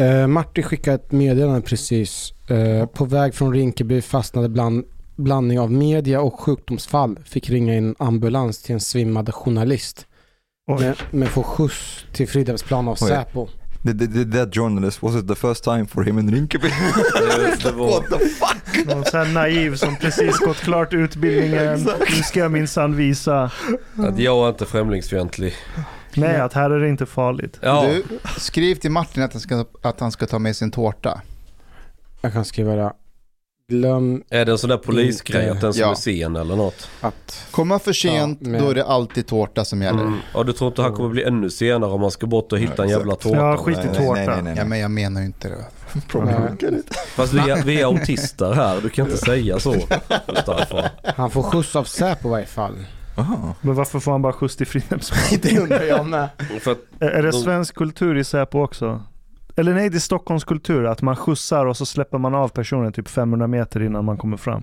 Eh, Martin skickade ett meddelande precis. Eh, på väg från Rinkeby fastnade bland blandning av media och sjukdomsfall. Fick ringa in ambulans till en svimmad journalist. Men, men får skjuts till Fridhemsplan av Oj. Säpo. Did, did, did that journalist, was it the first time for him in Rinkeby? Det, det var, Någon sån här naiv som precis gått klart utbildningen. Nu ska jag minsann visa. att jag är inte främlingsfientlig. Nej, att här är det inte farligt. Ja, Du, skriv till Martin att han, ska, att han ska ta med sin tårta. Jag kan skriva det. Glöm är det en sån där polisgrej att den som Ja. är sen eller något? att... Kommer han för sent, Ja, men- då är det alltid tårta som gäller. Mm. Ja, du tror inte han kommer bli ännu senare om man ska bort och hitta Ja, en jävla tårta? Ja, skit i tårta. nej, nej, nej, Ja, nej. men jag menar ju inte det. Fast vi är, vi är autister här, du kan inte säga så. Mustafa. han får skjuts av Säpo i varje fall. Aha. Men varför får han bara skjuts till Fridhemsplan? det undrar jag med. För att, Är det De- svensk kultur i Säpo också? Eller nej, det är Stockholms kultur. Att man skjutsar och så släpper man av personen typ 500 meter innan man kommer fram.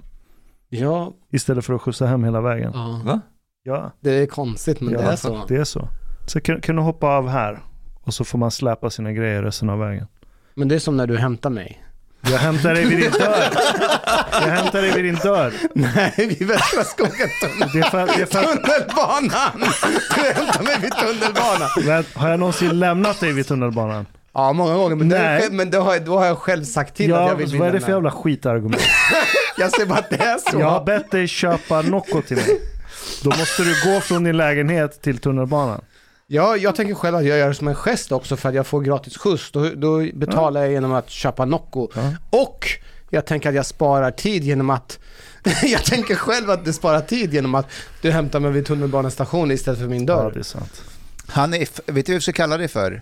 Ja, Istället för att skjutsa hem hela vägen. ja. Va? Ja, det är konstigt men ja det är så. Det är så. Så kan, kan du hoppa av här och så får man släpa sina grejer resten av vägen. Men det är som när du hämtar mig. Jag hämtar dig vid din dörr. Jag hämtar dig vid din dörr. Nej, vid Västra skogen Det det för, tunnelbanan! Du hämtar mig vid tunnelbanan. Men har jag någonsin lämnat dig vid tunnelbanan? Ja, många gånger. Men, det, Nej. är- men då, har, då har jag själv sagt till att Ja, jag vill bli vad är det för jävla skitargument? Jag säger bara att det är så. Jag har bett dig köpa Nocco till mig. Då måste du gå från din lägenhet till tunnelbanan. Ja, jag tänker själv att jag gör det som en gest också för att jag får gratis skjuts. Då, då betalar jag genom att köpa Nocco. Ja. Och jag tänker att jag sparar tid genom att jag tänker själv att det sparar tid genom att du hämtar mig vid tunnelbanestationen istället för min Ja, dörr. det är sant. Hanif, vet du vad vi ska kalla det för?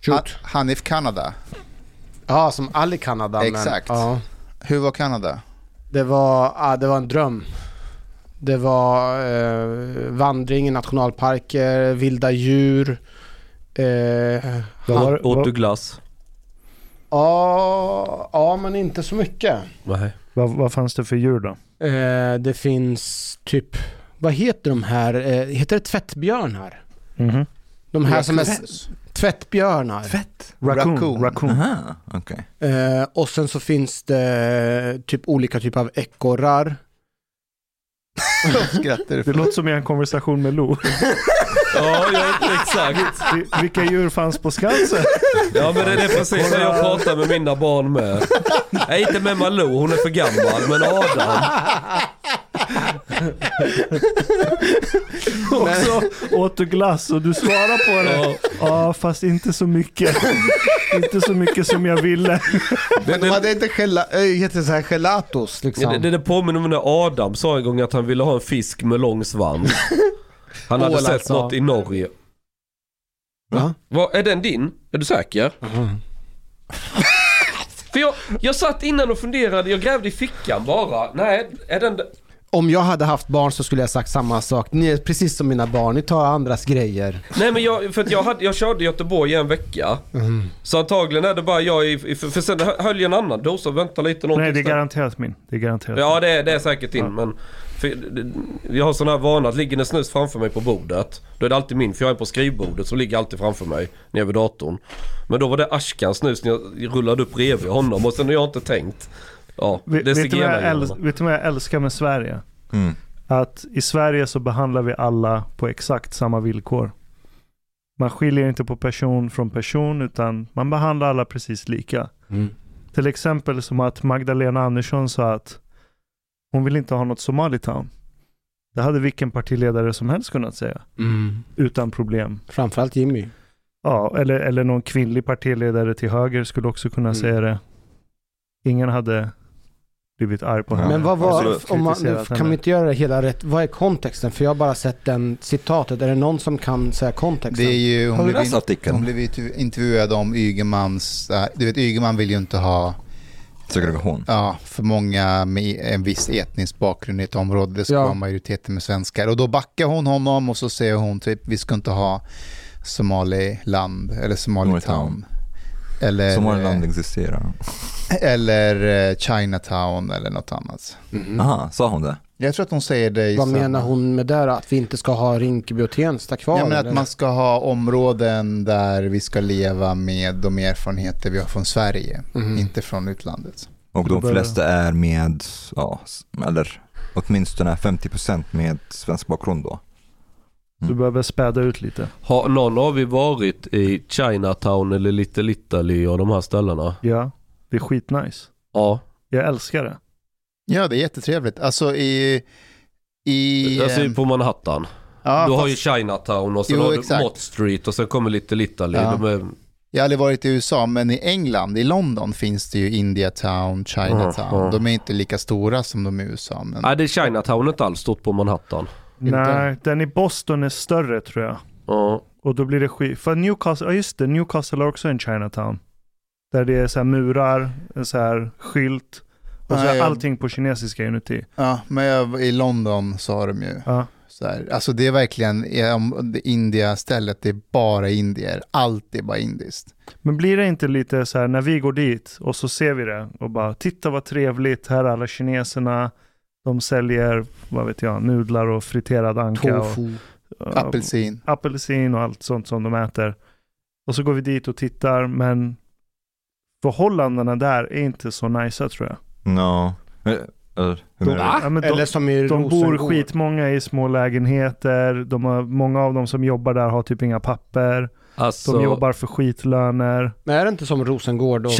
Shoot. Ha- Hanif Kanada. Ja, som all i Kanada. Exakt. Men, ja, Hur var Kanada? det, var, ja, det var en dröm. Det var eh, vandring i nationalparker, vilda djur. Eh, var, åt du glass? ja, ja, men inte så mycket. Nej. vad, vad fanns det för djur då? Eh, det finns typ, vad heter de här? Eh, heter det tvättbjörnar? Mhm. De här som är tvättbjörnar. Fett. Raccoon. Raccoon. Raccoon. Aha, okej. Eh, och sen så finns det typ olika typer av ekorrar. Skrattar du Det låter som en konversation med Lo. Ja, ja, exakt. Vi- Vilka djur fanns på Skansen? Ja men det är precis det jag pratar med mina barn med. Nej inte med Malou, hon är för gammal. Men Adam. Också åt du glass och du svarar på det. Ja, Ja, fast inte så mycket. inte så mycket som jag ville. Men de hade inte gela, äh, heter det så här gelatos liksom. det, det, det påminner om när Adam sa en gång att han ville ha en fisk med lång svans. Han hade Ål sett alltså. något i Norge. Va? Vad, är den din? Är du säker? För jag, jag satt innan och funderade, jag grävde i fickan bara. Nej, är den... Om jag hade haft barn så skulle jag sagt samma sak. Ni är precis som mina barn, ni tar andras grejer. Nej men jag, för att jag, hade, jag körde Göteborg i en vecka. Så antagligen är det bara jag i, för, för sen höll jag en annan dosa och vänta lite någonting. Nej, det är garanterat min. Det är garanterat Ja det är, det är säkert din men för, jag har sån här vana att ligger det snus framför mig på bordet Då är det alltid min för jag är på skrivbordet som ligger alltid framför mig nere vid datorn Men då var det Ashkans snus när jag rullade upp bredvid honom och sen har jag inte tänkt Ja, Vet, det är vet, du vad jag vet du vad jag älskar med Sverige? Mm. Att i Sverige så behandlar vi alla på exakt samma villkor. Man skiljer inte på person från person utan man behandlar alla precis lika. Till exempel som att Magdalena Andersson sa att hon vill inte ha något Somalitown. Det hade vilken partiledare som helst kunnat säga. Mm. Utan problem. Framförallt Jimmy. Ja, eller, eller någon kvinnlig partiledare till höger skulle också kunna Mm. säga det. Ingen hade blivit arg på Ja, henne. Men vad var, absolut. om man, nu kan vi inte göra det hela rätt, vad är kontexten? För jag har bara sett den citatet, är det någon som kan säga kontexten? Det är ju, hon blev, in, hon blev ju intervjuad om Ygemans, äh, du vet Ygeman vill ju inte ha Segregation. ja, för många med en viss etnisk bakgrund i ett område. Det ska Ja. vara majoriteten med svenskar. Och då backar hon honom och så säger hon typ vi ska inte ha Somaliland eller Somalitown. Somaliland. Eller, Somaliland existerar. eller eh, Chinatown eller något annat. Mhm. Aha, sa hon det? Jag tror att hon säger det i Vad samma- menar hon med det? Att vi inte ska ha Rinkeby och Tensta kvar? Ja, men eller? att man ska ha områden där vi ska leva med de erfarenheter vi har från Sverige, Mhm. inte från utlandet. Och Då de flesta är med, ja, eller åtminstone 50% med svensk bakgrund då. Du Mm. behöver späda ut lite. Har någon av er varit i Chinatown eller Little Italy och de här ställena? Ja, det är skitnice. Ja. Jag älskar det. Ja, det är jättetrevligt. Alltså i... i Alltså på Manhattan. ja, du har fast ju Chinatown och sen Jo, har du exakt. Mott Street och sen kommer Little Italy. Ja. De är, Jag har aldrig varit i USA, men i England, i London finns det ju Indiatown, Chinatown. Mhm. De är inte lika stora som de i USA. Men... Nej, det är Chinatown inte alls stort på Manhattan. Inte? Nej, den i Boston är större tror jag. Ja. Och då blir det skit. För Newcastle, ja just det, Newcastle har också en Chinatown. Där det är så här murar, en så här skylt. Och så Nej, är jag- allting på kinesiska inuti. Ja, men jag, i London så har de ju Ja. så här. Alltså det är verkligen, i- om det India-stället, det är bara indier. Allt är bara indiskt. Men blir det inte lite så här när vi går dit och så ser vi det och bara titta vad trevligt, här är alla kineserna. De säljer, vad vet jag, nudlar och friterad anka. Och, Tofu. och, Apelsin. apelsin och allt sånt som de äter. Och så går vi dit och tittar, men förhållandena där är inte så nice tror jag. No. Eh, Eller, De, menar du? ja, de, Eller som i de bor skitmånga i små lägenheter. De har, många av dem som jobbar där har typ inga papper. Alltså, De jobbar för skitlöner. Men är det inte som Rosengård? Och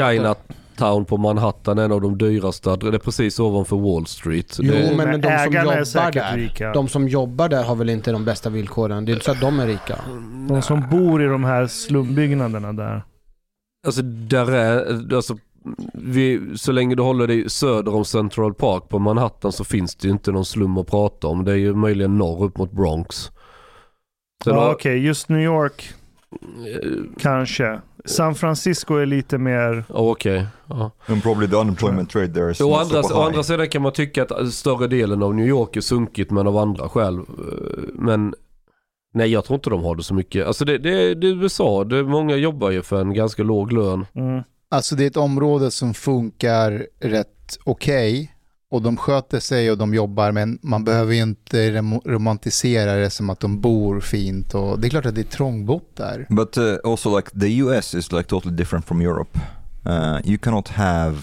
Chinatown på Manhattan är en av de dyraste. Det är precis ovanför Wall Street. Jo, det, men de som jobbar där, rika. De som jobbar där har väl inte de bästa villkoren? Det är inte så att de är rika. De som bor i de här slumbyggnaderna där. Alltså där är, alltså, vi, så länge du håller dig söder om Central Park på Manhattan så finns det ju inte någon slum att prata om. Det är ju möjligen norr upp mot Bronx. Sen Ja, har- Okej, just New York eh, kanske. San Francisco är lite mer... ja, Okej. Ja. And probably the unemployment rate there is Å andra, å andra sidan kan man tycka att större delen av New York är sunkigt men av andra skäl. Men nej jag tror inte de har det så mycket. Alltså det, det, det är USA. Det, många jobbar ju för en ganska låg lön. Mm. Alltså det är ett område som funkar rätt okej och de sköter sig och de jobbar men man behöver ju inte romantisera det som att de bor fint och det är klart att det är trångbott där. But uh, also like the US is like totally different from Europe. Uh, you cannot have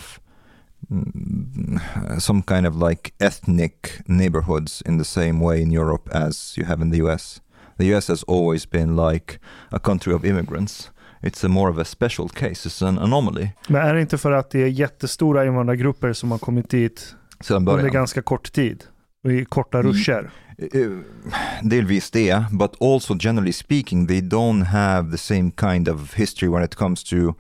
mm, some kind of like ethnic neighborhoods in the same way in Europe as you have in the US. The US has always been like a country of immigrants. It's a more of a special case. It's an anomaly. Men är det inte för att det är jättestora invandrargrupper som har kommit dit Sedan under början. ganska kort tid? I korta Mm. ruscher. Eh, Delvis det, but also generally speaking they don't have the same kind of history when it comes to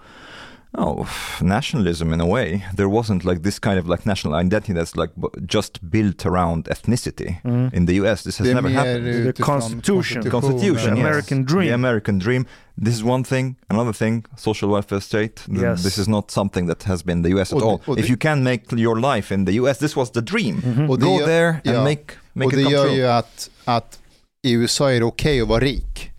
oh, nationalism in a way. There wasn't like this kind of like national identity that's like just built around ethnicity. Mm. In the US this has Det never happened. utifrån Constitution. Constitution, The yes. American dream. The American dream. This is one thing. Another thing, social welfare state. Yes. This is not something that has been the US at Och all. och If you can make your life in the US, this was the dream. Och det Go gör- there and ja. make, make och it det gör true. ju att, att i USA är det okej att vara rik.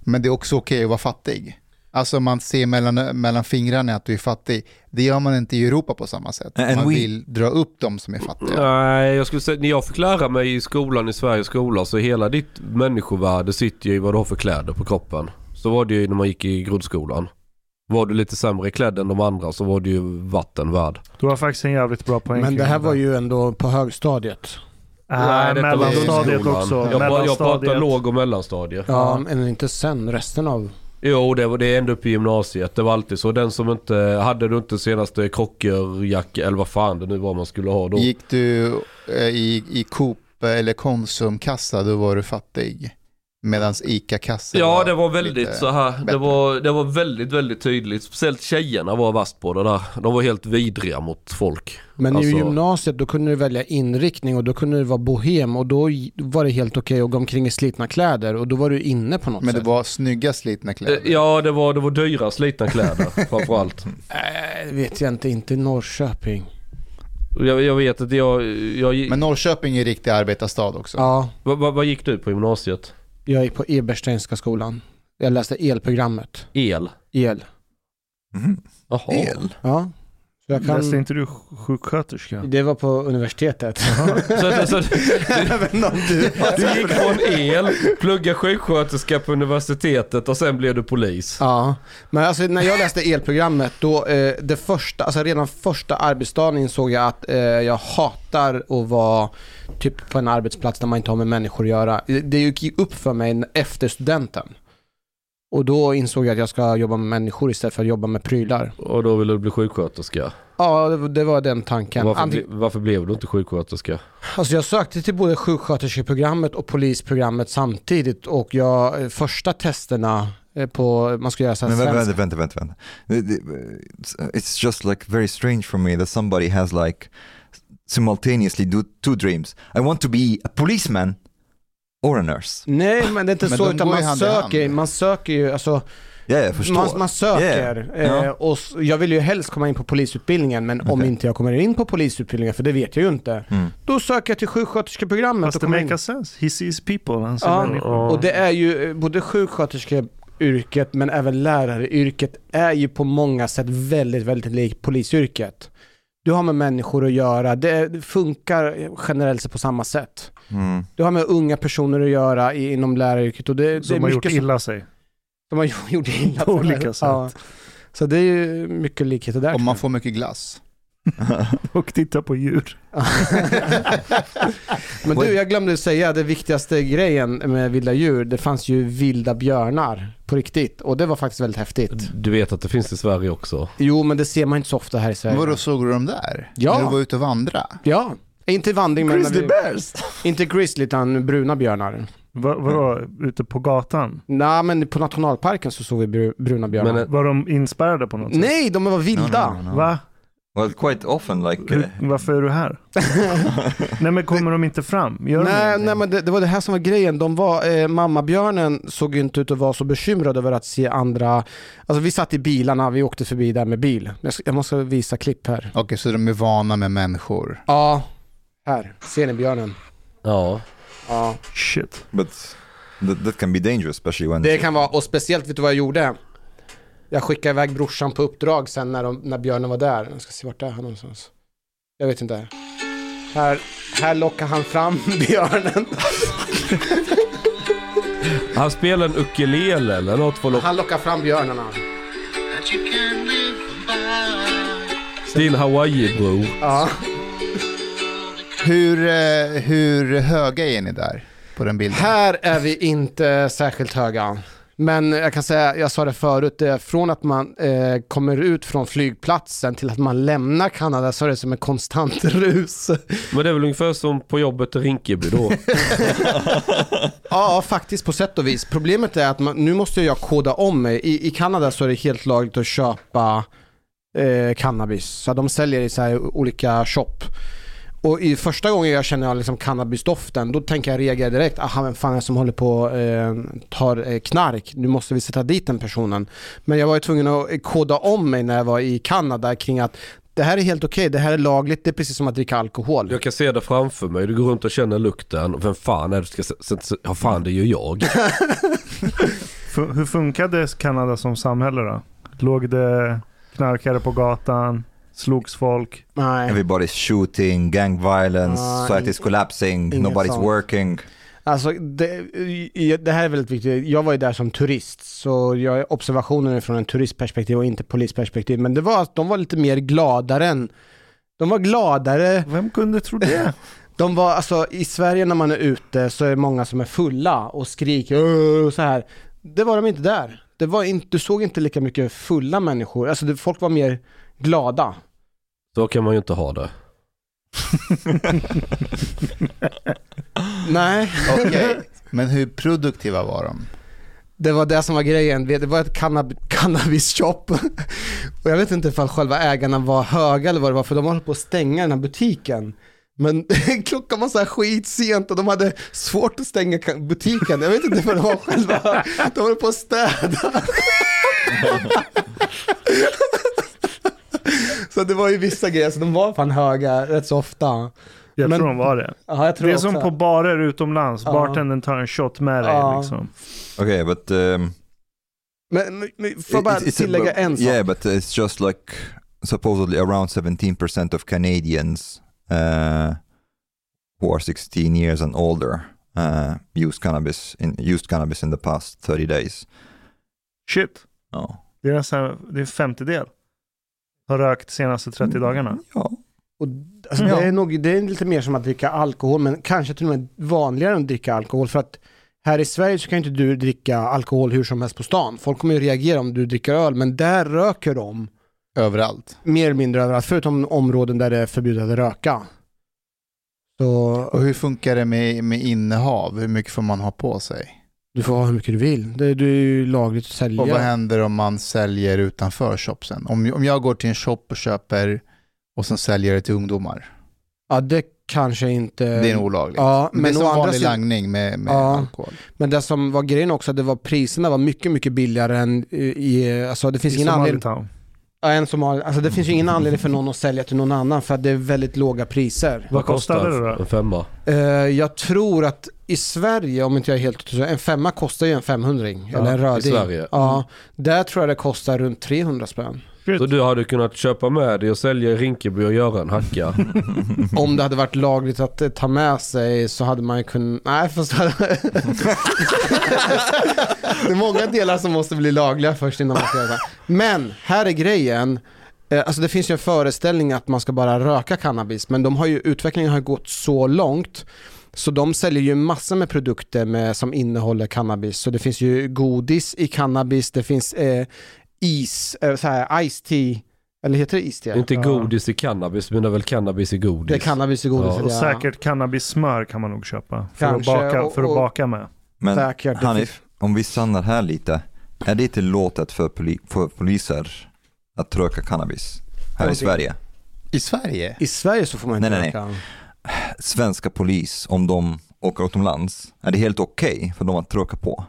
Men det är också okej att vara fattig. Alltså man ser mellan, mellan fingrarna att du är fattig. Det gör man inte i Europa på samma sätt. And man we- vill dra upp de som är fattiga. Nej, jag skulle säga, när jag fick lära mig i skolan, i Sveriges skola, så hela ditt människovärde sitter ju i vad du har för kläder på kroppen. Så var det ju när man gick i grundskolan. Var du lite sämre klädd än de andra så var du ju vatten värd. Du har faktiskt en jävligt bra poäng. Men det här var ju ändå på högstadiet. Nej, detta var mellanstadiet också. Jag, jag pratar mellanstadiet. låg och mellanstadie. Ja, men inte sen. Resten av... Jo, det, var, det är ändå upp i gymnasiet. Det var alltid så. Den som inte, hade du inte senaste krockerjacka eller vad fan det nu var man skulle ha då. Gick du eh, i, i Coop eh, eller Konsumkassa, då var du fattig. Medan ICA-kassa Ja, det var väldigt så här. Det bättre. var, det var väldigt, väldigt tydligt. Speciellt tjejerna var vast på det där. De var helt vidriga mot folk. Men Alltså- i gymnasiet då kunde du välja inriktning och då kunde du vara bohem och då var det helt okej att gå omkring i slitna kläder och då var du inne på något Men det sätt. var snygga slitna kläder. Eh, Ja, det var, det var dyra slitna kläder framförallt. Nej, det vet jag inte. Inte Norrköping. Jag, jag vet att jag... jag Men Norrköping är riktig arbetarstad också. Ja, vad, vad, vad gick du på gymnasiet? Jag gick på Ebersteinska skolan. Jag läste elprogrammet. El? El. Mhm. Jaha. El? Ja. Så jag Läste kan... inte du sj- sjuksköterska? Det var på universitetet. Så, så, om du... du gick från el, plugga sjuksköterska på universitetet och sen blev du polis. Ja, men alltså när jag läste elprogrammet då, eh, det första, alltså redan första arbetsdagen insåg jag att eh, jag hatar att vara typ på en arbetsplats där man inte har med människor att göra. Det- gick upp för mig efter studenten. Och då insåg jag att jag ska jobba med människor istället för att jobba med prylar. Och då ville du bli sjuksköterska. Ja, det, det var den tanken. Varför, ble, varför blev du inte sjuksköterska? Alltså jag sökte till både sjuksköterskeprogrammet och polisprogrammet samtidigt och jag, eh, första testerna eh, på, man ska göra så här Men vänta, vänta, vänta, vänta. It's just like very strange for me that somebody has like simultaneously do two dreams. I want to be a policeman or a nurse. Nej men det är inte Men så utan man hand i hand. söker, man söker ju, alltså Ja, jag förstår. man, man söker. Yeah. Eh, Ja. och jag vill ju helst komma in på polisutbildningen men om Okej. inte jag kommer in på polisutbildningen, för det vet jag ju inte, Mm. då söker jag till sjuksköterskeprogrammet Fast och det kommer in. makes sense. He sees people, han ser Ja, människor. Och det är ju eh, både sjuksköterskeyrket men även läraryrket är ju på många sätt väldigt, väldigt likt polisyrket. Du har med människor att göra, det, det funkar generellt sett på samma sätt. Mm. Du har med unga personer att göra i, inom läraryrket och det, det Som är har gjort som- illa sig. De har gjort illa På sig. olika sätt. Ja. Så det är ju mycket likheter där. Om man får mycket glass. Och titta på djur. Men du, jag glömde säga det viktigaste grejen med vilda djur. Det fanns ju vilda björnar på riktigt och det var faktiskt väldigt häftigt. Du vet att det finns i Sverige också. Jo, men det ser man inte så ofta här i Sverige. Vadå, såg du dem där? Ja. När du var ute och vandra? Ja, inte vandring men... vi- bears! Inte grizzly utan bruna björnar. Va, vadå, ute på gatan? Nej, men på nationalparken så såg vi bru- bruna björnar. Men, Var de inspärrade på något sätt? Nej, de var vilda. No, no, no. Va? Well, quite often like... Hur, Uh, varför är du här? nej men kommer de inte fram? Gör Nej, nej men det, det var det här som var grejen. De var, eh, mammabjörnen såg ju inte ut att vara så bekymrad över att se andra. Alltså vi satt i bilarna, vi åkte förbi där med bil. Jag, ska- jag måste visa klipp här. Okej, så de är vana med människor. Ja, här. Ser ni björnen? ja. Ja. Shit. but that, that can be dangerous, especially when... Det kan vara, och speciellt, vet du vad jag gjorde? Jag skickade iväg brorsan på uppdrag sen när, de, när björnen var där. Jag ska se vart det är han någonstans. Jag vet inte. Här, här lockar han fram björnen. Han spelar en ukulele eller något för att Han lockar fram björnarna. Din Hawaii-bror. Ja. Hur, eh, hur höga är ni där på den bilden? Här är vi inte särskilt höga. Men jag kan säga, jag sa det förut, det är från att man eh, kommer ut från flygplatsen till att man lämnar Kanada så är det som en konstant rus. Men det är väl ungefär som på jobbet i Rinkeby då. Ja, faktiskt på sätt och vis. Problemet är att man, nu måste jag koda om mig. I, I Kanada så är det helt lagligt att köpa eh, cannabis. Så de säljer i så olika shop. Och i första gången jag känner liksom cannabisdoften, då tänker jag reagera direkt. Aha, vem fan är det som håller på eh, tar knark? Nu måste vi sätta dit den personen. Men jag var ju tvungen att eh, koda om mig när jag var i Kanada kring att det här är helt okej, det här är lagligt, det är precis som att dricka alkohol. Jag kan se det framför mig. Du går runt och känner lukten. Vem fan är det som ska... Ja fan det är ju jag. Hur funkade Kanada som samhälle då? Låg det knarkare på gatan? Slogs folk? Nej. Everybody's shooting, gang violence, Ah, society's in- collapsing, inget nobody's sånt. working. Alltså det, det här är väldigt viktigt. Jag var ju där som turist, så jag, observationen är från en turistperspektiv och inte polisperspektiv. Men det var att de var lite mer gladare än... De var gladare. Vem kunde tro det? De var, alltså i Sverige när man är ute så är det många som är fulla och skriker och så här. Det var de inte där. Det var inte, du såg inte lika mycket fulla människor. Alltså det, folk var mer glada. Så kan man ju inte ha det. Nej. Okej, men hur produktiva var de? Det var det som var grejen. Det var ett cannab- cannabis-shop. Och jag vet inte ifall själva ägarna var höga eller vad det var, för de höll på att stänga den här butiken. Men klockan var så här skitsent och de hade svårt att stänga butiken. Jag vet inte för de var själva, de höll på att städa. Så det var ju vissa grejer, så de var fan höga rätt så ofta. Jag Men- tror de var det. Ja, jag tror Det är också. som på barer utomlands. Ja. Bartendern tar en shot med dig liksom. Okay, but um, Men, men, får jag bara it's- it's tillägga en sak? Yeah, but it's just like supposedly around 17% of Canadians uh, who are 16 years and older uh, used cannabis in used cannabis in the past 30 days. Shit, Ja. det är nästan det är en femtedel. Har rökt senaste 30 dagarna. Ja. Och, alltså, Ja. det, är nog, det är lite mer som att dricka alkohol, men kanske till och med vanligare än att dricka alkohol. För att här i Sverige så kan inte du dricka alkohol hur som helst på stan. Folk kommer ju reagera om du dricker öl, men där röker de Överallt. mer eller mindre överallt, förutom områden där det är förbjudet att röka. Så Och hur funkar det med, med innehav? Hur mycket får man ha på sig? Du får ha hur mycket du vill. Det, är ju lagligt att sälja. Och vad händer om man säljer utanför shopsen? Om, om jag går till en shop och köper och sen säljer det till ungdomar. Ja, det kanske inte... Det är olagligt. Ja, men, men det är som vanlig sidan- langning med, med Ja. alkohol. Men det som var grejen också, det var priserna var mycket, mycket billigare än i, alltså det finns I ingen anledning. Ja, en Somali, alltså det finns ju ingen anledning för någon att sälja till någon annan för att det är väldigt låga priser. Vad kostade det då? En femma. Eh, jag tror att i Sverige, om inte jag är helt en femma kostar ju en 500 Ja, eller en i röding. Sverige. Ja, där tror jag det kostar runt 300 spänn. Så du hade kunnat köpa med dig och sälja i Rinkeby och göra en hacka. Om det hade varit lagligt att eh, ta med sig så hade man ju kunnat... Nej, fast... det är många delar som måste bli lagliga först innan man ska göra det. Men här är grejen. Eh, Alltså det finns ju en föreställning att man ska bara röka cannabis, men de har ju, utvecklingen har ju gått så långt så de säljer ju massor med produkter med, som innehåller cannabis. Så det finns ju godis i cannabis, det finns eh, is, så här, ice tea, eller heter det is tea? Inte godis i cannabis, men det är väl cannabis i godis. Det är cannabis i godis. Ja. Och säkert cannabissmör kan man nog köpa. För, Kanske, att, baka, och- för att och- baka med. Men Säkert. Hanif, om vi stannar här lite. Är det tillåtet för, poli för poliser att röka cannabis här i. Sverige? I Sverige? I Sverige så får man inte Nej, nej, röka. Svenska polis, om de åker utomlands, är det helt okej för dem att röka på?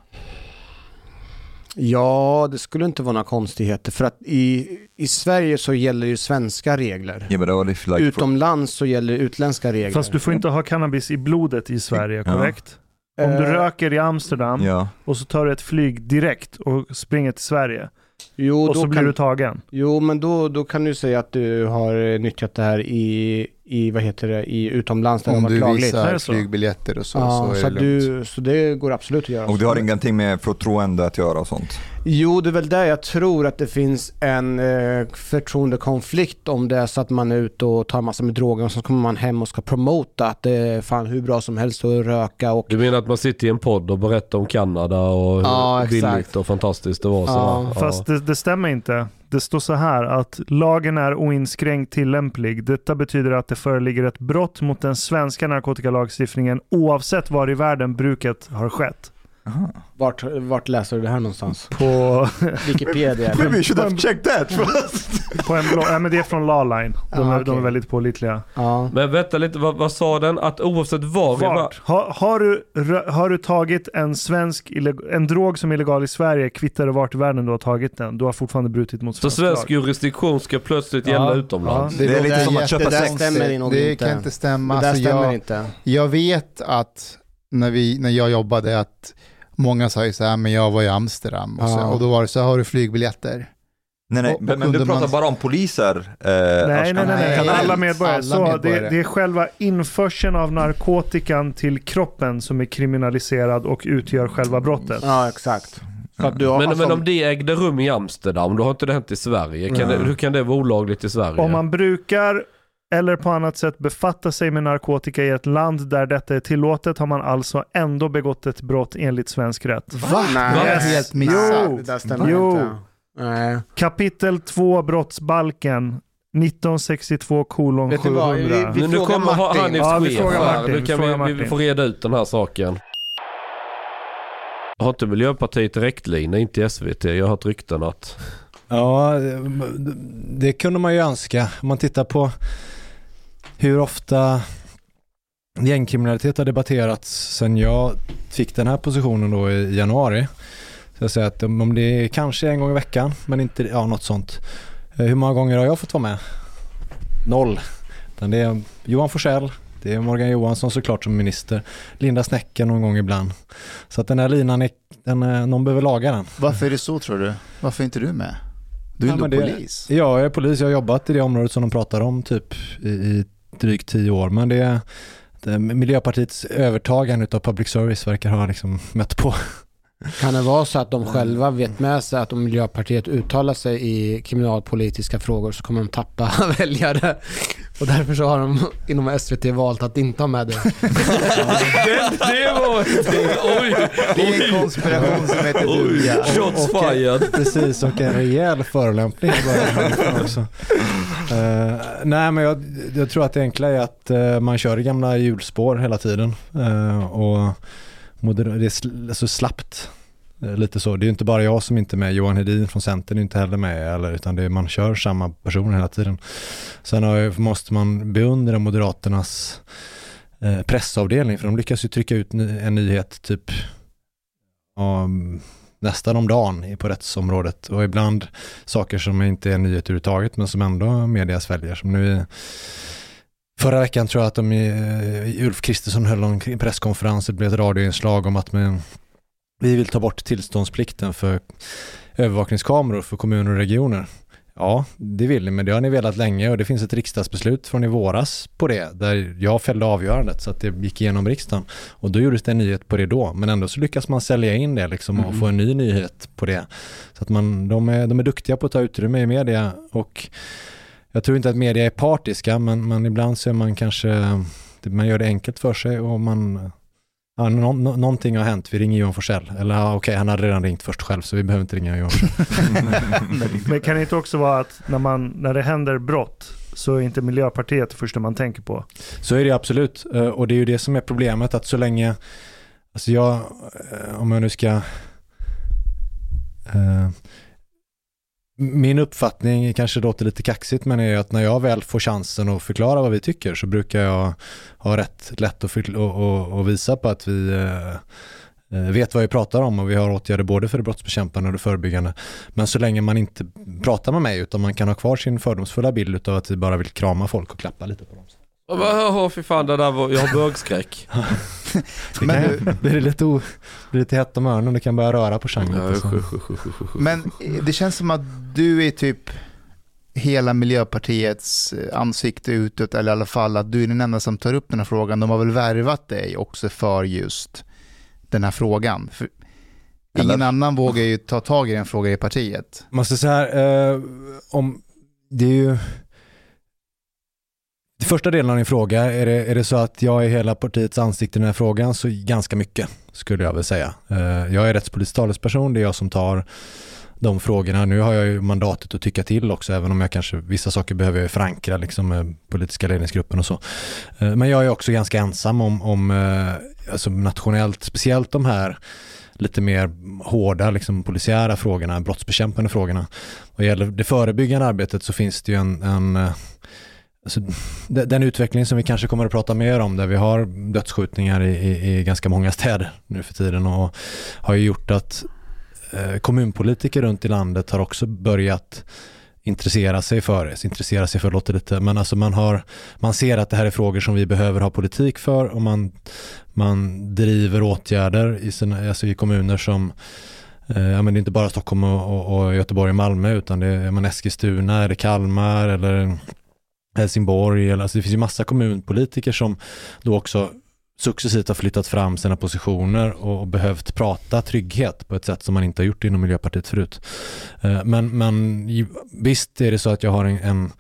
Ja, det skulle inte vara några konstigheter för att i, i Sverige så gäller ju svenska regler. Yeah, like Utomlands så gäller utländska regler. Fast du får inte ha cannabis i blodet i Sverige, Ja. korrekt? Om du Eh, röker i Amsterdam Ja, och så tar du ett flyg direkt och springer till Sverige jo, och då så blir kan, du tagen. jo, men då, då kan du säga att du har nyttjat det här i, i vad heter det, i utomlands där det Om har varit du lagligt. Är visar det så? flygbiljetter och så, ja, så är så, det att lugnt. du, så det går absolut att göra. och det har ingenting med förtroende att göra och sånt? Jo, det är väl där jag tror att det finns en eh, förtroendekonflikt om det är så att man är ute och tar massor med droger och så kommer man hem och ska promota att det är fan hur bra som helst att röka och Du menar att man sitter i en podd och berättar om Kanada och hur Ja, billigt och fantastiskt det var? Ja, sådär. Fast det, det stämmer inte. Det står så här att lagen är oinskränkt tillämplig. Detta betyder att det föreligger ett brott mot den svenska narkotikalagstiftningen oavsett var i världen bruket har skett. Aha. vart, vart läser du det här någonstans? På, Wikipedia? we should have checked that first! på en blogg. Ja, men det är från Lawline. De, Ah, är, de är väldigt pålitliga. Ja. Men vänta lite, vad, vad sa den? Att oavsett var. Vart? Har, har, du, har du tagit en svensk en drog som är illegal i Sverige, kvittar det vart i världen du har tagit den. Du har fortfarande brutit mot Så svensk svensk lag. jurisdiktion ska plötsligt Ja, gälla utomlands? Det är lite som att köpa sex. Det stämmer nog Det inte. kan inte stämma. Det där Alltså, stämmer jag, inte. jag vet att när, vi, när jag jobbade att många sa ju så här, men jag var i Amsterdam och, så, Ja. och då var det så här, har du flygbiljetter? Nej, nej, Och- men, men du pratar man- bara om poliser. Eh, Nej, nej, nej, nej. Nej, Alla medborgare. alla så medborgare. Det, det är själva införseln av narkotikan till kroppen som är kriminaliserad och utgör själva brottet. Ja, exakt. Har, Men, men om det ägde rum i Amsterdam, då har inte det hänt i Sverige. Kan Nej. det, hur kan det vara olagligt i Sverige? Om man brukar eller på annat sätt befatta sig med narkotika i ett land där detta är tillåtet har man alltså ändå begått ett brott enligt svensk rätt. Va? Nej. Det är Yes. helt missat. det där stämmer Jo. inte. Nej. Kapitel 2 brottsbalken 1962 kolon Vet du vad, 700. vi- Men nu frågar kommer Martin. Hanifs Ja, vi frågar. Martin, Nu vi kan vi, vi Martin. får reda ut den här saken. Har inte Miljöpartiet direktlinje, inte i SVT? Jag har hört rykten att... Ja, det kunde man ju önska. Om man tittar på hur ofta gängkriminalitet har debatterats sen jag fick den här positionen då i januari. Så jag säger att om det är kanske en gång i veckan, men inte ja, något sånt. Eh, Hur många gånger har jag fått vara med? Noll. Det är Johan Forsell, det är Morgan Johansson såklart som minister, Linda Snäcker någon gång ibland. Så att den här linan, är, den, är- någon behöver laga den. Varför är det så tror du? Varför är inte du med? Du är Ja, ändå polis. Ja, jag är polis. Jag har jobbat i det området som de pratar om typ i, i drygt tio år. Men det det, Miljöpartiets övertagande av public service verkar ha liksom mött på. Kan det vara så att de själva vet med sig att om Miljöpartiet uttalar sig i kriminalpolitiska frågor så kommer de tappa väljare? Och därför så har de inom SVT valt att inte ha med det. Det, det var. Oj! Det är en konspiration som heter duga. Shots Och- och- fired. Precis, och en rejäl förolämpning också. Eh, nej, men jag, jag tror att det enkla är att eh, man kör gamla hjulspår hela tiden. Eh, och moder- det är sl- så slappt. Eh, lite så. Det är inte bara jag som inte är med. Johan Hedin från Centern är inte heller med. Eller, utan det är, man kör samma personer hela tiden. Sen har, måste man beundra Moderaternas eh, pressavdelning. För de lyckas ju trycka ut en nyhet typ um, nästan om dagen på rättsområdet. Och ibland saker som inte är nyhet överhuvudtaget men som ändå media sväljer. Som nu Förra veckan tror jag att de i eh, Ulf Kristersson höll en presskonferens, det blev ett radioinslag om att med, vi vill ta bort tillståndsplikten för övervakningskameror för kommuner och regioner. Ja, det vill ni, men det har ni velat länge och det finns ett riksdagsbeslut från i våras på det, där jag fällde avgörandet så att det gick igenom riksdagen. Och då gjordes det en nyhet på det då, men ändå så lyckas man sälja in det liksom och Mm. få en ny nyhet på det. Så att man, de, är, de är duktiga på att ta utrymme i media och jag tror inte att media är partiska, men, men ibland så är man kanske, man gör det enkelt för sig och man, ja, nå, nå, någonting har hänt, vi ringer Johan Forsell. Eller ja, okej, han hade redan ringt först själv så vi behöver inte ringa Johan Men kan det inte också vara att när, man, när det händer brott så är inte Miljöpartiet det första man tänker på? Så är det absolut. Eh, Och det är ju det som är problemet att så länge, alltså jag, eh, om jag nu ska, eh, min uppfattning kanske låter lite kaxigt men är ju att när jag väl får chansen att förklara vad vi tycker så brukar jag ha rätt lätt att och, och, och visa på att vi eh, eh, vet vad vi pratar om och vi har åtgärder både för det brottsbekämpande och det förebyggande. Men så länge man inte pratar med mig utan man kan ha kvar sin fördomsfulla bild av att vi bara vill krama folk och klappa lite på dem. Åh fy fan, det där var, jag har bögskräck. Det Men du- blir det lite, o, blir lite hett om öronen, det kan börja röra på usch. Men eh, det känns som att du är typ hela Miljöpartiets eh, ansikte utåt, eller i alla fall att du är den enda som tar upp den här frågan. De har väl värvat dig också för just den här frågan. För ingen Eller? annan vågar ju ta tag i den frågan i partiet. Man ska säga här, eh, om, det är ju, första delen av din fråga, är det, är det så att jag är hela partiets ansikte i den här frågan så ganska mycket skulle jag väl säga. Eh, jag är rättspolitisk talesperson, det är jag som tar de frågorna. Nu har jag ju mandatet att tycka till också, även om jag kanske, vissa saker behöver jag förankra liksom med politiska ledningsgruppen och så. Eh, men jag är också ganska ensam om, om alltså nationellt, speciellt de här lite mer hårda liksom, polisiära frågorna, brottsbekämpande frågorna. Vad gäller det förebyggande arbetet så finns det ju en, en alltså, den utveckling som vi kanske kommer att prata mer om där vi har dödsskjutningar i, i, i ganska många städer nu för tiden och har ju gjort att eh, kommunpolitiker runt i landet har också börjat intressera sig för det. Intressera sig för låter lite, men alltså man, har, man ser att det här är frågor som vi behöver ha politik för och man, man driver åtgärder i, sina, alltså i kommuner som eh, Ja, men det är inte bara Stockholm och, och, och Göteborg och Malmö utan det är man Eskilstuna, eller Kalmar eller Helsingborg. Alltså det finns ju massa kommunpolitiker som då också successivt har flyttat fram sina positioner och behövt prata trygghet på ett sätt som man inte har gjort inom Miljöpartiet förut. Eh, Men, men visst är det så att jag har en, en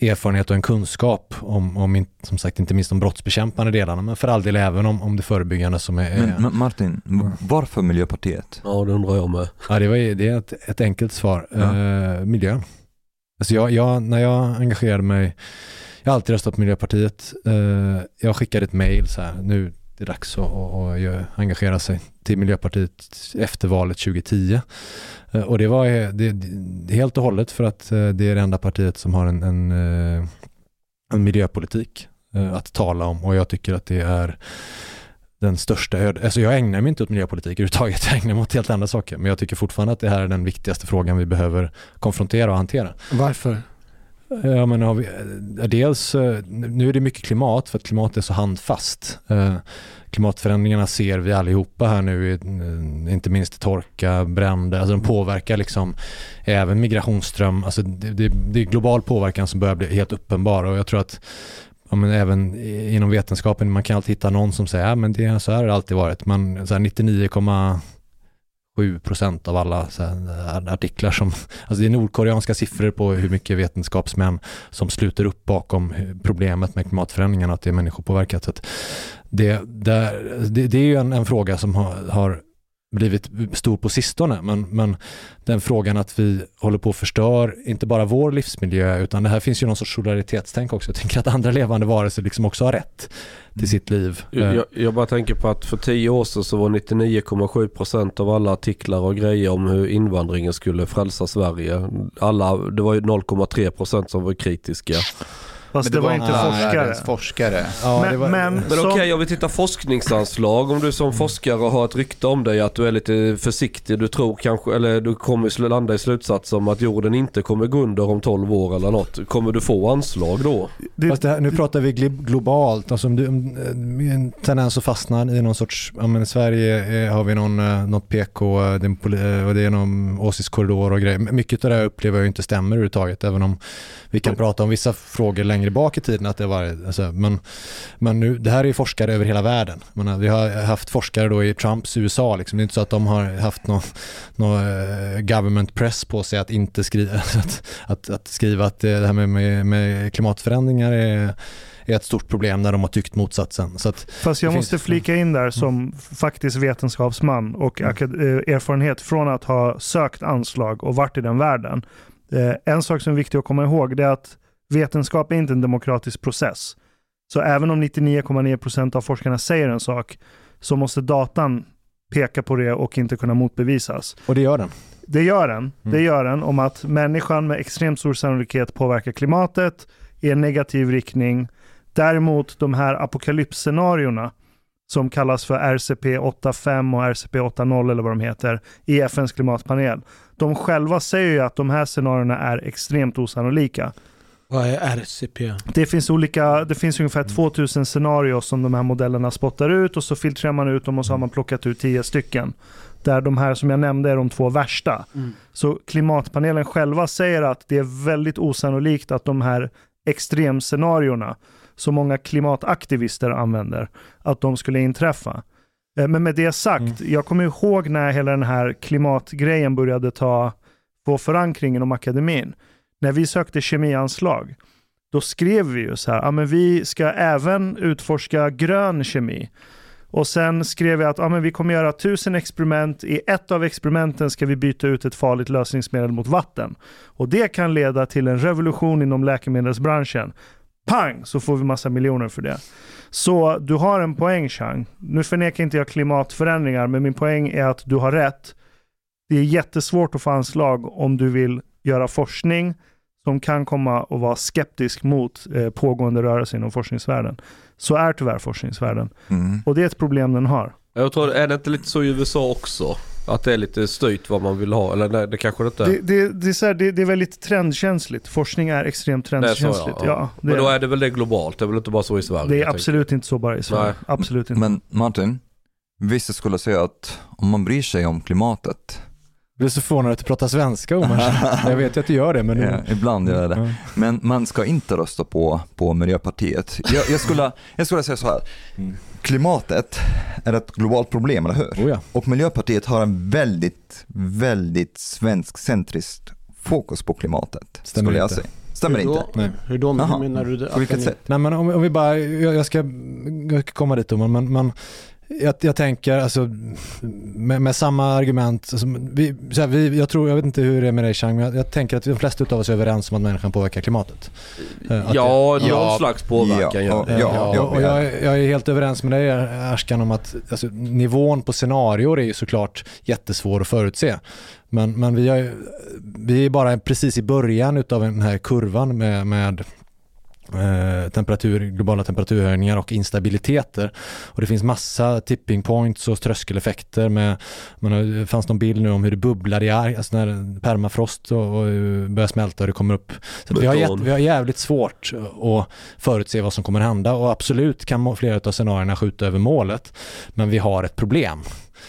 erfarenhet och en kunskap om, om in, som sagt inte minst de brottsbekämpande delarna men för all del även om, om det förebyggande som är, Men, men Martin, m- varför Miljöpartiet? Ja, det undrar jag med. Ja, det, var, det är ett, ett enkelt svar. Ja. Eh, miljön. Alltså jag, jag, när jag engagerade mig, jag har alltid röstat på Miljöpartiet. Eh, jag skickade ett mail så här, nu är det dags att, att, att engagera sig till Miljöpartiet efter valet 2010. Eh, och det var eh, det, det, helt och hållet för att eh, det är det enda partiet som har en, en, eh, en miljöpolitik eh, att tala om och jag tycker att det är den största öd... Alltså jag ägnar mig inte åt miljöpolitik överhuvudtaget, jag ägnar mig åt helt andra saker. Men jag tycker fortfarande att det här är den viktigaste frågan vi behöver konfrontera och hantera. Varför? Ja, men har vi, eh, dels, eh, nu är det mycket klimat för att klimat är så handfast. Eh, Klimatförändringarna ser vi allihopa här nu, inte minst torka, bränder, alltså de påverkar liksom även migrationsström, alltså det, det, det är global påverkan som börjar bli helt uppenbar och jag tror att ja, men även inom vetenskapen, man kan alltid hitta någon som säger, ja men det, så här har det alltid varit, man, så här 99,7 procent av alla så här, eh, artiklar som, alltså det är nordkoreanska siffror på hur mycket vetenskapsmän som sluter upp bakom problemet med klimatförändringarna, att det är människopåverkat. Så att det, där, det, det är ju en, en fråga som har, har blivit stor på sistone, men, men den frågan att vi håller på att förstör, inte bara vår livsmiljö, utan det här finns ju någon sorts solidaritetstänk också. Jag tänker att andra levande varelser liksom också har rätt till sitt liv. Eh, Jag, jag bara tänker på att för tio år sedan så var 99,7% av alla artiklar och grejer om hur invandringen skulle frälsa Sverige. Alla, det var ju 0,3% som var kritiska. Fast det, var inte forskare. forskare. Ja, Men- var, men- Men Så- okej, om vi tittar forskningsanslag. Om du som forskare har ett rykte om dig att du är lite försiktig. Du tror kanske, eller du kommer landa i slutsats om att jorden inte kommer gå under om 12 år eller något. Kommer du få anslag då? Det, Fast det här, nu pratar vi globalt, alltså om du, eh, en tendens att fastna i någon sorts, ja men i Sverige eh, har vi någon, eh, något PK, och det är någon åsiktskorridor och grejer. Mycket av det här upplever jag inte stämmer överhuvudtaget, även om vi kan prata om vissa frågor längre bak i tiden. Att det var, alltså, men men nu, det här är ju forskare över hela världen. Menar, vi har haft forskare då i Trumps USA, liksom. det är inte så att de har haft någon, någon eh, government press på sig att inte skriva, att, att, att skriva att det här med, med, med klimatförändringar är, är ett stort problem när de har tyckt motsatsen. Så Fast jag måste finns- flika in där som faktiskt vetenskapsman och Mm. eh, erfarenhet från att ha sökt anslag och varit i den världen. Eh, En sak som är viktig att komma ihåg är att vetenskap är inte en demokratisk process. Så även om 99,9% av forskarna säger en sak så måste datan peka på det och inte kunna motbevisas. och det gör den. Det gör den. Det Mm. gör den om att människan med extremt stor sannolikhet påverkar klimatet i en negativ riktning. Däremot de här apokalypsscenarierna som kallas för RCP-85 och RCP-80 eller vad de heter i FNs klimatpanel. De själva säger ju att de här scenarierna är extremt osannolika. Vad är RCP? Det finns, olika, det finns ungefär 2000 scenarier som de här modellerna spottar ut och så filtrerar man ut dem och så har man plockat ut 10 stycken. Där de här som jag nämnde är de två värsta. Mm. Så klimatpanelen själva säger att det är väldigt osannolikt att de här extremscenarierna som många klimataktivister använder, att de skulle inträffa. Eh, Men med det sagt, Mm. jag kommer ihåg när hela den här klimatgrejen började ta få förankring inom akademin. När vi sökte kemianslag, då skrev vi ju så här, ja men vi ska även utforska grön kemi. Och sen skrev jag att ja, men vi kommer göra tusen experiment. I ett av experimenten ska vi byta ut ett farligt lösningsmedel mot vatten. Och det kan leda till en revolution inom läkemedelsbranschen. Pang! Så får vi massa miljoner för det. Så du har en poäng Chang. Nu förnekar inte jag klimatförändringar, men min poäng är att du har rätt. Det är jättesvårt att få anslag om du vill göra forskning som kan komma att vara skeptisk mot eh, pågående rörelse inom forskningsvärlden. Så är tyvärr forskningsvärlden. Mm. Och det är ett problem den har. Jag tror, är det inte lite så i USA också? Att det är lite styrt vad man vill ha? Eller nej, det kanske det inte är. Det, det, det, är så här, det, det är väldigt trendkänsligt. Forskning är extremt Det är så, trendkänsligt. ja, ja. det, Men då är, det väl det globalt? Det är väl inte bara så i Sverige? det är absolut inte så bara i Sverige. Nej. Absolut inte. Men Martin, vissa skulle säga att om man bryr sig om klimatet, blir så förvånad att du pratar svenska Omar. Jag vet ju att du gör det men... ja, ibland gör jag det, men man ska inte rösta på, på Miljöpartiet. Jag, jag, skulle, jag skulle säga så här, Mm. klimatet är ett globalt problem, eller hur? Oh ja. Och Miljöpartiet har en väldigt, väldigt svensk-centriskt fokus på klimatet, Stämmer skulle jag inte. säga. Stämmer Hur då? inte? Nej. Hur då? Hur menar du det? På vilket sätt? Nej men om, om vi bara, jag, jag, ska, jag ska komma dit Omar, men, men jag, jag tänker alltså med, med samma argument, alltså, vi, så här, vi, jag tror, jag vet inte hur det är med dig Chang, men jag, jag tänker att de flesta av oss är överens om att människan påverkar klimatet. Eh, att Ja, Ja. någon slags påverkan Ja, det. Eh, ja, ja, och, jag, är- jag är helt överens med dig Ashkan om att alltså, nivån på scenarior är ju såklart jättesvår att förutse. Men, men vi, har, vi är bara precis i början utav den här kurvan med, med temperatur, globala temperaturhöjningar och instabiliteter. Och det finns massa tipping points och tröskeleffekter. Med, man har, det fanns någon bild nu om hur det bubblar i arg, alltså när permafrost och, och börjar smälta och det kommer upp. Så vi, har jätt, vi har jävligt svårt att förutse vad som kommer hända och absolut kan flera av scenarierna skjuta över målet. Men vi har ett problem.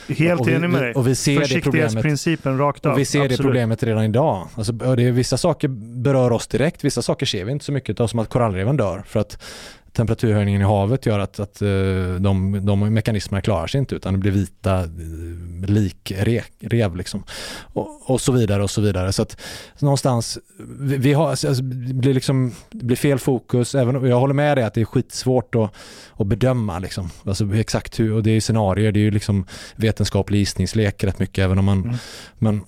Helt vi- enig med dig. och vi ser det Försiktighetsprincipen rakt av. och vi ser det Absolut. problemet redan idag. Alltså, det är, vissa saker berör oss direkt, vissa saker ser vi inte så mycket av som att korallreven dör. För att temperaturhöjningen i havet gör att, att eh, de, de mekanismerna klarar sig inte utan det blir vita eh, likrev liksom. Och, och så vidare och så vidare. Så att någonstans, vi, vi har, alltså, det blir liksom, det blir fel fokus. Även, jag håller med dig att det är skitsvårt att, att bedöma liksom. Alltså exakt hur, och det är scenarier, det är ju liksom vetenskaplig gissningslek rätt mycket även om man, Mm. men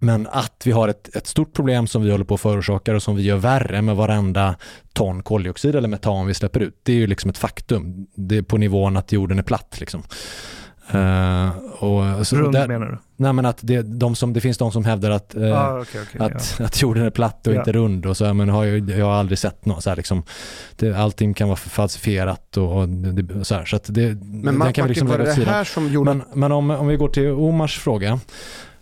men att vi har ett, ett stort problem som vi håller på att förorsaka och som vi gör värre med varenda ton koldioxid eller metan vi släpper ut, det är ju liksom ett faktum. Det är på nivån att jorden är platt liksom. Eh, och så Rund där, menar du? nej men att det, de som, det finns de som hävdar att, eh, ah, okej, okej, att, att jorden är platt och Ja. inte rund och så, men har jag, jag har aldrig sett något så här liksom, det, allting kan vara falsifierat och, och det, så här, så att det, Men den Ma- kan vi liksom var lägga det åt det sidan. här som gjorde... Men, men om, om vi går till Omars fråga.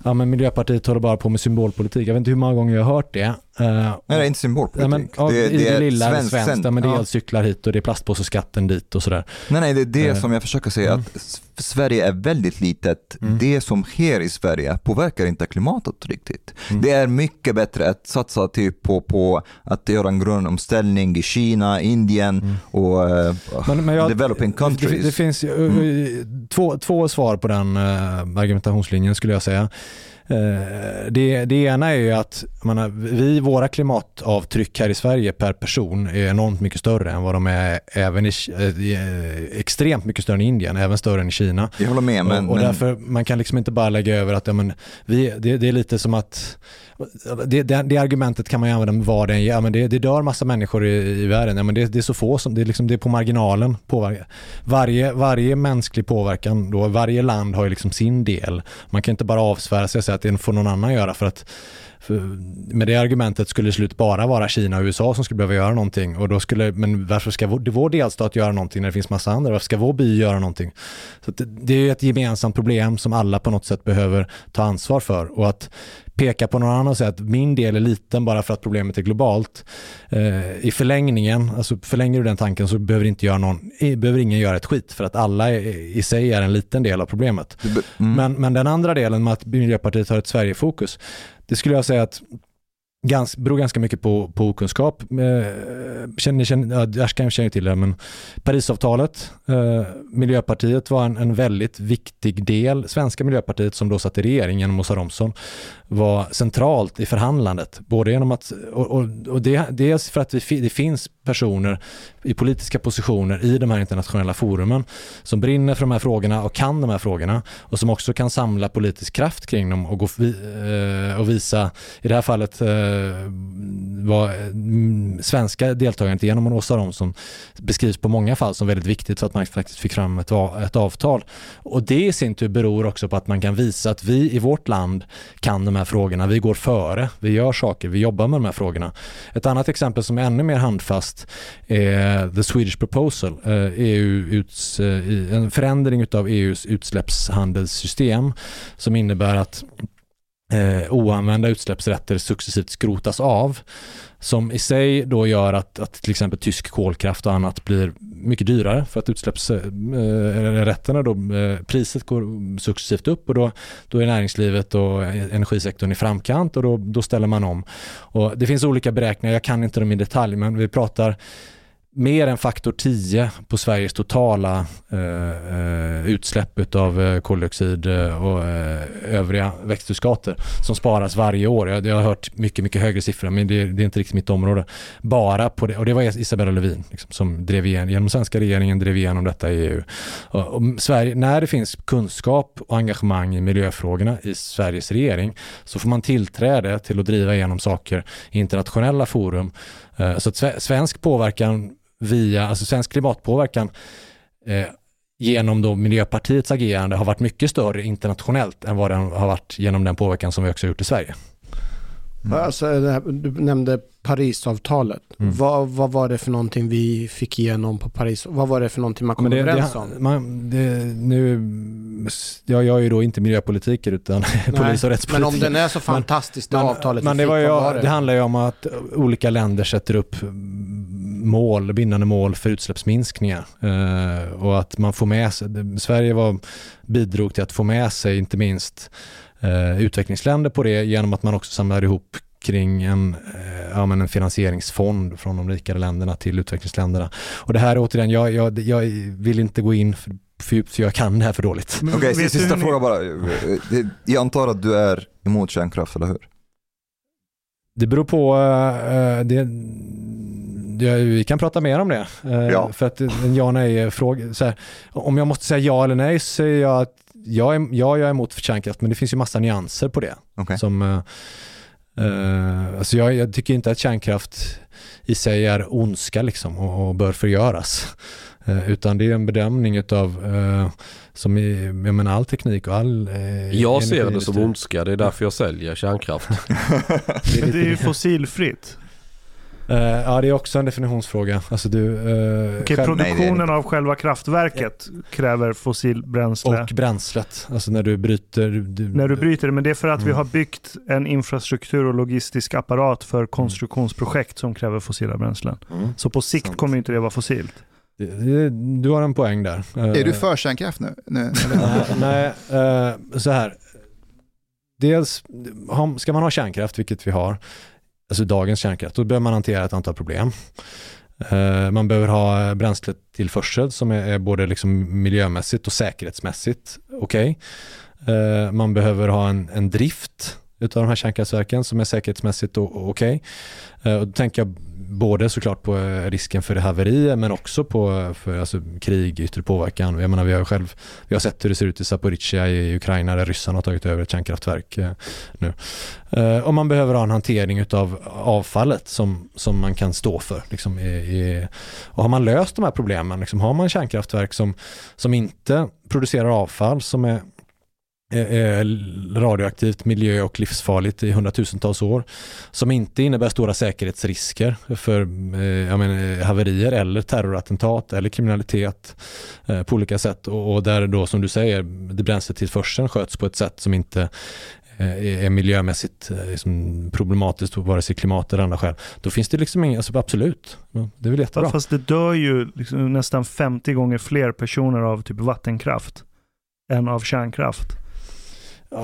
Ja, men Miljöpartiet håller bara på med symbolpolitik. Jag vet inte hur många gånger jag har hört det. Eh, Nej, det är inte symbolpolitik. Ja, men, ja, det, I det, lilla, svenskt svenskt, ja, men det är ja. elcyklar hit och det är plastpåseskatten dit och sådär. Nej, nej, det är det Eh, som jag försöker säga, mm. att Sverige är väldigt litet. Mm. Det som sker i Sverige påverkar inte klimatet riktigt. Mm. Det är mycket bättre att satsa typ på, på att göra en grön omställning i Kina, Indien Mm. och eh, Men, men jag, developing det, countries. det finns eh, två, två svar på den argumentationslinjen skulle jag säga. Eh, det, det ena är ju att menar, vi, våra klimatavtryck här i Sverige per person är enormt mycket större än vad de är även i, eh, eh, extremt mycket större än Indien, även större än Kina. jag håller med, men, och, och därför, man kan liksom inte bara lägga över att ja, men, vi, det, det är lite som att det, det, det argumentet kan man ju använda med vad det än ja, men det, det dör massa människor i, i världen. Ja, men det, det är så få som, det är, liksom, det är på marginalen. Påverkan. Varje, varje mänsklig påverkan, då, varje land har ju liksom sin del. Man kan inte bara avsvära sig och säga att det får någon annan göra för att för med det argumentet skulle det slut bara vara Kina och USA som skulle behöva göra någonting. Och då skulle, men varför ska vår, vår delstat göra någonting när det finns massa andra? Varför ska vår by göra någonting? Så det, det är ett gemensamt problem som alla på något sätt behöver ta ansvar för. Och att peka på någon annan och säga att min del är liten bara för att problemet är globalt. Eh, I förlängningen, alltså förlänger du den tanken så behöver, inte göra någon, behöver ingen göra ett skit för att alla i, i sig är en liten del av problemet. mm. Men, men den andra delen med att Miljöpartiet har ett Sverigefokus, det skulle jag säga att gans, beror ganska mycket på, på okunskap. Eh, känner, känner, ja, känner till det, men Parisavtalet, eh, Miljöpartiet var en, en väldigt viktig del, svenska Miljöpartiet som då satt i regeringen genom Åsa Romson, var centralt i förhandlandet. Både genom att, och, och, och det, dels för att vi, det finns personer i politiska positioner i de här internationella forumen som brinner för de här frågorna och kan de här frågorna och som också kan samla politisk kraft kring dem och, gå, eh, och visa, i det här fallet eh, vad var svenska deltagandet genom Åsa Romson beskrivs på många fall som väldigt viktigt så att man faktiskt fick fram ett, ett avtal. Och det i sin tur beror också på att man kan visa att vi i vårt land kan de här frågorna, vi går före, vi gör saker, vi jobbar med de här frågorna. Ett annat exempel som är ännu mer handfast är eh, The Swedish Proposal, eh, EU uts, eh, en förändring av EUs utsläppshandelssystem som innebär att eh, oanvända utsläppsrätter successivt skrotas av som i sig då gör att, att till exempel tysk kolkraft och annat blir mycket dyrare för att utsläppsrätterna eh, då, eh, priset går successivt upp och då, då är näringslivet och energisektorn i framkant och då, då ställer man om. Och det finns olika beräkningar, jag kan inte dem i detalj, men vi pratar mer än faktor 10 på Sveriges totala eh, eh utsläpp av eh, koldioxid eh, och eh, övriga växthusgaser som sparas varje år. Jag, jag har hört mycket, mycket högre siffror, men det, det är inte riktigt mitt område. Bara på det, och det var Isabella Lövin liksom, som drev igenom, genom svenska regeringen drev igenom detta i EU. Och, och Sverige, när det finns kunskap och engagemang i miljöfrågorna i Sveriges regering så får man tillträde till att driva igenom saker i internationella forum. Eh, Så att svensk påverkan via, alltså svensk klimatpåverkan eh, genom då Miljöpartiets agerande har varit mycket större internationellt än vad den har varit genom den påverkan som vi också har gjort i Sverige. Mm. Alltså, det du nämnde Parisavtalet. Mm. Vad, vad var det för någonting vi fick igenom på Paris? Vad var det för någonting man kom Men det, överens det, om? man, det, nu, ja, jag är ju då inte miljöpolitiker utan polis och rättspolitiker. Men om den är så fantastisk det Men- avtalet Men vi det, var ju, var det handlar ju om att olika länder sätter upp mål, bindande mål för utsläppsminskningar. Eh, och att man får med sig, Sverige var, bidrog till att få med sig inte minst eh, utvecklingsländer på det genom att man också samlar ihop kring en, eh, ja, men en finansieringsfond från de rikare länderna till utvecklingsländerna. Och det här är återigen, jag, jag, jag vill inte gå in för, för djupt för jag kan det här för dåligt. Okej, du sista hur ni- fråga bara. Jag antar att du är emot kärnkraft, eller hur? Det beror på, eh, det, det, vi kan prata mer om det. eh, Ja. För att en ja nej fråga, så här, om jag måste säga ja eller nej så säger jag att jag är, ja, jag är emot kärnkraft men det finns ju massa nyanser på det. Okej. Som, eh, eh, alltså jag, jag tycker inte att kärnkraft i sig är ondska liksom och, och bör förgöras. Eh, utan det är en bedömning utav, eh, som i, jag menar all teknik och all eh, Jag ser det som ondska, det är därför jag säljer kärnkraft. Men det är ju fossilfritt. Eh, ja, det är också en definitionsfråga. Alltså du, eh, Okej, själv- Nej, det är produktionen av själva kraftverket kräver fossilbränsle. och bränslet, alltså när du bryter... Du, när du bryter det, men det är för att vi Mm. har byggt en infrastruktur och logistisk apparat för konstruktionsprojekt som kräver fossila bränslen. Mm. Så på sikt Sant. kommer inte det vara fossilt. Du har en poäng där. Eh, Är du för kärnkraft nu? nu? Nej, eh, så här. Dels, ska man ha kärnkraft, vilket vi har, alltså dagens kärnkraft, då behöver man hantera ett antal problem. Eh, Man behöver ha bränsletillförsel som är både liksom miljömässigt och säkerhetsmässigt okej. Eh, Man behöver ha en, en drift utav de här kärnkraftverken som är säkerhetsmässigt okej. Eh, Och då tänker jag både såklart på eh, risken för haverier men också på eh, för, alltså, krig, yttre påverkan. Jag menar vi har själv vi har sett hur det ser ut i Zaporizjzja i Ukraina där ryssarna har tagit över ett kärnkraftverk eh, nu. Och man behöver ha en hantering utav avfallet som, som man kan stå för. Liksom, i, i, och har man löst de här problemen, liksom, har man kärnkraftverk som, som inte producerar avfall som är Eh, eh, radioaktivt, miljö och livsfarligt i hundratusentals år. Som inte innebär stora säkerhetsrisker för eh, jag menar, haverier eller terrorattentat eller kriminalitet på olika sätt. Och, där då som du säger, det bränsletillförseln sköts på ett sätt som inte är miljömässigt liksom problematiskt, vare sig klimat eller andra skäl. Då finns det liksom inga, alltså absolut, det är väl jättebra. Fast det dör ju liksom nästan 50 gånger fler personer av typ vattenkraft än av kärnkraft.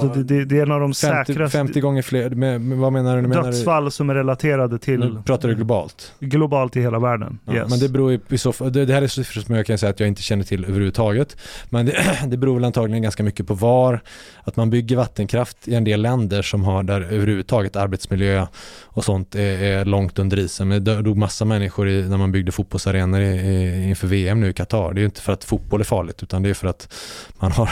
Så det, det, det är en av de 50, säkraste 50 gånger fler, med, med, vad menar du? du menar du- dödsfall som är relaterade till Nu pratar du globalt? globalt i hela världen. Ja, yes. Men det beror ju i så det, det här är siffror som jag kan säga att jag inte känner till överhuvudtaget. Men det, det beror väl antagligen ganska mycket på var, att man bygger vattenkraft i en del länder som har där överhuvudtaget arbetsmiljö och sånt är, är långt under isen. Men det dog massa människor i, när man byggde fotbollsarenor i, i, inför VM nu i Qatar. Det är ju inte för att fotboll är farligt utan det är för att man har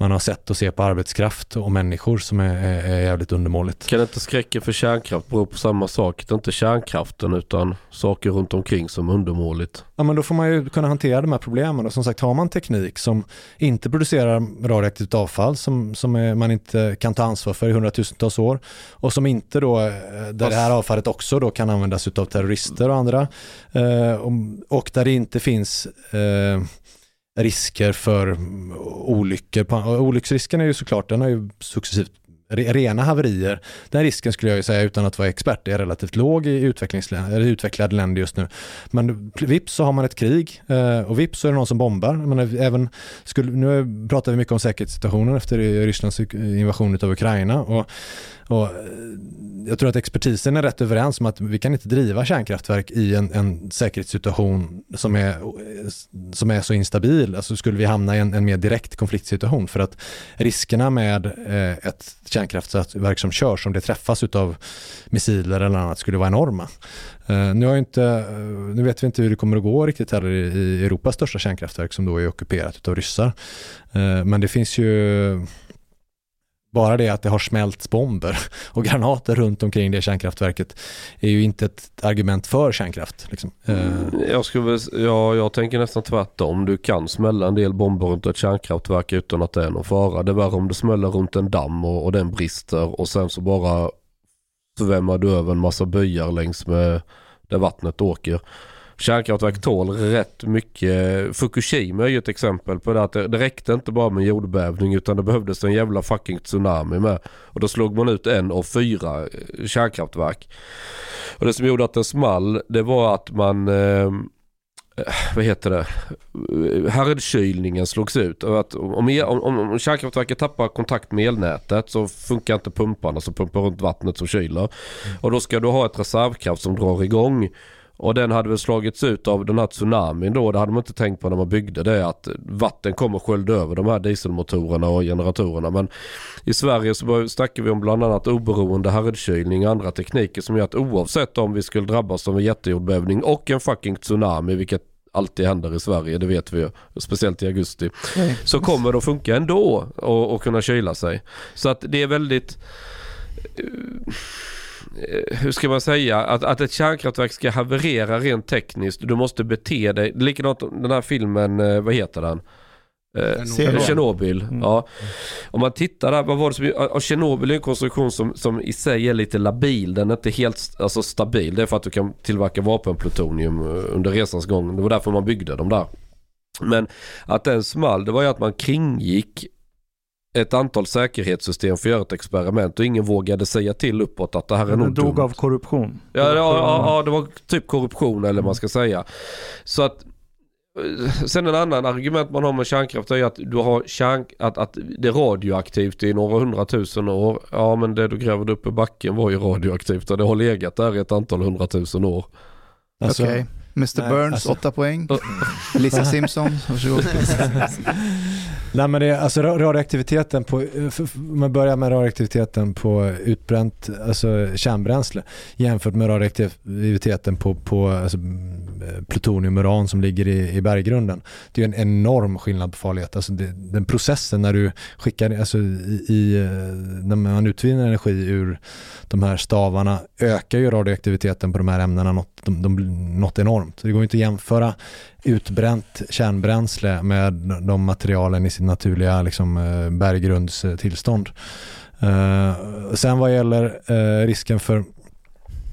man har sett och ser på arbetskraft och människor som är, är, är jävligt undermåligt. Kan inte skräcken för kärnkraft bero på samma sak? Det är inte kärnkraften utan saker runt omkring som är undermåligt. Ja men då får man ju kunna hantera de här problemen och som sagt har man teknik som inte producerar radioaktivt avfall som, som är, man inte kan ta ansvar för i hundratusentals år och som inte då, eh, där det här avfallet också då kan användas av terrorister och andra eh, och, och där det inte finns eh, risker för olyckor. Olycksrisken är ju såklart, den har ju successivt Rena haverier, den risken skulle jag ju säga utan att vara expert är relativt låg i utvecklingsländer, utvecklade länder just nu. Men vips så har man ett krig eh, och vips så är det någon som bombar. Men även skulle, nu pratar vi mycket om säkerhetssituationen efter Rysslands invasion av Ukraina och, och eh, jag tror att expertisen är rätt överens om att vi kan inte driva kärnkraftverk i en, en säkerhetssituation som är, som är så instabil. Alltså skulle vi hamna i en, en mer direkt konfliktsituation för att riskerna med eh, ett kärnkraftverk som körs, om det träffas av missiler eller annat, skulle vara enorma. Eh, nu, har inte, eh, nu vet vi inte hur det kommer att gå riktigt heller i, i Europas största kärnkraftverk som då är ockuperat av ryssar. Eh, men det finns ju bara det att det har smälts bomber och granater runt omkring det kärnkraftverket är ju inte ett argument för kärnkraft. Liksom. Eh, jag, skulle, ja, jag tänker nästan tvärtom. Du kan smälla en del bomber runt ett kärnkraftverk utan att det är någon fara. Det är värre om det smäller runt en damm och, och den brister och sen så bara svämmar du över en massa byar längs med där vattnet åker. Kärnkraftverk tål rätt mycket. Fukushima är ju ett exempel på det att det, räckte inte bara med jordbävning utan det behövdes en jävla fucking tsunami med. Och då slog man ut en av fyra eh, kärnkraftverk. Och det som gjorde att den small det var att man eh, vad heter det, härdkylningen slogs ut. Att om, el, om, om kärnkraftverket tappar kontakt med elnätet så funkar inte pumparna som pumpar runt vattnet som kyler. Och då ska du ha ett reservkraft som drar igång. Och den hade väl slagits ut av den här tsunamin då. Det hade man inte tänkt på när man byggde det. Att vatten kommer skölja över de här dieselmotorerna och generatorerna. Men i Sverige så snackar vi om bland annat oberoende härdkylning och andra tekniker som gör att oavsett om vi skulle drabbas av en jättejordbävning och en fucking tsunami, vilket alltid händer i Sverige, det vet vi ju. Speciellt i augusti. Så kommer det att funka ändå och, och kunna kyla sig. Så att det är väldigt eh, hur ska man säga, att, att ett kärnkraftverk ska haverera rent tekniskt. Du måste bete dig. Likadant den här filmen, eh, vad heter den? Eh, Tjernobyl. Mm. Ja. Om man tittar där, vad var det som, Tjernobyl är en konstruktion som, som i sig är lite labil. Den är inte helt alltså, stabil. Det är för att du kan tillverka vapenplutonium eh, under resans gång. Det var därför man byggde dem där. Men att den small, det var ju att man kringgick ett antal säkerhetssystem för att göra ett experiment och ingen vågade säga till uppåt att det här är nog dog dumt. av korruption. Ja, ja, ja, ja, det var typ korruption eller vad man ska säga. Så att eh, Sen en annan argument man har med kärnkraft är att du har kärn, att, att det är radioaktivt i några hundratusen år. Ja men det du grävde upp i backen var ju radioaktivt och det har legat där i ett antal hundratusen år. Alltså, Okej. Mr Burns, alltså- åtta poäng. Lisa Simpson, varsågod. Nej men det är alltså ra- radioaktiviteten på, f- om man börjar med radioaktiviteten på utbränt alltså kärnbränsle jämfört med radioaktiviteten på, på alltså, Eh, plutonium och uran som ligger i, i berggrunden. Det är en enorm skillnad på farlighet. Alltså det, den processen när du skickar, alltså i, i, eh, när man utvinner energi ur de här stavarna ökar ju radioaktiviteten på de här ämnena något, de, de, något enormt. Det går inte att jämföra utbränt kärnbränsle med de materialen i sin naturliga liksom, eh, berggrundstillstånd. Uh, sen vad gäller uh, risken för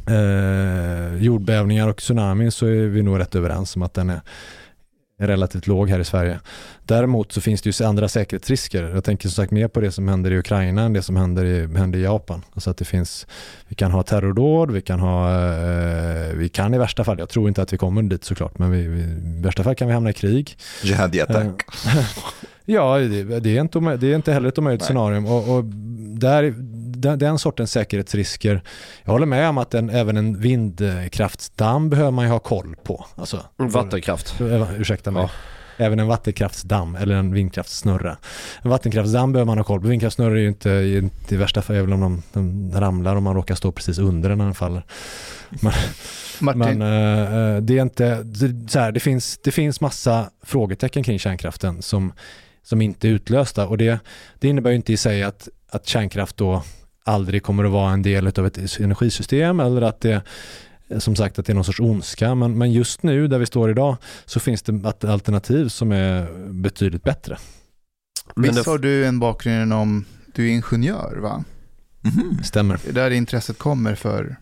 eh, jordbävningar och tsunamin så är vi nog rätt överens om att den är relativt låg här i Sverige. Däremot så finns det ju andra säkerhetsrisker. Jag tänker som sagt mer på det som händer i Ukraina än det som händer i, händer i Japan. Alltså att det finns, vi kan ha terrordåd, vi kan ha, eh, vi kan i värsta fall, jag tror inte att vi kommer dit såklart, men vi, vi, i värsta fall kan vi hamna i krig. Jihadi attack. Ja, det, det, är, inte, det är inte heller ett omöjligt scenario. Och, och där, den, den sortens säkerhetsrisker, jag håller med om att en, även en vindkraftsdamm behöver man ju ha koll på. Alltså, Vattenkraft. Eh, Ursäkta mig. Ja. Även en vattenkraftsdamm eller en vindkraftsnurra. En vattenkraftsdamm behöver man ha koll på. Vindkraftsnurror är ju inte, i värsta fall, även om de, de ramlar och man råkar stå precis under den när den faller. Martin, Men eh, eh, det är inte, det, så här, det, finns, det finns massa frågetecken kring kärnkraften som, som inte är utlösta och det, det innebär ju inte i sig att, att kärnkraft då aldrig kommer att vara en del av ett energisystem eller att det som sagt att det är någon sorts ondska men, men just nu där vi står idag så finns det alternativ som är betydligt bättre. Men visst har du en bakgrund inom, du är ingenjör va? Mhm. Stämmer. Det är där intresset kommer för,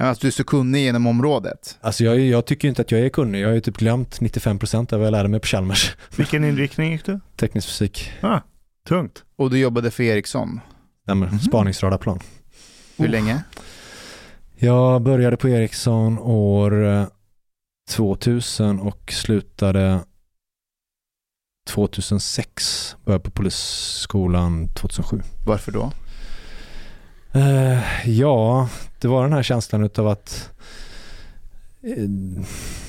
alltså du är så kunnig inom området. Alltså jag, jag tycker inte att jag är kunnig. Jag har ju typ glömt 95% av vad jag lärde mig på Chalmers. Vilken inriktning gick du? Teknisk fysik. Ah, tungt. Och du jobbade för Ericsson. Stämmer. Mhm. Spaningsradarplan. Hur Oh. länge? Jag började på Ericsson år eh, 2000 och slutade 2006. Började på polisskolan 2007. Varför då? Eh, ja, det var den här känslan utav att eh,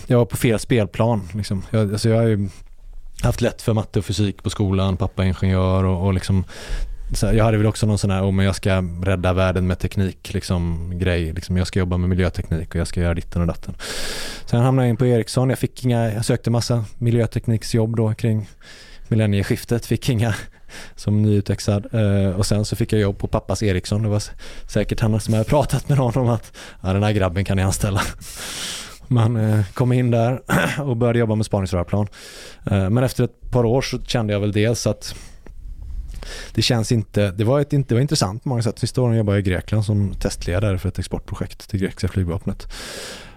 jag var på fel spelplan. Liksom. Jag, alltså jag har ju haft lätt för matte och fysik på skolan, pappa är ingenjör och, och liksom jag hade väl också någon sån här, oh, men jag ska rädda världen med teknik liksom, grej. Liksom, jag ska jobba med miljöteknik och jag ska göra ditten och datten. Sen hamnade jag in på Ericsson. Jag fick inga, jag sökte massa miljötekniksjobb då kring millennieskiftet. Fick inga som nyutexad. Eh, och sen så fick jag jobb på pappas Ericsson. Det var säkert han som hade pratat med någon om att ja, den här grabben kan ni anställa. Man eh, kom in där och började jobba med spaningsrörplan. Eh, men efter ett par år så kände jag väl dels att det känns inte, det var, ett, det var intressant på många sätt. Sista åren jobbade jag i Grekland som testledare för ett exportprojekt till grekiska flygvapnet.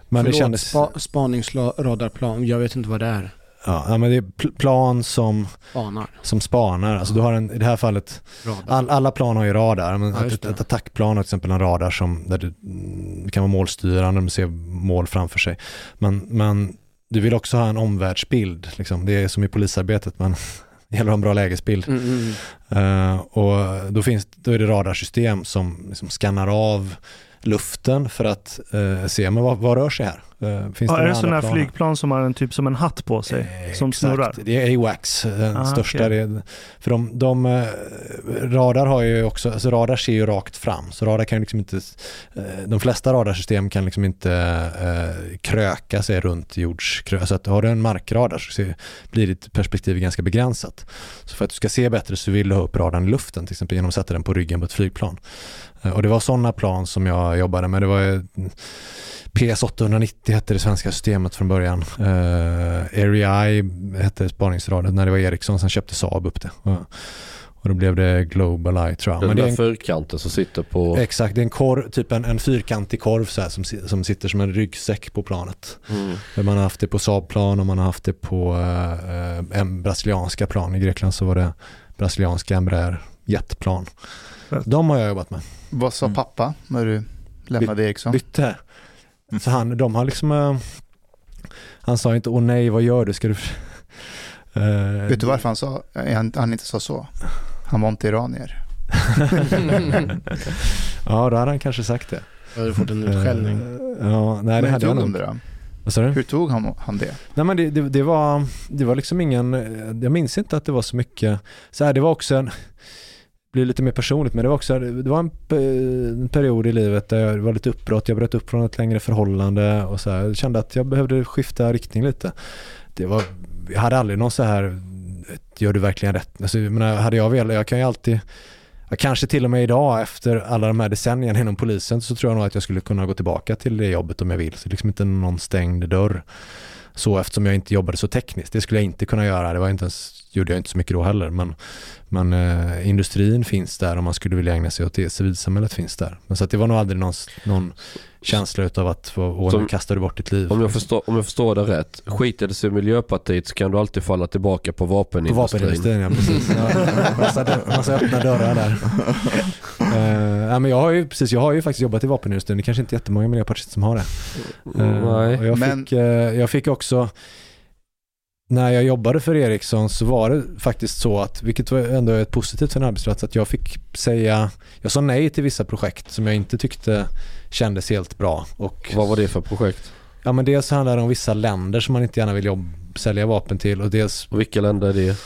Men det Förlåt, kändes... Spa, spaningsradarplan, jag vet inte vad det är. Ja, men det är pl- plan som, Spanar. som spanar. Alltså du har en, i det här fallet, all, alla plan har ju radar. Men Ja, ett, det. ett attackplan har till exempel en radar som där du, det kan vara målstyrande, de ser mål framför sig. Men, men du vill också ha en omvärldsbild. Liksom. Det är som i polisarbetet, men det gäller att ha en bra lägesbild. Mm, mm, Eh, och då, finns, då är det radarsystem som liksom skannar av luften för att eh, se men vad, vad rör sig här. Eh, finns Ja, är några det sådana flygplan som har en typ som en hatt på sig? Eh, som exakt. snurrar? Det är AWACS, den Ah, största. Det är, för de, de, eh, radar har ju också, alltså radar ser ju rakt fram. Så radar kan liksom inte, eh, de flesta radarsystem kan liksom inte eh, kröka sig runt jordskrö. Så att har du en markradar så ser, blir ditt perspektiv ganska begränsat. Så för att du ska se bättre så vill du ha upp radarn i luften, till exempel genom att sätta den på ryggen på ett flygplan. Eh, Och det var sådana plan som jag jobbade med. Det var ju PS890 hette det svenska systemet från början. Uh, Area hette spaningsraden när det var Ericsson, sen köpte Saab upp det. Och, och då blev det Global Eye tror jag. Den Men det är en, fyrkanten som sitter på... exakt, det är en korv, typ en, en fyrkantig korv så här, som, som sitter som en ryggsäck på planet. Mm. Man har haft det på Saab-plan och man har haft det på uh, en brasilianska plan. I Grekland så var det brasilianska Embraer jetplan. De har jag jobbat med. Vad sa Mm. pappa när du lämnade Ericsson? bytte. Så han, de har liksom, eh, han sa inte åh nej vad gör du, ska du... Eh, Vet du varför han sa, han, han inte sa så? Han var inte iranier. ja då hade han kanske sagt det. Jag hade fått en utskällning. Eh, ja, nej det hade jag de nog. det då? Du? Hur tog han, han det? Nej men det, det, det, var, det var liksom ingen, eh, jag minns inte att det var så mycket, så här, det var också en, blir lite mer personligt men det var också, det var en, eh, en period i livet där jag var lite uppbrott, jag bröt upp från ett längre förhållande och så här, jag kände att jag behövde skifta riktning lite. Det var, jag hade aldrig någon så här, gör du verkligen rätt? Alltså, jag menar, hade jag velat, jag kan ju alltid kanske till och med idag efter alla de här decennierna inom polisen så tror jag nog att jag skulle kunna gå tillbaka till det jobbet om jag vill. Så det är liksom inte någon stängd dörr. Så eftersom jag inte jobbade så tekniskt. Det skulle jag inte kunna göra. Det var inte ens, gjorde jag inte så mycket då heller. Men, men eh, industrin finns där om man skulle vilja ägna sig åt det. Civilsamhället finns där. Men så att det var nog aldrig någon, någon känsla utav att få, åh, nu kastar du bort ditt liv. Om jag, förstår, om jag förstår det rätt, skiter det sig i Miljöpartiet så kan du alltid falla tillbaka på På vapenindustrin. vapenindustrin, ja precis. Ja, massa, massa öppna dörrar där. Uh, ja, men jag har ju precis, jag har ju faktiskt jobbat i vapenindustrin. Det är kanske inte jättemånga miljöpartister som har det. Nej. och jag, Men- fick, eh, jag fick också, när jag jobbade för Ericsson så var det faktiskt så att, vilket var ändå ett positivt för en arbetsplats, att jag fick säga, jag sa nej till vissa projekt som jag inte tyckte kändes helt bra. Och, Vad var det för projekt? Ja men dels handlar det om vissa länder som man inte gärna vill jobb, sälja vapen till och dels Och vilka länder är det?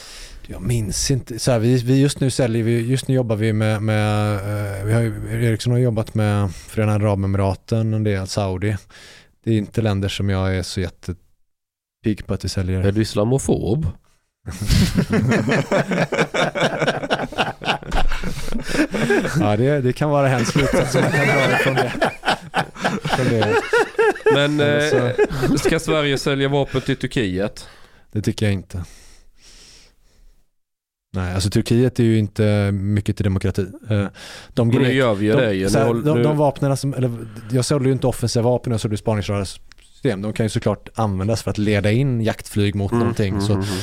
jag minns inte. Så här, vi, vi just nu säljer vi, just nu jobbar vi med, med eh, vi har, Ericsson har jobbat med Förenade Arabemiraten, en del Saudi. Det är inte länder som jag är så jättepigg på att vi säljer. Är du islamofob? ja, det, det kan vara en slutsats som man kan dra från det. Men eh, ska Sverige sälja vapen till Turkiet? Det tycker jag inte. Nej, alltså Turkiet är ju inte mycket till demokrati. Eh, De Men nu grek- gör vi ju det ju. de, Nu de, de vapnen som, eller jag sålde ju inte offensiva vapen, jag sålde ju spaningsradarsystem. De kan ju såklart användas för att leda in jaktflyg mot Mm, någonting. mm, Så, mm, mm.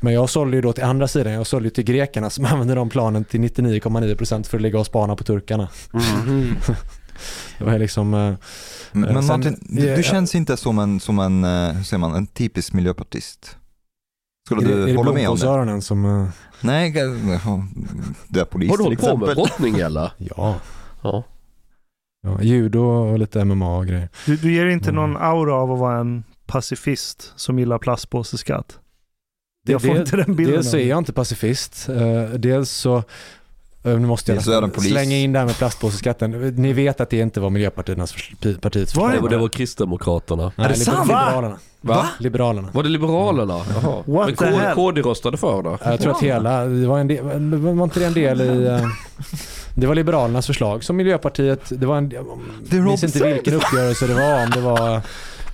men jag sålde ju då till andra sidan, jag sålde ju till grekerna som använde de planen till 99,9% för att ligga och spana på turkarna. Det var liksom, eh, Men, Eh, sen- Martin, du, du känns inte som en, som en, eh, hur säger man, en typisk miljöpartist. Skulle är det, är du det hålla med om det? blomkålsöronen som, eh, Nej, du är polis Har du hållit på med brottning eller? ja, Ja. ja, judo och lite MMA och grejer. Du, du ger inte Mm. någon aura av att vara en pacifist som gillar plastpåseskatt. Det- Jag får det- inte den bilden. Dels så är jag inte pacifist. Eh, dels så nu måste jag polis. slänga in det här med plastpåseskatten. Ni vet att det inte var Miljöpartiets för- partiets Var det Det förslag. var, det var Kristdemokraterna. Nej, Är det sant? Liberalerna. Va? Liberalerna. Var det Liberalerna? Jaha. What Men KD? KD röstade för det. Jag tror att hela, det var, en del, var inte det en del i... eh, Det var Liberalernas förslag som Miljöpartiet, det var en... Jag minns inte vilken uppgörelse det var, om det var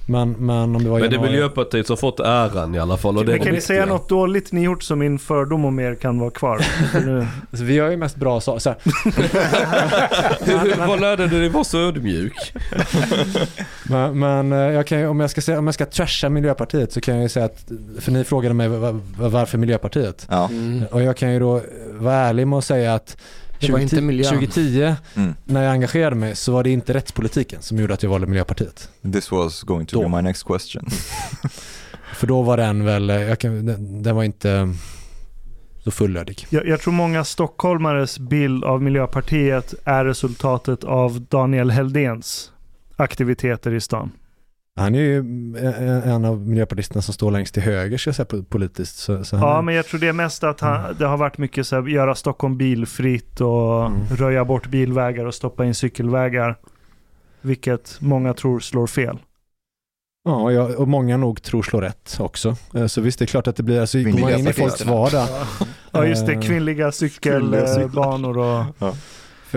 Men, men om det var Men det är Miljöpartiet som fått äran i alla fall. Och det Men kan ni säga något dåligt ni gjort så min fördom om er kan vara kvar? Alltså, vi gör ju mest bra saker. Vad lärde du dig vara så ödmjuk? Men, men eh, jag kan, om, jag ska säga, om jag ska trasha Miljöpartiet så kan jag ju säga att, för ni frågade mig va- va- varför Miljöpartiet. Ja. Mm. Och jag kan ju då vara ärlig med att säga att Det var inte 2010 miljön. 2010 Mm. när jag engagerade mig så var det inte rättspolitiken som gjorde att jag valde Miljöpartiet. This was going to Då. be my next question. För då var den väl, jag kan, den, den var inte så fullödig. Jag, jag tror många stockholmares bild av Miljöpartiet är resultatet av Daniel Heldens aktiviteter i stan. Han är ju en en av miljöpartisterna som står längst till höger ska jag säga po- politiskt. Så, så Ja, är- men jag tror det är mest att han, det har varit mycket så här, göra Stockholm bilfritt och Mm. röja bort bilvägar och stoppa in cykelvägar. Vilket många tror slår fel. Ja, och, jag, och många nog tror slår rätt också. Eh, Så visst, det är klart att det blir, alltså, går Kvinnliga man in i folks vardag, Ja, just det. Eh, Kvinnliga cykelbanor och...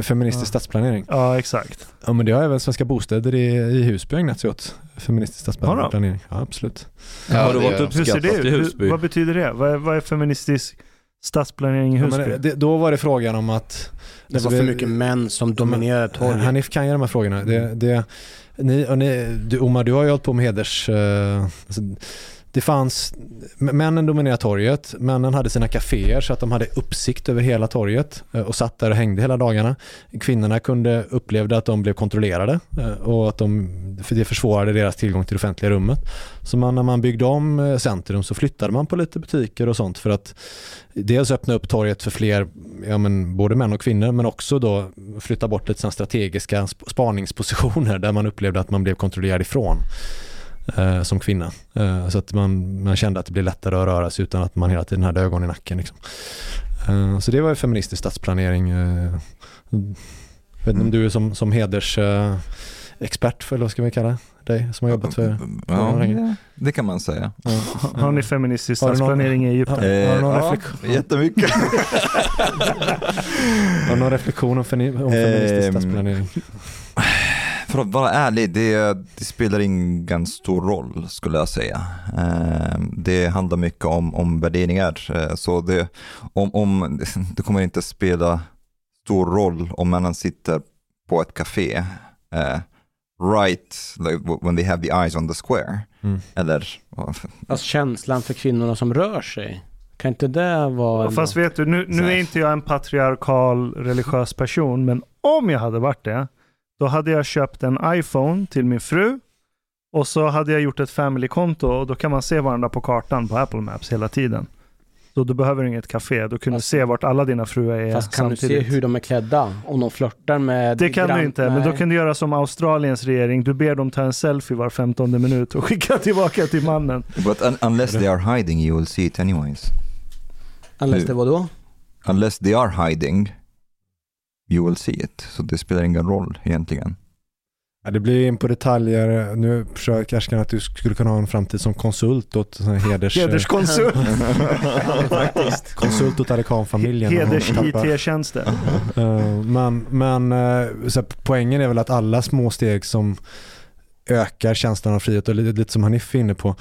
för feministisk Ja. stadsplanering. Ja, exakt. Ja, men det har även Svenska Bostäder i, i Husby ägnat sig åt. Feministisk Har stadsplanering. Ja, absolut. Har du varit gör- Hur ser det uppskattat i ut? Husby? Hur, vad betyder det? Vad är, vad är feministisk stadsplanering i Ja, Husby? men det, då var det frågan om att... Det var för mycket män som dominerade torget. Hanif kan ju de här frågorna. Det, det, ni, och ni, du, Omar, du har ju hållit på med heders... eh, alltså, det fanns, männen dominerade torget, männen hade sina kaféer så att de hade uppsikt över hela torget eh, och satt där och hängde hela dagarna. Kvinnorna kunde upplevde att de blev kontrollerade eh, och att de, för det försvårade deras tillgång till det offentliga rummet. Så man, när man byggde om eh, centrum så flyttade man på lite butiker och sånt för att dels öppna upp torget för fler, ja men både män och kvinnor, men också då flytta bort lite strategiska spaningspositioner där man upplevde att man blev kontrollerad ifrån eh, som kvinna. Eh, så att man, man kände att det blev lättare att röra sig utan att man hela tiden hade ögon i nacken. Liksom. Eh, så det var ju feministisk stadsplanering. Eh, vet inte om du är som, som heders eh, expert för, eller vad ska vi kalla dig, som har jobbat för... Ja, länge. det kan man säga. Har- Har ni feministisk Har stadsplanering i Egypten? Har du någon Eh, ja, reflektion? jättemycket. Har du någon reflektion om, om feministisk Ehm, stadsplanering? För att vara ärlig, det, det spelar ingen stor roll skulle jag säga. Eh, Det handlar mycket om, om värderingar. Eh, Så det, om, om, det kommer inte spela stor roll om man sitter på ett café, eh, right, like when they have the eyes on the square. Mm. Eller, Alltså känslan för kvinnorna som rör sig. Kan inte det vara... ändå- Fast vet du, nu, nu är inte jag en patriarkal religiös person, men om jag hade varit det, då hade jag köpt en iPhone till min fru och så hade jag gjort ett family-konto och då kan man se varandra på kartan på Apple Maps hela tiden. Så du behöver inget café, du kunde Fast- se vart alla dina fruar är Fast kan samtidigt. du se hur de är klädda? Om de flörtar med... Det kan grann- du inte, men då Nej. kan du göra som Australiens regering. Du ber dem ta en selfie var 15 minut och skicka tillbaka till mannen. but un, unless they are hiding you will see it anyways. Unless det var då? Unless they are hiding you will see it. Så det spelar ingen roll egentligen. Ja, det blir in på detaljer. Nu försöker Ashkan att du skulle kunna ha en framtid som konsult åt heders... Hederskonsult. Faktiskt. konsult åt Arikanfamiljen. Heders Tappar- IT-tjänster. Eh, men men eh, så här, poängen är väl att alla små steg som ökar känslan av frihet och lite, lite som Hanif är inne på.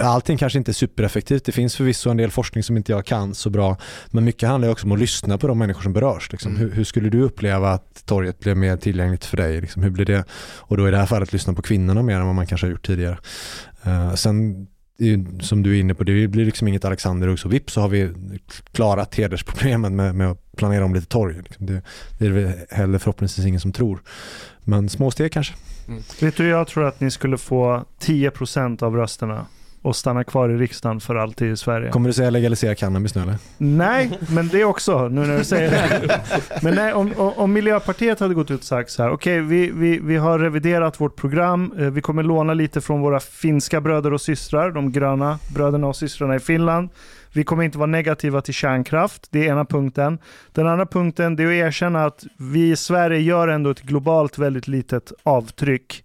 Allting kanske inte är supereffektivt. Det finns förvisso en del forskning som inte jag kan så bra. Men mycket handlar också om att lyssna på de människor som berörs. Liksom. Mm. Hur, hur skulle du uppleva att torget blev mer tillgängligt för dig? Liksom, hur blir det? Och då i det här fallet lyssna på kvinnorna mer än vad man kanske har gjort tidigare. Eh, sen det som du är inne på, det blir liksom inget Alexander och så vips så har vi klarat hedersproblemet med, med att planera om lite torg. Liksom. Det, det är väl heller förhoppningsvis ingen som tror. Men små steg kanske. Vet du, jag tror att ni skulle få 10% av rösterna och stanna kvar i riksdagen för alltid i Sverige. Kommer du säga legalisera cannabis nu eller? Nej, men det också, nu när du säger det. Men nej, om, om Miljöpartiet hade gått ut och sagt så här, okej, vi, vi, vi har reviderat vårt program, eh, vi kommer låna lite från våra finska bröder och systrar, de gröna bröderna och systrarna i Finland. Vi kommer inte vara negativa till kärnkraft, det är ena punkten. Den andra punkten, det är att erkänna att vi i Sverige gör ändå ett globalt väldigt litet avtryck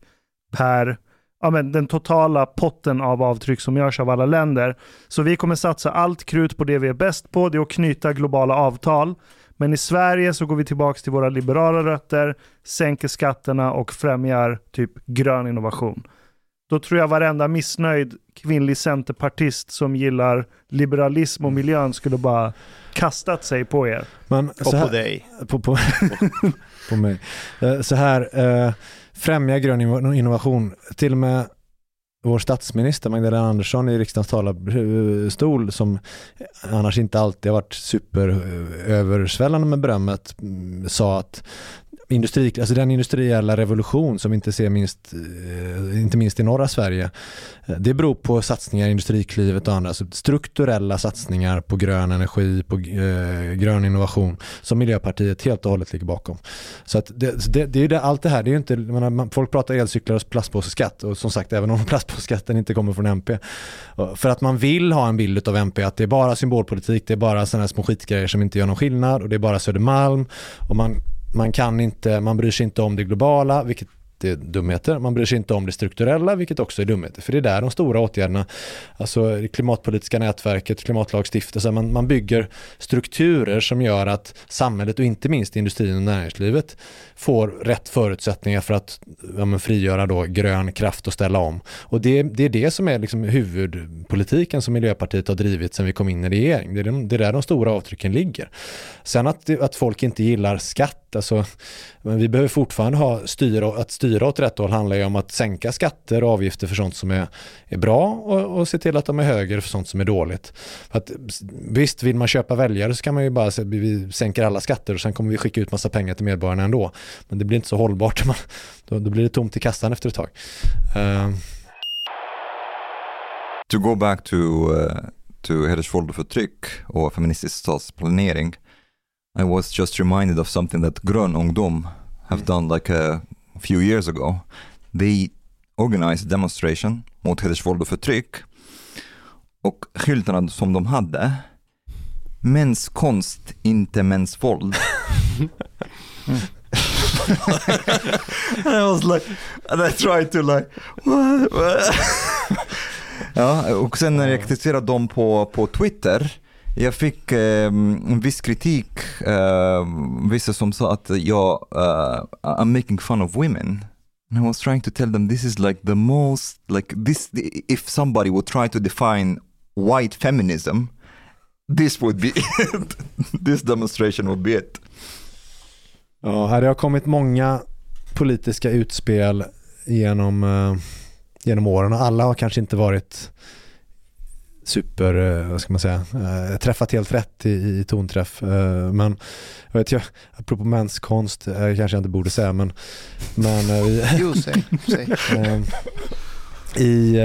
per ja, men den totala potten av avtryck som görs av alla länder. Så vi kommer satsa allt krut på det vi är bäst på, det är att knyta globala avtal. Men i Sverige så går vi tillbaka till våra liberala rötter, sänker skatterna och främjar typ grön innovation då tror jag varenda missnöjd kvinnlig centerpartist som gillar liberalism och miljön skulle bara kastat sig på er. Men Och så på här, dig. på, på, på mig. Eh, Så här, eh, främja grön inno- innovation. Till och med vår statsminister Magdalena Andersson i riksdagens talarstol som annars inte alltid har varit superöversvällande med berömmet mm, sa att industri, alltså den industriella revolution som vi inte ser minst, eh, inte minst i norra Sverige, eh, det beror på satsningar i Industriklivet och andra, alltså strukturella satsningar på grön energi, på eh, grön innovation som Miljöpartiet helt och hållet ligger bakom. Så att det, det, det är ju det, allt det här, det är ju inte, menar, man, folk pratar elcyklar och plastpåseskatt och som sagt även om plastpåseskatten inte kommer från MP. För att man vill ha en bild av MP att det är bara symbolpolitik, det är bara sådana här små skitgrejer som inte gör någon skillnad och det är bara Södermalm och man, man kan inte, man bryr sig inte om det globala, vilket är dumheter. Man bryr sig inte om det strukturella, vilket också är dumheter. För det är där de stora åtgärderna, alltså det klimatpolitiska nätverket, klimatlagstiftelsen, man, man bygger strukturer som gör att samhället och inte minst industrin och näringslivet får rätt förutsättningar för att ja, men frigöra då grön kraft och ställa om. Och det, det är det som är liksom huvudpolitiken som Miljöpartiet har drivit sedan vi kom in i regering. Det är, de, det är där de stora avtrycken ligger. Sen att, att folk inte gillar skatt, alltså, men vi behöver fortfarande ha styra, att styra åt rätt håll handlar ju om att sänka skatter och avgifter för sånt som är, är bra och, och se till att de är högre för sånt som är dåligt. För att, visst, vill man köpa väljare så kan man ju bara säga vi sänker alla skatter och sen kommer vi skicka ut massa pengar till medborgarna ändå. Men det blir inte så hållbart, man, då, då blir det tomt i kassan efter ett tag. Uh. To go back to, uh, to hedersvåld och förtryck och feministisk stadsplanering. I was just reminded of something that Grön Ungdom have done like a few years ago. They organized a demonstration mot hedersvåld och förtryck. Och skyltarna som de hade, mäns konst, inte mäns våld. and I was like, and I tried to like, what? what? ja, och sen när jag kritiserade dem på, på Twitter, jag fick eh, en viss kritik, eh, vissa som sa att jag, uh, I'm making fun of women. And I was trying to tell them this is like the most, like this, if somebody would try to define white feminism, this would be it. this demonstration would be it. Ja, här har kommit många politiska utspel genom, eh, genom åren och alla har kanske inte varit super, eh, vad ska man säga, eh, träffat helt rätt i, i tonträff. Eh, men jag vet jag, apropå mänskonst, eh, kanske jag inte borde säga, men, men vi, Jo, säg. säg. i,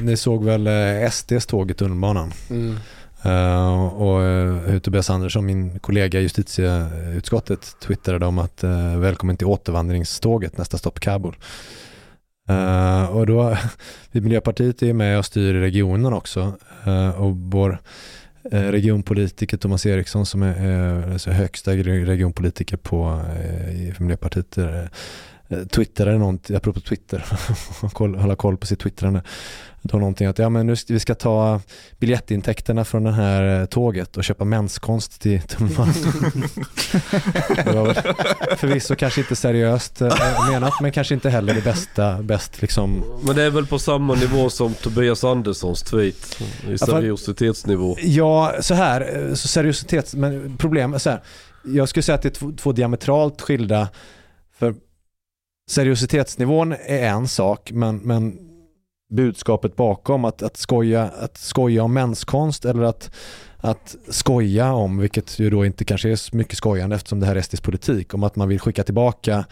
ni såg väl SDs tåg i tunnelbanan? Mm. Uh, och hur Tobias Andersson, min kollega i justitieutskottet, twittrade om att uh, välkommen till återvandringståget, nästa stopp Kabul. Uh, och då, vi Miljöpartiet är med och styr i regionen också. Uh, och vår uh, regionpolitiker Thomas Eriksson som är uh, alltså högsta regionpolitiker på uh, Miljöpartiet uh, twittrade någonting, apropå Twitter, hålla koll på sitt twittrande, då någonting att ja, men nu ska, vi ska ta biljettintäkterna från det här eh, tåget och köpa menskonst till väl förvisso kanske inte seriöst eh, menat men kanske inte heller det bästa, bäst liksom. Men det är väl på samma nivå som Tobias Anderssons tweet i seriositetsnivå. Ja, så här, eh, så seriositet, men problem så här, jag skulle säga att det är två, två diametralt skilda, för seriositetsnivån är en sak, men, men budskapet bakom att, att, skoja, att skoja om mänskonst eller att, att skoja om, vilket ju då inte kanske är så mycket skojande eftersom det här är SDs politik, om att man vill skicka tillbaka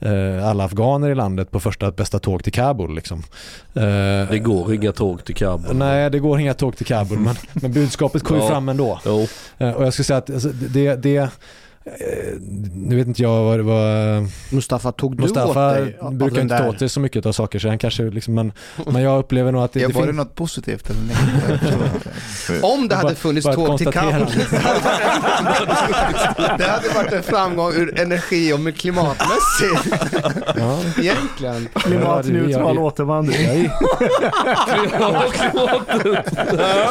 eh, alla afghaner i landet på första bästa tåg till Kabul. Liksom. Eh, Det går inga tåg till Kabul. Nej, det går inga tåg till Kabul, men, men budskapet kom ju Ja. fram ändå. Eh, Och jag skulle säga att alltså, det, det nu vet inte jag vad det var, Mustafa, tog du Mustafa åt dig brukar inte ta åt sig så mycket av saker så han kanske liksom, men, men jag upplever nog att det, Ja, det var det något positivt eller negativt? Om det hade Bara- funnits bara ett tåg till konstaterande. det hade varit en framgång ur energi och klimatmässigt. ja, Egentligen. Klimatneutral återvandring.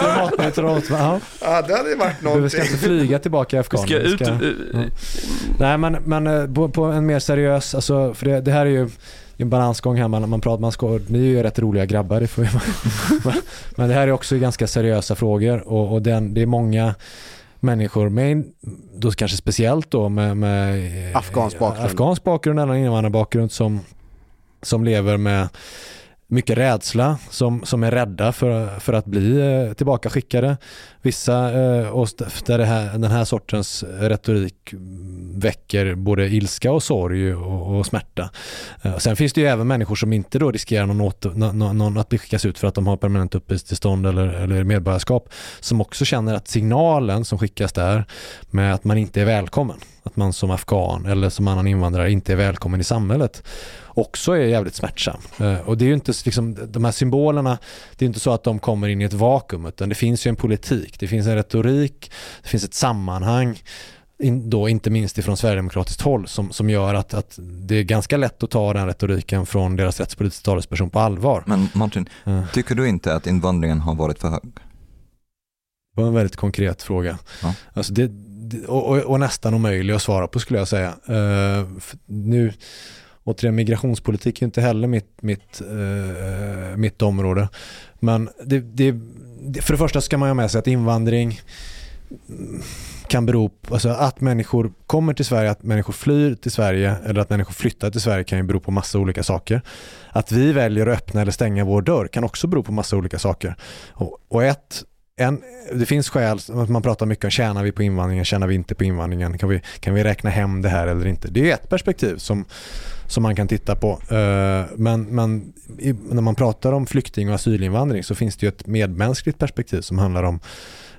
klimatneutral, ja. Ja, det hade varit Vi ska inte flyga tillbaka i Afghanistan. Eh, Nej men, men eh, på, på en mer seriös, alltså, för det, det här är ju en balansgång här. Man, man pratar, man ska, ni är ju rätt roliga grabbar. Det ju, men, men det här är också ganska seriösa frågor och, och den, det är många människor med, då kanske speciellt då med, med Afghansk bakgrund. afghansk bakgrund eller invandrarbakgrund som, som lever med mycket rädsla, som, som är rädda för, för att bli eh, tillbaka skickade. Vissa, eh, och där det här, den här sortens retorik väcker både ilska och sorg och, och smärta. Eh, sen finns det ju även människor som inte då riskerar någon, åter, någon, någon att bli skickas ut för att de har permanent uppehållstillstånd eller, eller medborgarskap, som också känner att signalen som skickas där med att man inte är välkommen, att man som afghan eller som annan invandrare inte är välkommen i samhället också är jävligt smärtsam. Eh, och det är ju inte liksom, de här symbolerna, det är inte så att de kommer in i ett vakuum utan det finns ju en politik, det finns en retorik, det finns ett sammanhang in, då inte minst ifrån Sverigedemokratiskt håll som, som gör att, att det är ganska lätt att ta den retoriken från deras rättspolitiska talesperson på allvar. Men Martin, Eh, tycker du inte att invandringen har varit för hög? Det var en väldigt konkret fråga. Ja. Alltså det, och, och, och nästan omöjlig att svara på skulle jag säga. Uh, nu, återigen, migrationspolitik är inte heller mitt, mitt, eh, mitt område. Men det, det, för det första ska man ha med sig att invandring kan bero på, alltså att människor kommer till Sverige, att människor flyr till Sverige eller att människor flyttar till Sverige kan ju bero på massa olika saker. Att vi väljer att öppna eller stänga vår dörr kan också bero på massa olika saker. Och, och ett en, det finns skäl, man pratar mycket om tjänar vi på invandringen, tjänar vi inte på invandringen, kan vi, kan vi räkna hem det här eller inte? Det är ett perspektiv som, som man kan titta på. Eh, men, men när man pratar om flykting och asylinvandring så finns det ju ett medmänskligt perspektiv som handlar om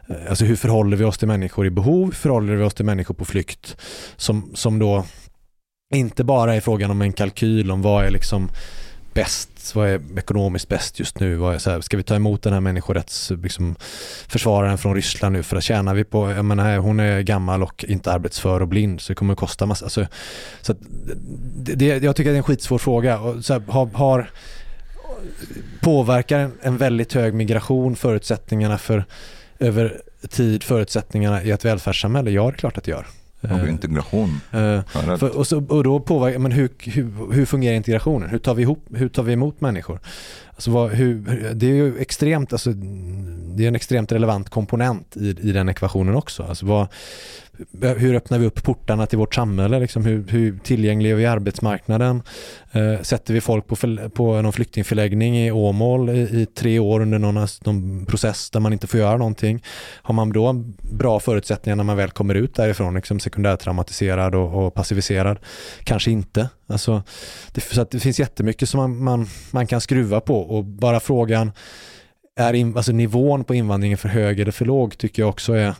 eh, alltså hur förhåller vi oss till människor i behov, hur förhåller vi oss till människor på flykt som, som då inte bara är frågan om en kalkyl om vad är liksom bäst, vad är ekonomiskt bäst just nu? Vad är så här, ska vi ta emot den här människorättsförsvararen liksom, försvararen från Ryssland nu för att tjäna vi på, jag menar hon är gammal och inte arbetsför och blind så det kommer att kosta massa. Alltså, så att, det, det, jag tycker att det är en skitsvår fråga. Och så här, har, har, påverkar en, en väldigt hög migration förutsättningarna för över tid förutsättningarna i ett välfärdssamhälle? Ja, det är klart att det gör. Och integration. Uh, för, och, så, och då påverkar, men hur, hur, hur fungerar integrationen? Hur tar vi, ihop, hur tar vi emot människor? Alltså vad, hur, det är ju extremt, alltså, det är en extremt relevant komponent i, i den ekvationen också. Alltså vad, hur öppnar vi upp portarna till vårt samhälle? Liksom hur, hur tillgängliga är vi arbetsmarknaden? Eh, sätter vi folk på, på någon flyktingförläggning i Åmål i, i tre år under någon, någon, process där man inte får göra någonting? Har man då bra förutsättningar när man väl kommer ut därifrån, liksom sekundärtraumatiserad och, och passiviserad? Kanske inte. Alltså, det, så att det finns jättemycket som man, man, man kan skruva på och bara frågan är in, alltså nivån på invandringen för hög eller för låg tycker jag också är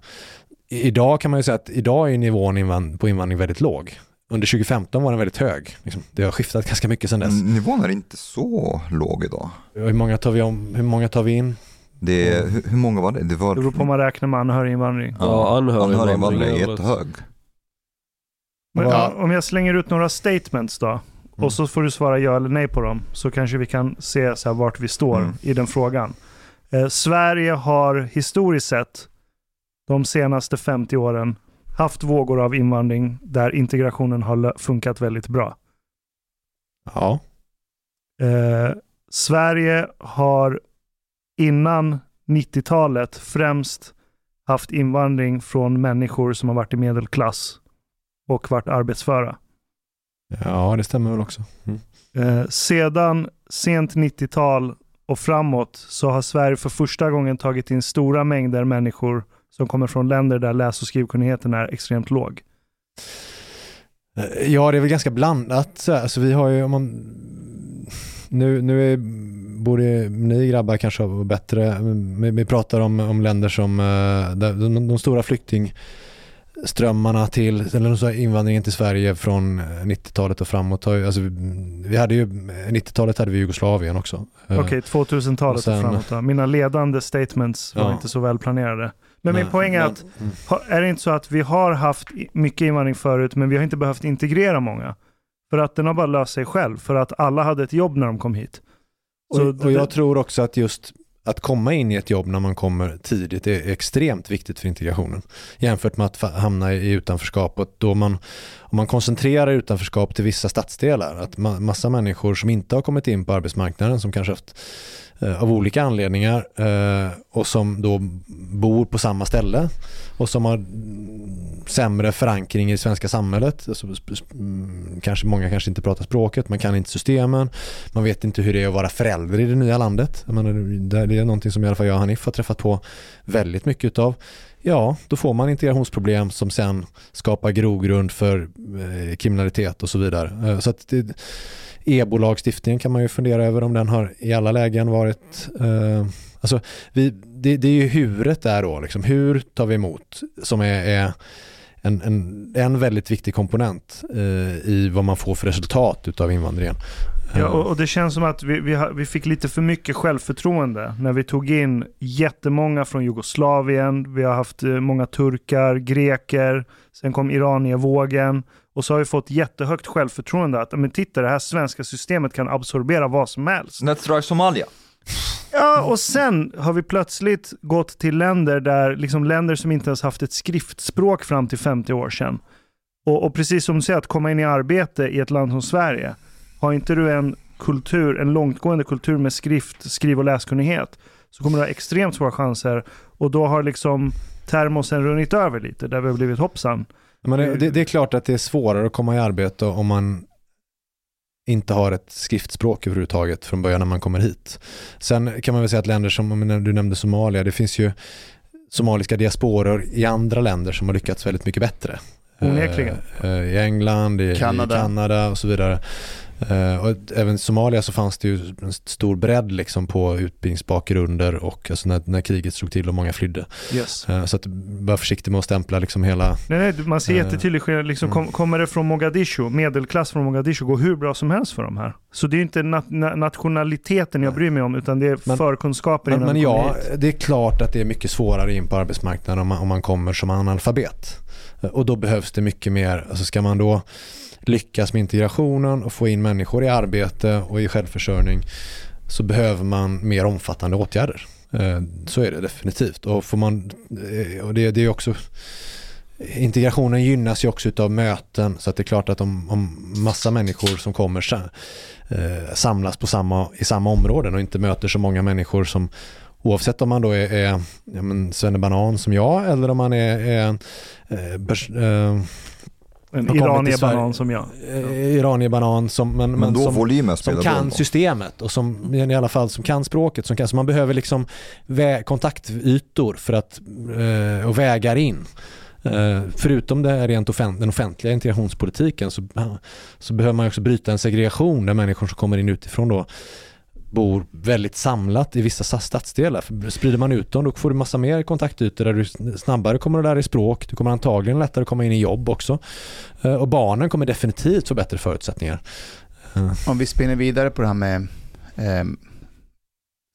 Idag kan man ju säga att idag är nivån på invandring väldigt låg. Under 2015 var den väldigt hög. Liksom, det har skiftat ganska mycket sedan dess. Nivån är inte så låg idag. Hur många tar vi, om, hur många tar vi in? Det är, hur, många var det? Det, var, Det beror på om man räknar med anhöriginvandring. Ja, anhöriginvandring är jättehög. Men, ja, om jag slänger ut några statements då. Och så får du svara ja eller nej på dem. Så kanske vi kan se så här vart vi står Mm. i den frågan. Eh, Sverige har historiskt sett de senaste 50 åren haft vågor av invandring där integrationen har funkat väldigt bra. Ja. Eh, Sverige har innan 90-talet främst haft invandring från människor som har varit i medelklass och varit arbetsföra. ja, det stämmer väl också. Mm. Eh, sedan sent 90-tal och framåt så har Sverige för första gången tagit in stora mängder människor som kommer från länder där läs och skrivkunnigheten är extremt låg. Eh, Ja, det är väl ganska blandat. Så. Alltså, vi har ju, om man, nu, nu är, borde ni grabbar kanske vara bättre. Vi, vi pratar om, om länder som, eh, de, de stora flyktingströmmarna till, eller invandringen till Sverige från eh, 90-talet och framåt. Alltså, vi, hade ju, 90-talet hade vi Jugoslavien också. Eh, Okej, 2000-talet och sen- och framåt. Då. Mina ledande statements var Ja. inte så väl planerade. Men min poäng är men- att Är det inte så att vi har haft mycket invandring förut, men vi har inte behövt integrera många? För att den har bara löst sig själv, för att alla hade ett jobb när de kom hit. Så och, och jag tror också att just att komma in i ett jobb när man kommer tidigt är extremt viktigt för integrationen. Jämfört med att hamna i utanförskapet då man, om man koncentrerar utanförskap till vissa stadsdelar, att ma- massa människor som inte har kommit in på arbetsmarknaden, som kanske haft eh, av olika anledningar eh, och som då bor på samma ställe och som har sämre förankring i det svenska samhället. Alltså, mm, kanske, många kanske inte pratar språket, man kan inte systemen, man vet inte hur det är att vara förälder i det nya landet. Jag menar, det är någonting som i alla fall jag och Hanif har träffat på väldigt mycket utav. Ja, då får man integrationsproblem som sen skapar grogrund för eh, kriminalitet och så vidare. Eh, så att det, EBO-lagstiftningen kan man ju fundera över om den har i alla lägen varit eh, Alltså, vi, det, det är ju huret där då, liksom. hur tar vi emot som är, är en, en, en väldigt viktig komponent eh, i vad man får för resultat utav invandringen. Ja, och, och det känns som att vi, vi, vi fick lite för mycket självförtroende när vi tog in jättemånga från Jugoslavien. Vi har haft eh, många turkar, greker, sen kom iraniervågen. Och så har vi fått jättehögt självförtroende att men titta, det här svenska systemet kan absorbera vad som helst. Let's try Somalia. Ja, och sen har vi plötsligt gått till länder där, liksom länder som inte ens haft ett skriftspråk fram till 50 år sedan. Och, och precis som du säger, att komma in i arbete i ett land som Sverige, har inte du en kultur, en långtgående kultur med skrift, skriv och läskunnighet, så kommer du ha extremt svåra chanser. Och då har liksom termosen runnit över lite, där vi har blivit hoppsan. Men det, det, det är klart att det är svårare att komma i arbete om man inte har ett skriftspråk överhuvudtaget från början när man kommer hit. Sen kan man väl säga att länder som, om du nämnde Somalia, det finns ju somaliska diasporer i andra länder som har lyckats väldigt mycket bättre. Onekligen. Eh, eh, I England, i Kanada. i Kanada och så vidare. Eh, och även i Somalia så fanns det ju en stor bredd liksom på utbildningsbakgrunder och alltså när, när kriget slog till och många flydde. Yes. Eh, så att var försiktig med att stämpla liksom hela Nej, nej, man ser Eh, jättetydlig skillnad. Liksom, kom, kommer det från Mogadishu, medelklass från Mogadishu, går hur bra som helst för de här. Så det är inte na nationaliteten jag bryr mig om, utan det är Men- förkunskaper Men, innan men ja, hit. det är klart att det är mycket svårare in på arbetsmarknaden om man, om man kommer som analfabet. Och då behövs det mycket mer, alltså ska man då lyckas med integrationen och få in människor i arbete och i självförsörjning så behöver man mer omfattande åtgärder. Eh, så är det definitivt. Och, får man, eh, och det, det är också Integrationen gynnas ju också av möten så att det är klart att om, om massa människor som kommer eh, samlas på samma, i samma områden och inte möter så många människor som oavsett om man då är, är ja, men Banan som jag eller om man är, är eh, börs, eh, en Sverige. som jag. eh, iranierbanan som, men, Men, men då som, volymen som kan systemet och som i alla fall som kan språket. Som kan, så man behöver liksom vä- kontaktytor för att eh, och vägar in. Eh, förutom det rent offent- den offentliga integrationspolitiken så, så behöver man också bryta en segregation där människor som kommer in utifrån då bor väldigt samlat i vissa sta- stadsdelar. För sprider man ut dem då får du massa mer kontaktytor där du snabbare kommer att lära dig språk. Du kommer antagligen lättare komma in i jobb också. Eh, och barnen kommer definitivt få bättre förutsättningar. Eh, Om vi spinner vidare på det här med eh,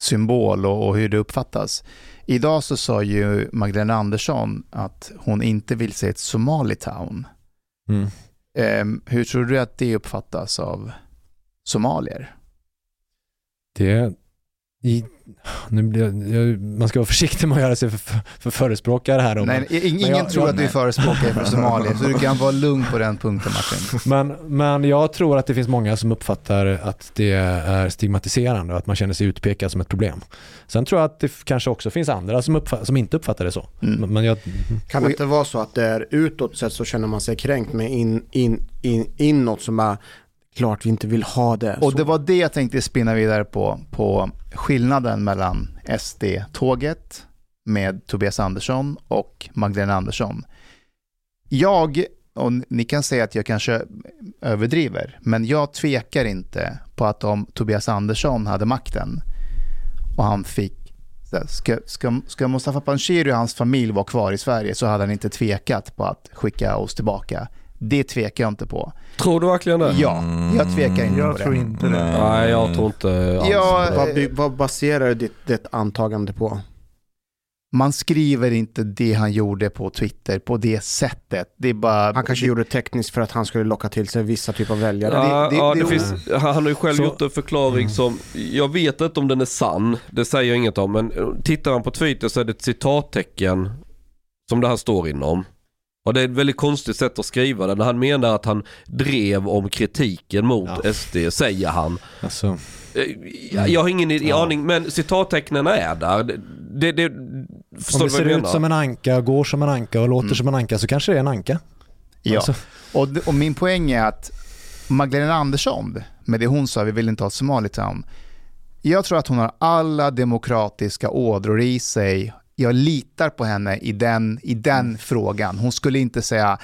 symbol och, och hur det uppfattas. Idag så sa ju Magdalena Andersson att hon inte vill se ett Somalitown. Mm. Eh, hur tror du att det uppfattas av somalier? Det i, nu blir jag, man ska vara försiktig med att göra sig för, för, för förespråkare här. Då, Nej, ing- ingen men jag- tror jag- att du är förespråkare för somalier, så du kan vara lugn på den punkten Martin. men, men jag tror att det finns många som uppfattar att det är stigmatiserande och att man känner sig utpekad som ett problem. Sen tror jag att det kanske också finns andra som, uppfa- som inte uppfattar det så. Mm. Men- Men jag, Kan det inte vara så att det är utåt sett så känner man sig kränkt men in, in, in, inåt så bara klart vi inte vill ha det. Och det var det jag tänkte spinna vidare på, på skillnaden mellan SD-tåget med Tobias Andersson och Magdalena Andersson. Jag, och ni kan säga att jag kanske överdriver, men jag tvekar inte på att om Tobias Andersson hade makten och han fick Ska, ska, ska Mustafa Panshiri och hans familj vara kvar i Sverige så hade han inte tvekat på att skicka oss tillbaka. Det tvekar jag inte på. Tror du verkligen det? Ja, jag tvekar inte Jag på tror det. inte det. Nej. Nej, jag tror inte alls Ja, vad, by- vad baserar du ditt, ditt antagande på? man skriver inte det han gjorde på Twitter på det sättet. Det är bara... Han kanske gjorde det tekniskt för att han skulle locka till sig vissa typer av väljare. Ja, det- ja, det- det det- finns, han har ju själv Så- gjort en förklaring som, jag vet inte om den är sann, det säger jag inget om, men eh, tittar man på Twitter så är det ett citattecken som det här står inom. Och det är ett väldigt konstigt sätt att skriva det. När han menar att han drev om kritiken mot Ja. SD, säger han. Alltså, Eh, Jag, jag har ingen Ja. aning, men citattecknen är där. Det, det, om det ser ut som en anka, går som en anka och låter Mm. som en anka så kanske det är en anka. Ja. Alltså, Och, och min poäng är att Magdalena Andersson, med det hon sa, vi vill inte ha ett Somalitown. Jag tror att hon har alla demokratiska ådror i sig. Jag litar på henne i den, i den frågan. Hon skulle inte säga,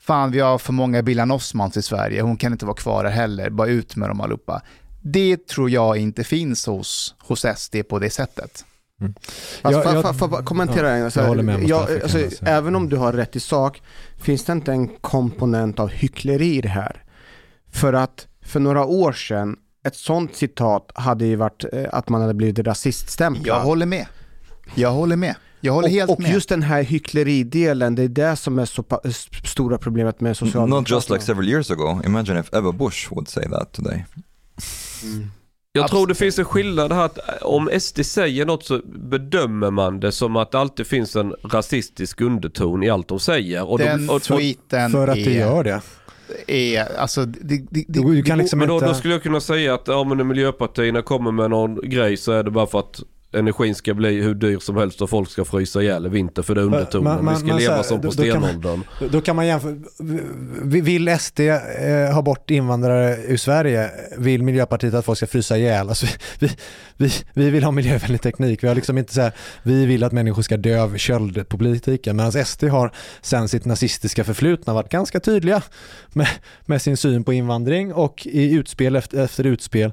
fan vi har för många Bilan Osmans i Sverige, hon kan inte vara kvar här heller, bara ut med dem allihopa. Det tror jag inte finns hos, hos SD på det sättet. Alltså, Jag- jag- får kommentera en alltså, jag håller med jag, alltså. Även om du har rätt i sak, finns det inte en komponent av hyckleri i det här? För att för några år sedan, ett sånt citat hade ju varit eh, att man hade blivit rasiststämplad. Jag håller med. Jag håller med. Jag håller helt och, och med. just den här hyckleridelen, det är det som är så stora problemet med Not Socialdemokraterna. just like several years ago. Imagine if Eva Bush would say that today. Mm. Jag Abs- tror det finns en skillnad här att eh, om SD säger något så bedömer man det som att det alltid finns en rasistisk underton i allt de säger. Och den de, och, och, tweeten för att är, det gör det. är, alltså, det, det, det, Du, kan liksom men då, inte... då skulle jag kunna säga att ja, men när miljöpartierna kommer med någon grej så är det bara för att energin ska bli hur dyr som helst och folk ska frysa ihjäl i vinter för det är undertonen. men- Vi ska så leva här, som på då- då kan man- stenåldern. Då kan man jämföra. Vill SD eh, ha bort invandrare ur Sverige? Vill Miljöpartiet att folk ska frysa ihjäl? Alltså, vi, vi, vi vill ha miljövänlig teknik. Vi har liksom inte så här, vi vill att människor ska dö av köld på politiken. Medan SD har sen sitt nazistiska förflutna varit ganska tydliga med, med sin syn på invandring och i utspel efter, efter utspel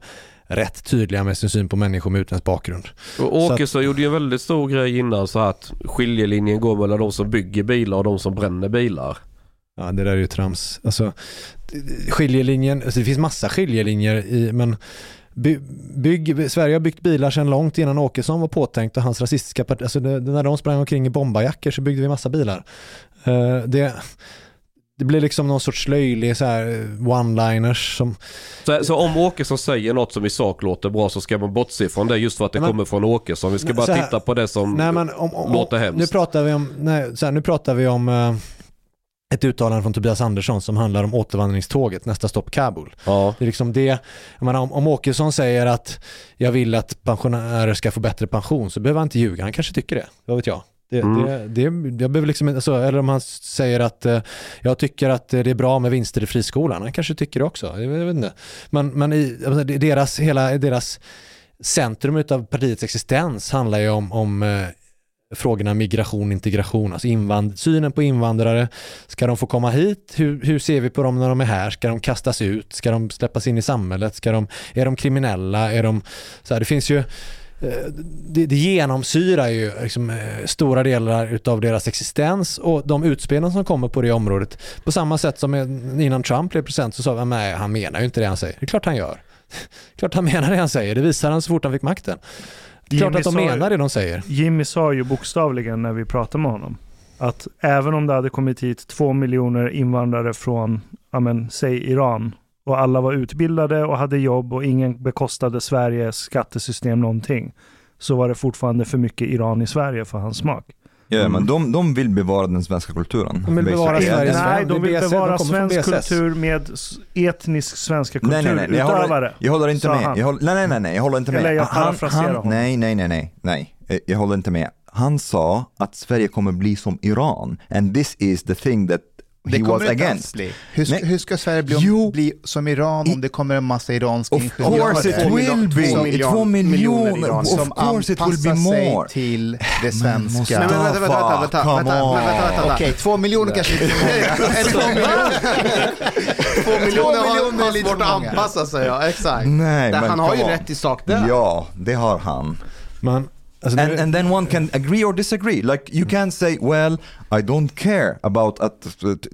rätt tydliga med sin syn på människor med utländsk bakgrund. Och Åkesson gjorde ju en väldigt stor grej innan så att skiljelinjen går mellan de som bygger bilar och de som bränner bilar. Ja, det där är ju trams. Alltså, skiljelinjen, alltså det finns massa skiljelinjer i, men by, bygg, Sverige har byggt bilar sedan långt innan Åkesson var påtänkt och hans rasistiska parti, alltså det, när de sprang omkring i bombarjackor så byggde vi massa bilar. Eh, det, det blir liksom någon sorts löjlig så eh, one-liners som, Så, så om Åkesson säger något som i sak låter bra så ska man bortse från det just för att det Men- kommer från Åkesson. Vi ska bara här- titta på det som... nej men om, om, låter hemskt. nu pratar vi om, nej, så här, nu pratar vi om eh, ett uttalande från Tobias Andersson som handlar om återvandringståget, nästa stopp Kabul. Ja. Det är liksom det, jag menar, om, om Åkesson säger att jag vill att pensionärer ska få bättre pension så behöver han inte ljuga, han kanske tycker det, vad vet jag. Det, Mm. det, det, jag behöver liksom inte, så, eller om han säger att eh, jag tycker att eh, det är bra med vinster i friskolan, han kanske tycker det också, jag jag vet inte. Men, men i, alltså, deras, hela deras centrum av partiets existens handlar ju om, om eh, frågorna migration, integration, alltså invand- synen på invandrare. Ska de få komma hit? Hur, hur ser vi på dem när de är här? Ska de kastas ut? Ska de släppas in i samhället? Ska de, är de kriminella? Är de, så här, det finns ju det, det genomsyrar ju liksom, eh, stora delar utav deras existens och de utspelen som kommer på det området. På samma sätt som eh, innan Trump blev president så sa vi, nej han menar ju inte det han säger. Det är klart han gör. klart han menar det han säger. Det visar han så fort han fick makten. Det är klart att de ju- menar det de säger. Jimmy sa ju bokstavligen när vi pratade med honom att även om det hade kommit hit två miljoner invandrare från, ja men, säg Iran och alla var utbildade och hade jobb och ingen bekostade Sveriges skattesystem någonting så var det fortfarande för mycket Iran i Sverige för hans smak. Ja, Mm. men de, de vill bevara den svenska kulturen. De vill bevara. Sveriges- Nej, de vill bevara de svensk kultur med etnisk svenska Nej, nej, nej, nej, jag håller, kulturutövare. jag håller inte med. han. Jag håller, nej, nej, nej, nej, jag håller inte med. Eller jag Han- han, honom. Nej, nej, nej, nej, nej, Eh, jag håller inte med. Han sa att Sverige kommer bli som Iran and this is the thing that he kommer was against. bli. Hur, ska- Nej. hur ska Sverige bli, Jo. bli som Iran om det kommer en massa iranska Of ingenjörer? course it Två will be. två Två miljon- miljoner. iranier. Of som course it will be anpassar sig more. till det Men svenska. men vänta, vänta, vänta, vänta. Okej, två miljoner kanske inte är många. Två miljoner. Har lite svårt att anpassa sig, ja exakt. Nej, Nej, men han har ju rätt i sak där. Ja, det har han. Men Alltså, And, and then one can agree or disagree. Like you can say, well, I don't care about at,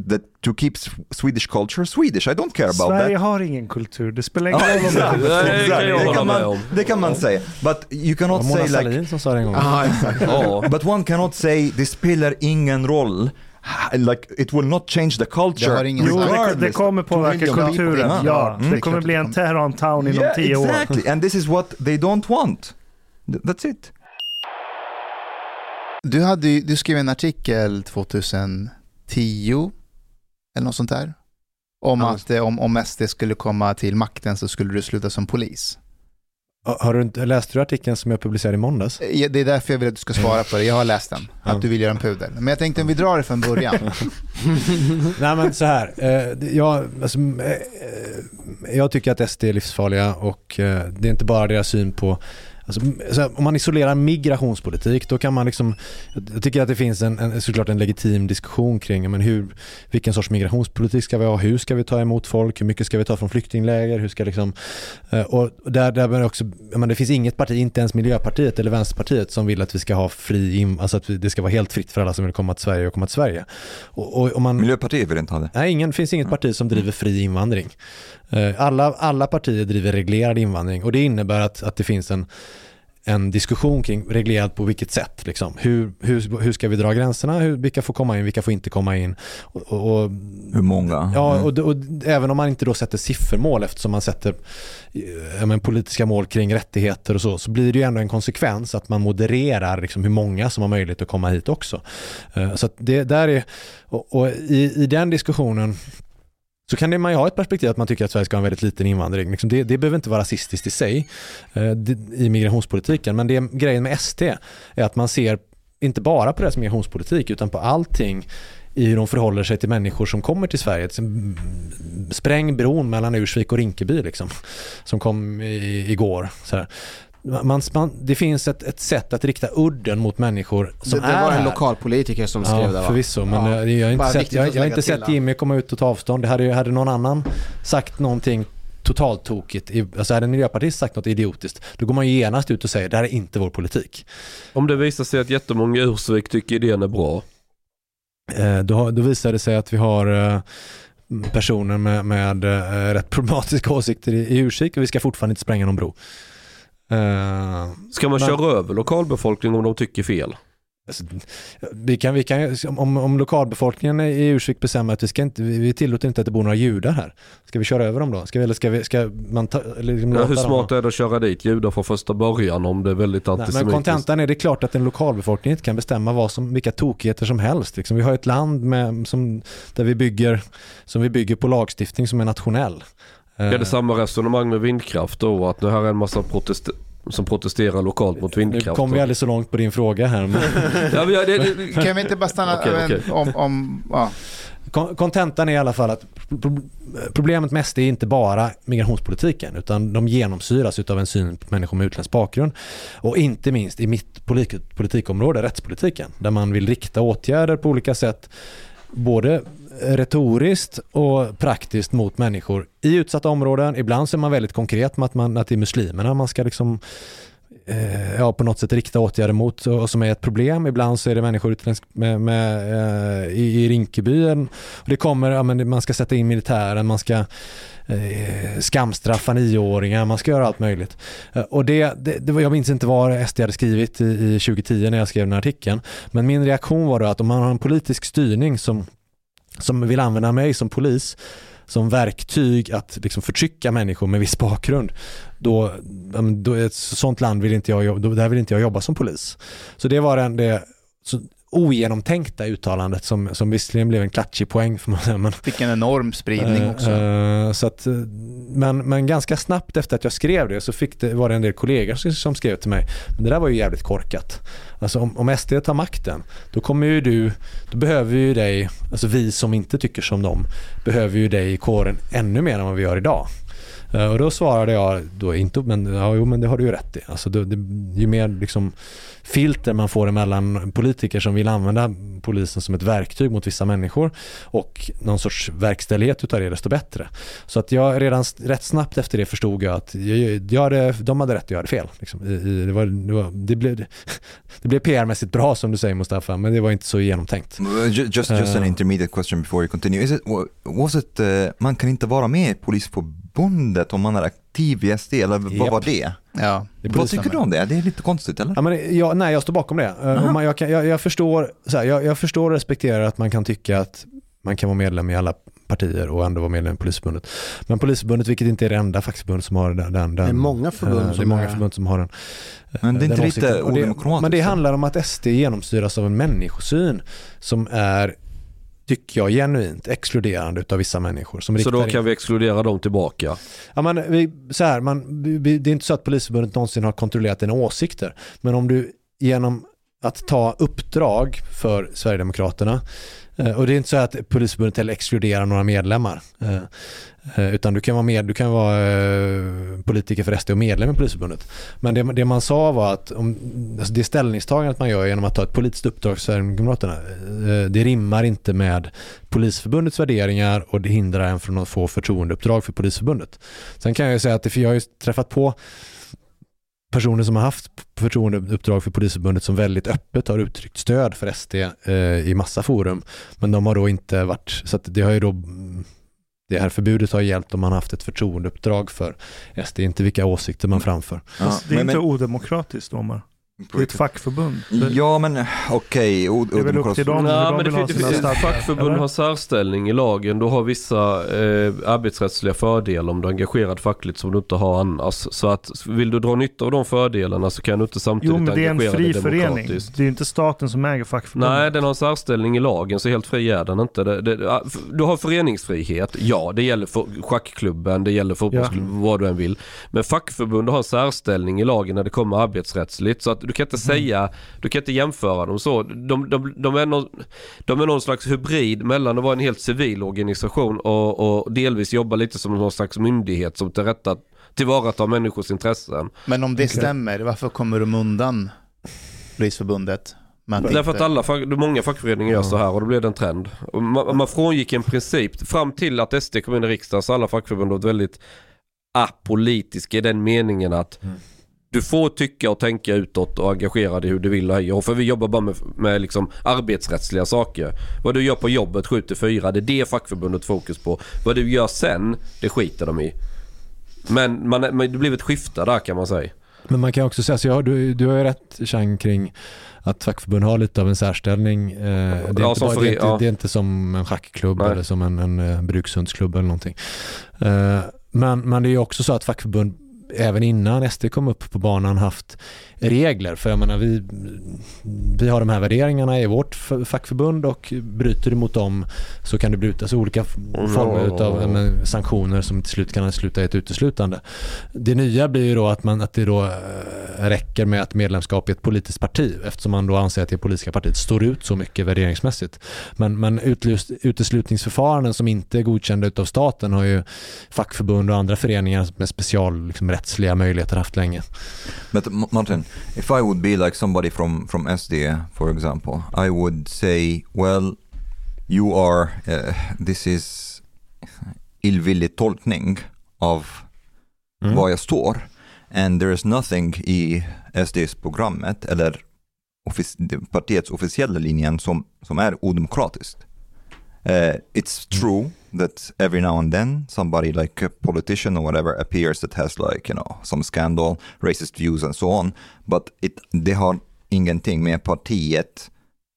that to keep S- Swedish culture Swedish. I don't care about Sverige that. har ingen kultur, det spelar ingen roll om exakt. det kan man, det kan man säga. But you cannot Mona say like Sahlin som sa det en gång. Ja, exakt. Ja. But one cannot say det spelar ingen roll. Like it will not change the culture. Det Jo, det, kommer påverka kulturen. ja. Ja, Mm. det kommer bli en Teheran town inom yeah, tio år. exactly. And this is what they don't want. Th- That's it. Du, hade, du skrev en artikel 2010 eller något sånt där. Om Ja. att eh, om, om SD skulle komma till makten så skulle du sluta som polis. Har- du inte, läste du artikeln som jag publicerade i måndags? Eh, Det är därför jag vill att du ska svara på det. Jag har läst den. Att du vill göra en pudel. Men jag tänkte om vi drar det från början. Nej men så här, eh, jag, alltså, jag tycker att SD är livsfarliga och det är inte bara deras syn på Alltså, om man isolerar migrationspolitik då kan man liksom, jag tycker att det finns en, en, såklart en legitim diskussion kring men hur, vilken sorts migrationspolitik ska vi ha, hur ska vi ta emot folk, hur mycket ska vi ta från flyktingläger, hur ska liksom, eh, och där, där också, menar, det finns inget parti, inte ens Miljöpartiet eller Vänsterpartiet som vill att vi ska ha fri, alltså att det ska vara helt fritt för alla som vill komma till Sverige och komma till Sverige. Och, och, om man, Miljöpartiet vill inte ha det. Nej, ingen, finns inget parti som driver fri invandring. Eh, Alla, alla partier driver reglerad invandring och det innebär att, att det finns en, en diskussion kring reglerat på vilket sätt. Liksom. Hur, hur, hur ska vi dra gränserna? Hur, vilka får komma in? Vilka får inte komma in? Och, och, och, Hur många? ja, Mm. och, och, och även om man inte då sätter siffermål eftersom man sätter eh, men, politiska mål kring rättigheter och så, så blir det ju ändå en konsekvens att man modererar liksom, hur många som har möjlighet att komma hit också. Eh, Så det där är, och, och i, i den diskussionen så kan det, man ju ha ett perspektiv att man tycker att Sverige ska ha en väldigt liten invandring. Liksom det, det behöver inte vara rasistiskt i sig eh, i migrationspolitiken, men det grejen med ST är att man ser inte bara på deras migrationspolitik utan på allting i hur de förhåller sig till människor som kommer till Sverige. Spräng bron mellan Ursvik och Rinkeby liksom, som kom i, igår. Så här. Man, man, det finns ett, ett sätt att rikta udden mot människor Det, som det är var en här. lokalpolitiker som skrev Ja, det va? förvisso, men Ja. eh, jag har inte Bara sett, jag, jag har inte sett det. Jimmy komma ut och ta avstånd. Det hade, hade någon annan sagt någonting totalt tokigt, alltså hade en miljöpartist sagt något idiotiskt, då går man ju genast ut och säger det här är inte vår politik. Om det visar sig att jättemånga i Ursvik tycker idén är bra. Eh, då, då visar det sig att vi har eh, personer med, med eh, rätt problematiska åsikter i, i Ursvik och vi ska fortfarande inte spränga någon bro. Eh, Ska man Men- köra över lokalbefolkningen om de tycker fel? Alltså, vi kan, vi kan, om, om lokalbefolkningen i Ursvik bestämmer att vi, ska inte, vi tillåter inte att det bor några judar här. Ska vi köra över dem då? Ska vi, eller ska, vi, ska man ta, liksom Ja, hur dem- smart är det att köra dit judar från första början om det är väldigt Nej, men antisemitiskt? kontentan är det klart att en lokalbefolkning inte kan bestämma vad som, vilka tokigheter som helst. Liksom, vi har ett land med, som, där vi bygger, som vi bygger på lagstiftning som är nationell. Är det Eh, samma resonemang med vindkraft då? Att nu här är en massa protest som protesterar lokalt mot nu vindkraft? kommer vi aldrig så långt på din fråga här. Men ja, men ja, det, det, Kan vi inte bara stanna men, okej. om, om ja. kon- kontentan är i alla fall att pro- problemet med SD är inte bara migrationspolitiken utan de genomsyras av en syn på människor med utländsk bakgrund. Och inte minst i mitt politik, politikområde, rättspolitiken, där man vill rikta åtgärder på olika sätt både retoriskt och praktiskt mot människor i utsatta områden. Ibland så är man väldigt konkret med att, man, att det är muslimerna man ska liksom eh, ja, på något sätt rikta åtgärder mot och som är ett problem. Ibland så är det människor utländsk med, med, eh, i, i Rinkeby. Det kommer, ja, men man ska sätta in militären, man ska eh, skamstraffa nioåringar, man ska göra allt möjligt. Eh, och det, det, det jag minns inte vad SD hade skrivit i, i 2010 när jag skrev den här artikeln. Men min reaktion var då att om man har en politisk styrning som, som vill använda mig som polis som verktyg att liksom förtrycka människor med viss bakgrund. Då, då ett sånt land vill inte jag, då, där vill inte jag jobba som polis. Så det var den, det så ogenomtänkta uttalandet som, som visserligen blev en klatschig poäng för man men, Fick en enorm spridning Eh, också. eh, så att, eh, men, men ganska snabbt efter att jag skrev det så fick det, var det en del kollegor som, som skrev till mig. Men det där var ju jävligt korkat. Alltså om, om SD tar makten, då kommer ju du, då behöver ju dig, alltså vi som inte tycker som dem, behöver ju dig i kåren ännu mer än vad vi gör idag. Eh, Och då svarade jag då inte, men, ja, jo, men det har du ju rätt i. Alltså, det, det, ju mer liksom, filter man får emellan politiker som vill använda polisen som ett verktyg mot vissa människor och någon sorts verkställighet utav det, desto bättre. Så att jag redan rätt snabbt efter det förstod jag att jag, jag hade, de hade rätt och jag hade fel. Liksom. Det, var, det, var, det, blev, det blev PR-mässigt bra som du säger Mustafa, men det var inte så genomtänkt. Ju- Just, just an Eh. intermediate question before you continue. Is it, wa- was it, uh, man kan inte vara med i Polisförbundet om man är aktiv i SD, eller vad Japp. var det? Ja, Det Vad tycker du om det? Det är lite konstigt, eller? Ja, men jag, nej, jag står bakom det. Eh, man, jag, kan, jag, jag, förstår, så här, jag, jag förstår och respekterar att man kan tycka att man kan vara medlem i alla partier och ändå vara medlem i Polisförbundet. Men Polisförbundet, vilket inte är det enda fackförbund som har den, den, Det är många förbund eh, det är som många förbund som har den. Men det är inte lite odemokratiskt? Men det handlar om att SD genomstyras av en människosyn som är, tycker jag, genuint exkluderande utav vissa människor. Som Så då riktar in- kan vi exkludera dem tillbaka. Ja, men vi, så här, man, vi- det är inte så att Polisförbundet någonsin har kontrollerat dina åsikter. Men om du genom att ta uppdrag för Sverigedemokraterna Eh, och det är inte så att Polisförbundet heller exkluderar några medlemmar. Eh, eh, utan du kan vara, med, du kan vara politiker för SD och medlem i Polisförbundet. Men det, det man sa var att om, alltså det ställningstagandet man gör genom att ta ett politiskt uppdrag för Sverigedemokraterna, det rimmar inte med Polisförbundets värderingar och det hindrar en från att få förtroendeuppdrag för Polisförbundet. Sen kan jag ju säga att det, för jag har ju träffat på personer som har haft förtroendeuppdrag för Polisförbundet som väldigt öppet har uttryckt stöd för SD eh, i massa forum. Men de har då inte varit, så att det har ju då det här förbudet har gällt om man har haft ett förtroendeuppdrag för SD, inte vilka åsikter man framför. Ja, det är men- inte odemokratiskt Omar. Det är ett fackförbund. Ja, men okej. o- Det är väl upp till dem. Nej, de men det, finns- fackförbund eller? har särställning i lagen. Du har vissa eh, arbetsrättsliga fördelar om du är engagerad fackligt som du inte har annars. Så att vill du dra nytta av de fördelarna så kan du inte samtidigt Jo, men det är en engagera fri dig förening. demokratiskt. Det är ju inte staten som äger fackförbundet. Nej, den har en särställning i lagen så helt fri är den inte. Det, det, du har föreningsfrihet, ja det gäller för schackklubben, det gäller fotbollsklubben, vad du än vill. Men fackförbund har en särställning i lagen när det kommer arbetsrättsligt. Så att du kan inte säga, du kan inte jämföra dem så. De, de, de, är någon, de är någon slags hybrid mellan att vara en helt civil organisation och, och delvis jobba lite som någon slags myndighet som tillrätta tillvaratar människors intressen. Men om det stämmer, varför kommer de undan Polisförbundet? Därför att alla, många fackföreningar gör så här och då blev det en trend. Man, man frångick en princip. Fram till att SD kom in i riksdagen så alla fackförbund varit väldigt apolitiska i den meningen att Mm. Du får tycka och tänka utåt och engagera dig hur du vill och hej. För vi jobbar bara med, med liksom arbetsrättsliga saker. Vad du gör på jobbet 7-4, det är det fackförbundet fokus på. Vad du gör sen, det skiter de i. Men, man, men det blev ett skifte där kan man säga. Men man kan också säga, så ja, du, du har ju rätt Chang kring att fackförbund har lite av en särställning. Eh, det, är Ja, bara, för- det, är inte, ja. det är inte som en schackklubb Nej. eller som en, en eh, brukshundsklubb eller någonting. Eh, men, men det är ju också så att fackförbund även innan SD kom upp på banan haft regler. För jag menar vi, vi har de här värderingarna i vårt fackförbund och bryter du mot dem så kan det brytas olika f- former av men, sanktioner som till slut kan sluta i ett uteslutande. Det nya blir ju då att, man, att det då eh, räcker med att medlemskap i ett politiskt parti eftersom man då anser att det politiska partiet står ut så mycket värderingsmässigt. Men, men utlös, uteslutningsförfaranden som inte är godkända utav staten har ju fackförbund och andra föreningar med special liksom, möjligheter haft länge. Martin, if I would be like somebody from, from SD, for example, I would say, well, you are, uh, this is illvillig tolkning av Mm. var jag står. And there is nothing i SDs programmet eller offic- partiets officiella linjen som, som är odemokratiskt. Uh, it's true that every now and then somebody like a politician or whatever appears that has like you know some scandal, racist views and so on. But it, det har ingenting med partiet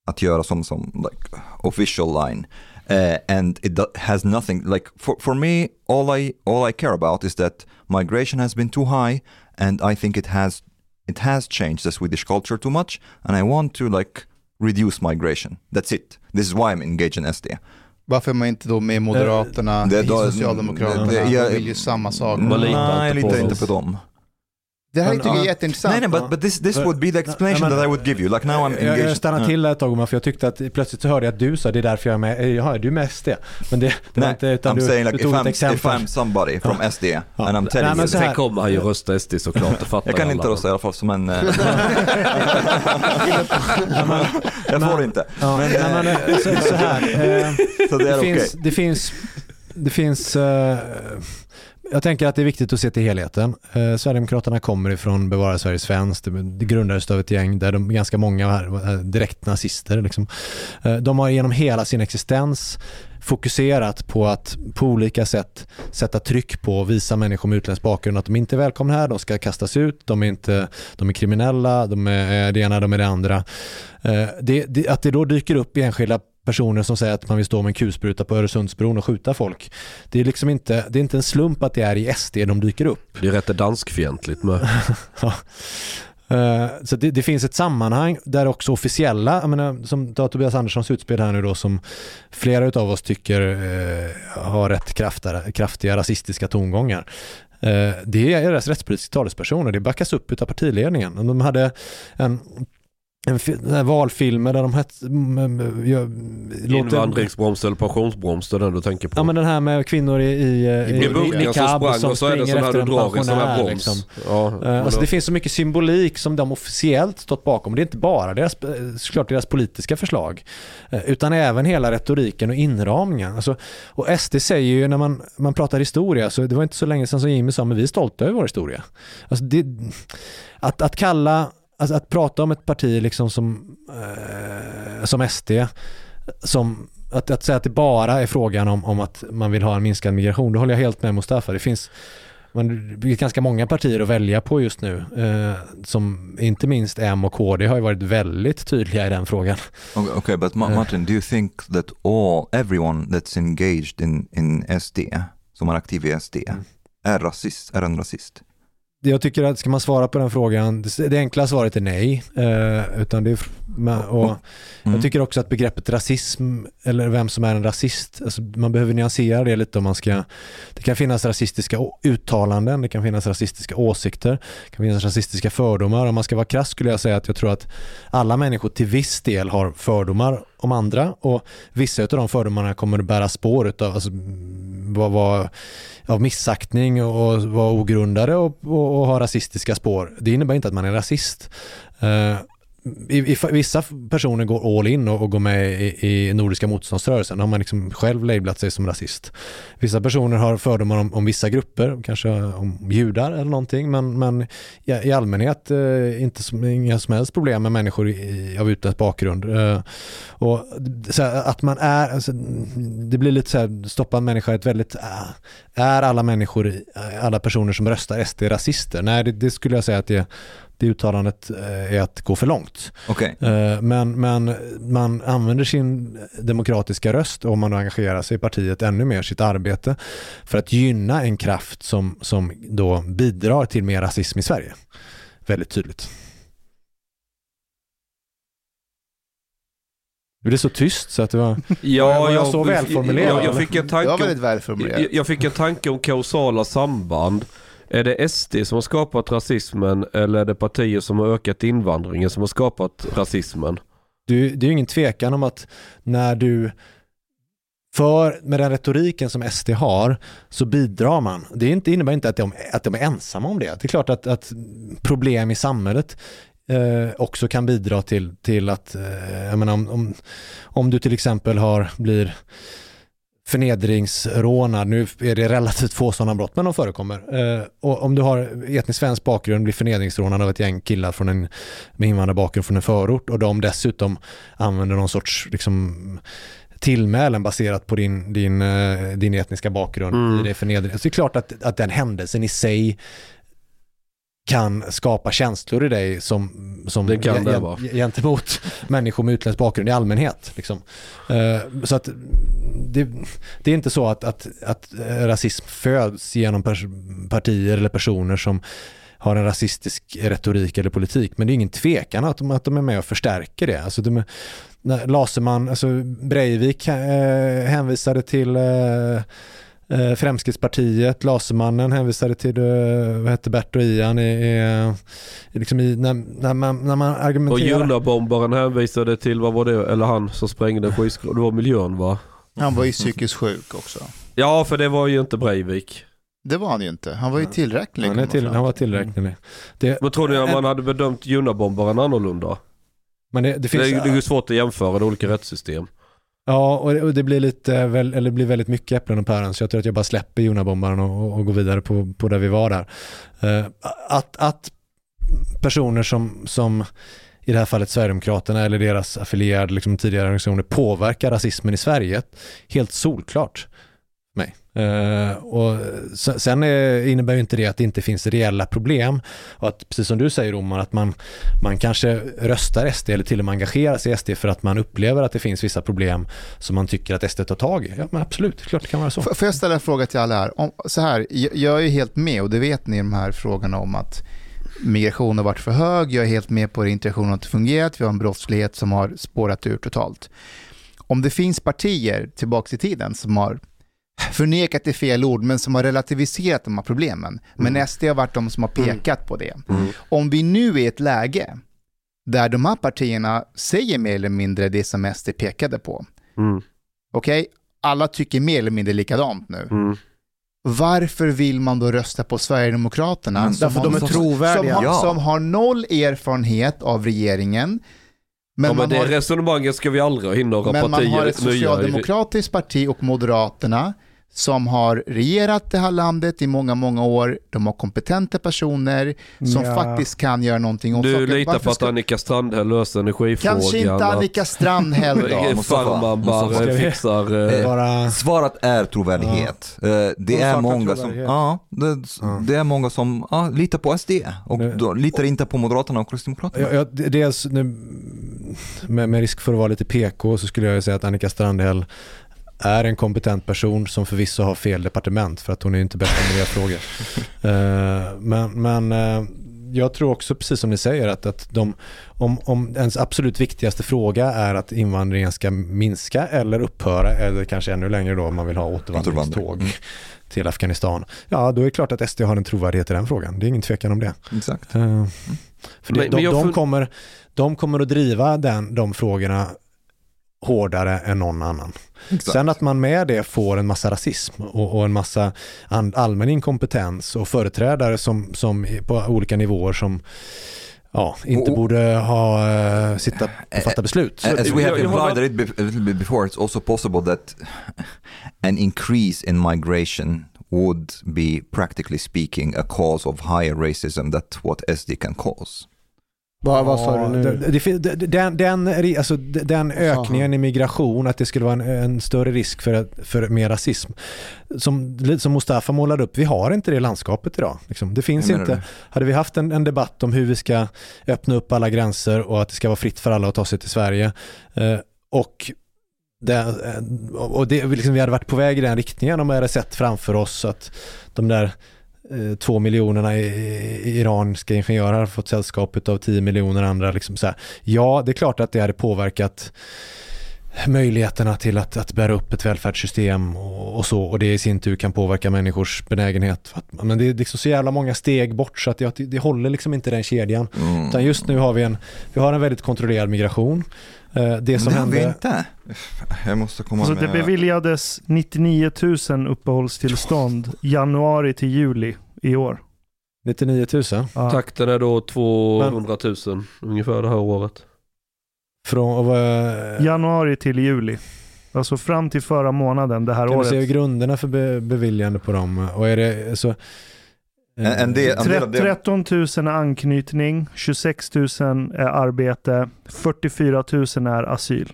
att göra som som like official line. Uh, and it has nothing like for, for me all I all I care about is that migration has been too high and I think it has it has changed the Swedish culture too much and I want to like reduce migration. That's it. This is why I'm engaged in SD. Varför är man inte då med Moderaterna, Det- i då- Socialdemokraterna? det- jag- de vill ju samma sak. Man litar inte på litar dem. inte på dem. Det här tycker jag är ja. jätteintressant. Nej, nej, but, but this, this För- would be the explanation Nej, men- that I would give you. Like now I'm Jag, jag engaged. stannade till ett tag för jag tyckte att plötsligt så hörde jag att du sa det är därför jag är med. Eh, Jaha, är du med SD? Men det, det var Nej, inte, utan I'm du, saying du like if tog ett I'm, if exempel. I'm somebody from SD and I'm Nej, telling men you. Sen kommer han ju rösta SD såklart, det fattar Jag kan inte rösta i alla fall som en... eh, jag får inte. Ja, men, nej, men, så, så här. Eh, Så det är det, finns, det finns, det finns jag tänker att det är viktigt att se till helheten. Eh, Sverigedemokraterna kommer ifrån Bevara Sverige svenskt. Det, grundades av ett gäng där de ganska många här var direkt nazister. Liksom. Eh, de har genom hela sin existens fokuserat på att på olika sätt sätta tryck på och visa människor med utländsk bakgrund att de inte är välkomna här, de ska kastas ut, de är, inte, de är kriminella, de är eh, det ena, de är det andra. Eh, det, det, att det då dyker upp enskilda personer som säger att man vill stå med en kulspruta på Öresundsbron och skjuta folk. Det är liksom inte, det är inte en slump att det är i SD de dyker upp. Det är rätt danskfientligt med. Ja. Eh, Så det, det finns ett sammanhang där också officiella, jag menar, som tar Tobias Anderssons utspel här nu då som flera av oss tycker eh, har rätt kraftiga, kraftiga rasistiska tongångar. Eh, det är deras rättspolitiska talespersoner, det backas upp av partiledningen. De hade en en valfilmer där de hette... låter- Invandringsbroms eller pensionsbroms, det är den du tänker på. Ja men den här med kvinnor i, i, i, I boken som sprang och så är det sån här du drar i sån här broms. Liksom. Ja, Eh, Alltså det finns så mycket symbolik som de officiellt stått bakom. Det är inte bara deras, eh, såklart deras politiska förslag, eh, utan även hela retoriken och inramningen. Alltså, och SD säger ju när man, man pratar historia, så det var inte så länge sedan som Jimmy sa, men vi är stolta över vår historia. Alltså det, att, att kalla, alltså att prata om ett parti liksom som, eh, som SD, som att, att säga att det bara är frågan om, om att man vill ha en minskad migration, då håller jag helt med Mustafa. Det finns man, det är ganska många partier att välja på just nu. Eh, som inte minst M och KD har ju varit väldigt tydliga i den frågan. Okay, okay, but Eh. Martin, do you think that all, everyone that's engaged in, in SD, som är aktiv i SD, Mm. är rasist, är en rasist? Jag tycker att ska man svara på den frågan, det, enkla svaret är nej. Eh, utan det är, och Mm. Jag tycker också att begreppet rasism, eller vem som är en rasist, alltså man behöver nyansera det lite om man ska... Det kan finnas rasistiska uttalanden, det kan finnas rasistiska åsikter, det kan finnas rasistiska fördomar. Om man ska vara krass skulle jag säga att jag tror att alla människor till viss del har fördomar om andra och vissa av de fördomarna kommer att bära spår utav alltså, vad, vad, av missaktning och vara ogrundade och, och, och ha rasistiska spår. Det innebär inte att man är rasist. Uh, i, i, vissa personer går all in och, och går med i, i Nordiska motståndsrörelsen. Då har man liksom själv lablat sig som rasist. Vissa personer har fördomar om, om vissa grupper, kanske om judar eller någonting, men, men i, i allmänhet eh, inte som, inga som helst problem med människor i, av utländsk bakgrund. Eh, och så här, att man är, alltså, det blir lite så här, stoppa en människa i ett väldigt, äh, är alla människor, alla personer som röstar SD rasister? Nej, det, det skulle jag säga att det det uttalandet eh, är att gå för långt. Okej, Eh, Men, men man använder sin demokratiska röst om man engagerar sig i partiet ännu mer, sitt arbete, för att gynna en kraft som, som då bidrar till mer rasism i Sverige. Väldigt tydligt. Det blev så tyst så att det var... Ja, Var jag så välformulerad, Jag, fick en tanke jag, jag fick en tanke om kausala samband. Är det SD som har skapat rasismen eller är det partier som har ökat invandringen som har skapat rasismen? Det, det är ju ingen tvekan om att när du för med den retoriken som SD har så bidrar man. Det inte, innebär inte att de, att de är ensamma om det. Det är klart att, att problem i samhället eh, också kan bidra till, till att, eh, jag menar, om, om, om du till exempel har, blir förnedringsrånad, nu är det relativt få sådana brott, men de förekommer. Eh, och om du har etnisk svensk bakgrund, blir förnedringsrånad av ett gäng killar från en, med invandrarbakgrund från en förort och de dessutom använder någon sorts liksom, tillmälen baserat på din, din, eh, din etniska bakgrund Mm. i det förnedring. Så det är klart att, att den händelsen i sig kan skapa känslor i dig som, som Det kan det vara. gentemot människor med utländsk bakgrund i allmänhet. Liksom. Eh, så att det, det är inte så att, att, att rasism föds genom partier eller personer som har en rasistisk retorik eller politik. Men det är ingen tvekan att de, att de är med och förstärker det. Alltså de, Laserman, alltså Breivik eh, hänvisade till eh, Eh, Fremskrittspartiet, Lasermannen hänvisade till, eh, vad hette Bert och Ian, är, är liksom i, när, när, man, när man Och argumenterar. Junabombaren hänvisade till, vad var det, eller han som sprängde skyskrapan, det var miljön va? Han var ju psykiskt sjuk också. Ja för det var ju inte Breivik. Det var han ju inte. Han var ju tillräcklig. han, till, han var till. tillräcklig. Det, Men tror ni att man hade bedömt Junabombaren annorlunda? men det, det Det finns, är, det är ju svårt att jämföra de olika rättssystem. Ja, och det, och det blir lite, väl, eller det blir väldigt mycket äpplen och päron, så jag tror att jag bara släpper Jonabombaren och, och, går vidare på, på där vi var där. Eh, att, att personer som, som i det här fallet Sverigedemokraterna eller deras affilierade liksom, tidigare organisationer påverkar rasismen i Sverige, helt solklart. Mig. Eh, och sen är, innebär ju inte det att det inte finns reella problem och att precis som du säger Roman, att man, man kanske röstar SD eller till och med engagerar sig i SD för att man upplever att det finns vissa problem som man tycker att SD tar tag i. Ja men absolut, klart det kan vara så. F- Får jag ställa en fråga till alla här? Om, så här, jag, jag är helt med och det vet ni i de här frågorna om att migration har varit för hög, jag är helt med på att integrationen har inte fungerat, vi har en brottslighet som har spårat ur totalt. Om det finns partier tillbaka i tiden som har förnekat är fel ord, men som har relativiserat de här problemen. Men SD har varit de som har pekat på det. Om vi nu är i ett läge där de här partierna säger mer eller mindre det som SD pekade på, Mm. okej, alla tycker mer eller mindre likadant nu. Mm. Varför vill man då rösta på Sverigedemokraterna? Mm, Därför de är trovärdiga. Som Ja. som har noll erfarenhet av regeringen. Men, ja, men det har, resonemanget ska vi aldrig ha några men man partier har ett socialdemokratiskt parti och Moderaterna som har regerat det här landet i många, många år. De har kompetenta personer som Ja. faktiskt kan göra någonting åt Du saker. litar Varför på att ska- Annika Strandhäll löser energifrågan? Kanske inte Annika Strandhäll då. Farman bara fixar... eh, Bara, Svaret är trovärdighet. Eh, Det De är många som, ja, det, Ja. det är många som ja, litar på SD och då litar inte på Moderaterna och Kristdemokraterna. ja, ja, dels nu, med, med risk för att vara lite PK så skulle jag säga att Annika Strandhäll är en kompetent person som förvisso har fel departement för att hon är inte bäst på miljöfrågor. Eh, men men eh, jag tror också precis som ni säger att, att de, om, om ens absolut viktigaste fråga är att invandringen ska minska eller upphöra eller kanske ännu längre då om man vill ha återvandringståg Återvandring. till Afghanistan. Ja, då är det klart att SD har en trovärdighet i den frågan. Det är ingen tvekan om det. Exakt. Eh, För det, Men- de, de, fun- kommer, de kommer att driva den, de frågorna hårdare än någon annan. Exakt. Sen att man med det får en massa rasism och, och en massa allmän inkompetens och företrädare som, som på olika nivåer som ja, inte Och- borde ha uh, sitta och fatta beslut. As we have implied a little bit before, it's also possible that an increase in migration would be, practically speaking, a cause of higher racism that what SD can cause. Vad, vad sa du nu? Det, det, det- den, den, alltså, den ökningen i migration, att det skulle vara en, en större risk för, för mer rasism. Som, som Mustafa målade upp, vi har inte det landskapet idag. Liksom. Det finns inte. Hade vi haft en, en debatt om hur vi ska öppna upp alla gränser och att det ska vara fritt för alla att ta sig till Sverige eh, och det, eh, och det, liksom, vi hade varit på väg i den riktningen om vi hade sett framför oss att de där två miljonerna iranska ingenjörer har fått sällskap av 10 miljoner andra. Liksom så här. Ja, det är klart att det hade påverkat möjligheterna till att, att bära upp ett välfärdssystem och, och så och det i sin tur kan påverka människors benägenhet. Att, men det är liksom så jävla många steg bort så att det, det håller liksom inte den kedjan. Mm. Utan just nu har vi en, vi har en väldigt kontrollerad migration. Eh, Det Men som det har vi hände... inte. Jag måste komma Så med... det beviljades 99 000 uppehållstillstånd januari till juli i år. 99 000 Ja. Takten är då 200 000 ungefär det här året. från... Och, vad- Januari till juli. Alltså fram till förra månaden det här kan du se året. grunderna för be, beviljande på dem? Och är det så... En- del- en del av det- 13 000 är anknytning, 26 000 är arbete, 44 000 är asyl.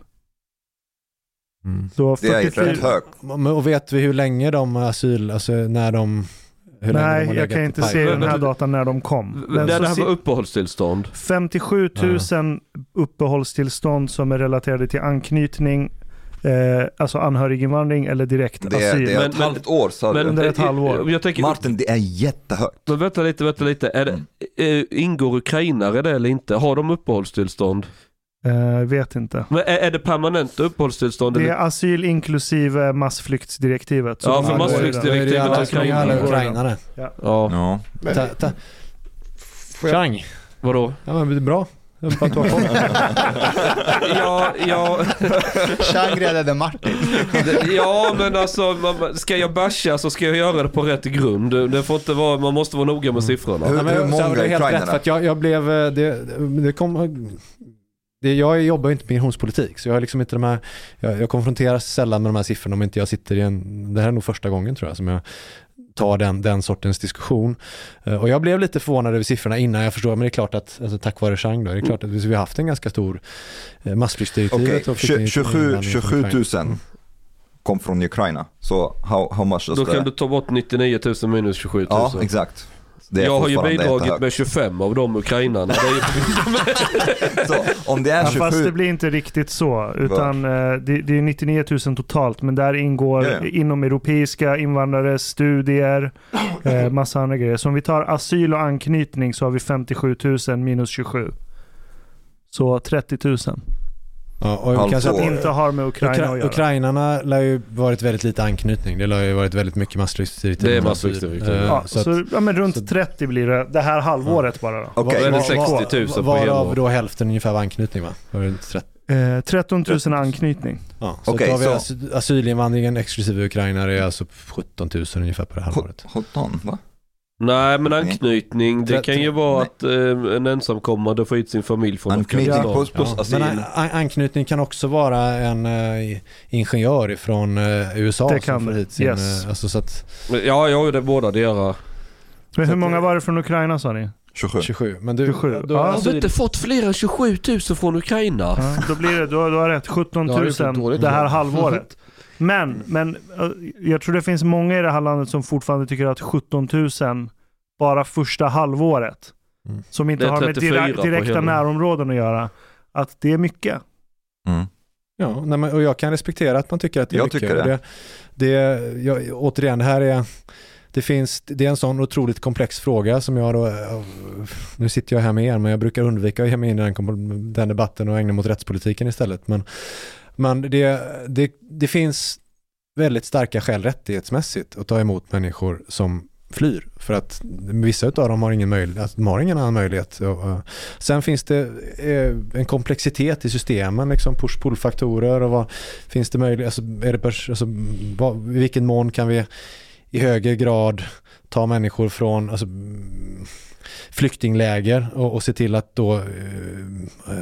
Mm. Så Det är 44... rätt högt. Och vet vi hur länge de asyl, alltså när de... Hur länge de Nej, jag kan i inte se den här datan när de kom. Men det här var uppehållstillstånd. 57 000 uppehållstillstånd som är relaterade till anknytning, eh, alltså anhöriginvandring eller direkt Det är, asyl. det är Men- ett men- halvt år sa du. Men, Under ett eh, halvår. Jag tänker, Martin, det är jättehögt. men vänta lite, vänta lite. Är det, Mm. eh, ingår ukrainare det eller inte? Har de uppehållstillstånd? Eh, vet inte. Men är, är det permanenta uppehållstillstånd? Det eller? är asyl inklusive massflyktsdirektivet. Ja, för massflyktsdirektivet- är det är alla ukrainare. Ja, Ja. Ta, ta. Får jag- Chang. vadå? Ja men det är bra. Bara ta koll. Ja, ja, Chang räddade Martin. ja men alltså ska jag basha så ska jag göra det på rätt grund. Det får inte vara, man måste vara noga med siffrorna. Hur- hur många det är helt rätt för att jag, jag blev, eh, det, det kom, det, jag jobbar ju inte med migrationspolitik så jag har liksom inte de här, jag, jag konfronteras sällan med de här siffrorna om inte jag sitter i en, det här är nog första gången tror jag som jag tar den, den sortens diskussion. Eh, Och jag blev lite förvånad över siffrorna innan jag förstår, men det är klart att, alltså, tack vare Chang då, det är klart att vi har haft en ganska stor massflyktsdirektivet. Och flykting- 27, invandring från 27 000 Ukraina. kom från Ukraina. Så how, how much Då kan du ta bort 99 000 minus 27 000. Ja, exakt. Jag har ju bidragit med 25 av de ukrainarna. Det är ju, Så om det är Ja, fast 27... det blir inte riktigt så. Utan eh, det, det är 99 000 totalt, men där ingår Ja, ja. inom europeiska invandrare, studier, eh, massa andra grejer. Så om vi tar asyl och anknytning så har vi 57 000 minus 27. Så 30 000. Ja, och Alltså- kanske att inte har med Ukraina Ukra- att göra. Ukrainarna lär ju varit väldigt lite anknytning. Det lär ju varit väldigt mycket massflyktsdirektiv. Det är massflyktsdirektiv. Eh, Ja, så så att, ja, men runt så- 30 blir det det här halvåret bara då. Okej, är det var- 60 000 på Varav då hälften ungefär var anknytning va? Var det 30? Eh, 13 000 anknytning. Ja, så Okej, tar vi asylinvandringen exklusive ukrainare är alltså 17 000 ungefär på det här halvåret. 17, va? Nej men anknytning, det kan ju vara att eh, en ensamkommande får hit sin familj från Anknytning Ja, asyl. men an- anknytning kan också vara en uh, ingenjör ifrån eh, USA Det kan som får hit sin... Yes. eh, alltså så att Ja, jag det är båda deras. Men hur många var det från Ukraina sa ni? 27. 27. Men du, 27. Då, Ja. Har du inte fått fler än 27 000 från Ukraina? Ja, då blir det, då, då har rätt, 17 Då har 000 du gjort ett dåligt det här halvåret. Men, men eh, jag tror det finns många i det här landet som fortfarande tycker att 17 000 bara första halvåret, Mm. som inte har med 34 direkt, på direkta närområden att göra, att det är mycket. Mm. Ja, nej, men, och jag kan respektera att man tycker att det är Jag mycket. tycker det. Det, det jag, återigen, det här är, det finns, det är en sån otroligt komplex fråga som jag då, eh, nu sitter jag här med er, men jag brukar undvika att ge mig in i den, den debatten och ägna mig åt rättspolitiken istället. Men, men det, det, det finns väldigt starka skäl rättighetsmässigt att ta emot människor som flyr. För att vissa av dem har ingen, möjlighet, alltså, de har ingen annan möjlighet. Sen finns det eh, en komplexitet i systemen, liksom push-pull-faktorer och vad finns det möjlighet, alltså, är det pers- alltså, vad, i vilken mån kan vi i högre grad ta människor från alltså, flyktingläger och, och se till att då eh,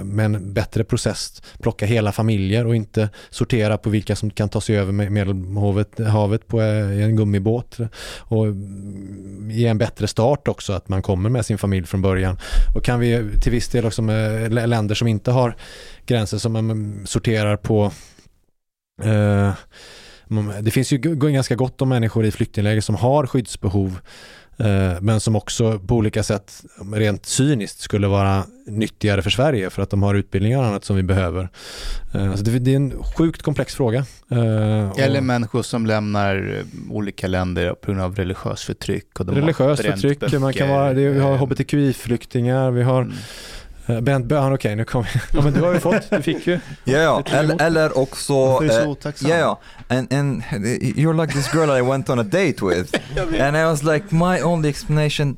med en bättre process plocka hela familjer och inte sortera på vilka som kan ta sig över Medelhavet havet på i en gummibåt. Och mm, ge en bättre start också att man kommer med sin familj från början. Och kan vi till viss del också med länder som inte har gränser som man mm, sorterar på eh, mm, Det finns ju ganska gott om människor i flyktingläger som har skyddsbehov men som också på olika sätt rent cyniskt skulle vara nyttigare för Sverige för att de har utbildningar och annat som vi behöver. Eh, Så det är en sjukt komplex fråga. Eh, och Eller människor som lämnar eh, olika länder på grund av religiöst förtryck. Och de Religiöst förtryck, man kan vara, det, vi har eh, hbtqi-flyktingar, vi har mm. Eh, Bent Böhan, okej nu kommer ja, men du har ju fått, du fick ju. Ja, ja. Eller, eller också... Eh? Ja, ja. And, and you're like this girl I went on a date with. and I was like, my only explanation,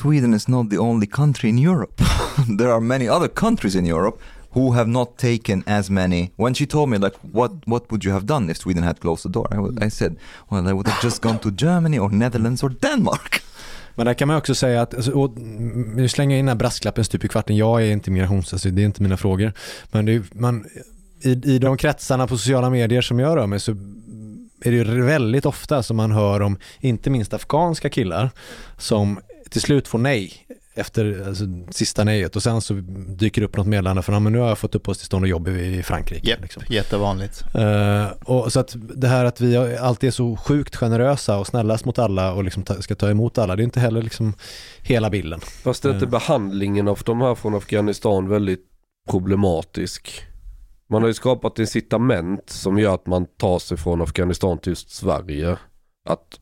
Sweden is not the only country in Europe. there are many other countries in Europe who have not taken as many. When she told me like, what, what would you have done if Sweden had closed the door? I, would- I said, well, I would have just gone to Germany or Netherlands or Denmark. Men där kan man också säga att, alltså, och, mm, nu slänger jag in den här brasklappen stup i kvarten, jag är inte migrations, alltså, det är inte mina frågor. Men det är, man, i, i de kretsarna på sociala medier som jag rör mig så är det ju väldigt ofta som man hör om, inte minst afghanska killar, som till slut får nej efter alltså, sista nejet och sen så dyker det upp något meddelande för att men nu har jag fått uppehållstillstånd och jobb i, i Frankrike. Japp, liksom. jättevanligt. Eh, och så att det här att vi alltid är så sjukt generösa och snällast mot alla och liksom ta, ska ta emot alla, det är inte heller liksom hela bilden. Fast är inte Ja. behandlingen av de här från Afghanistan väldigt problematisk? Man har ju skapat incitament som gör att man tar sig från Afghanistan till just Sverige. Att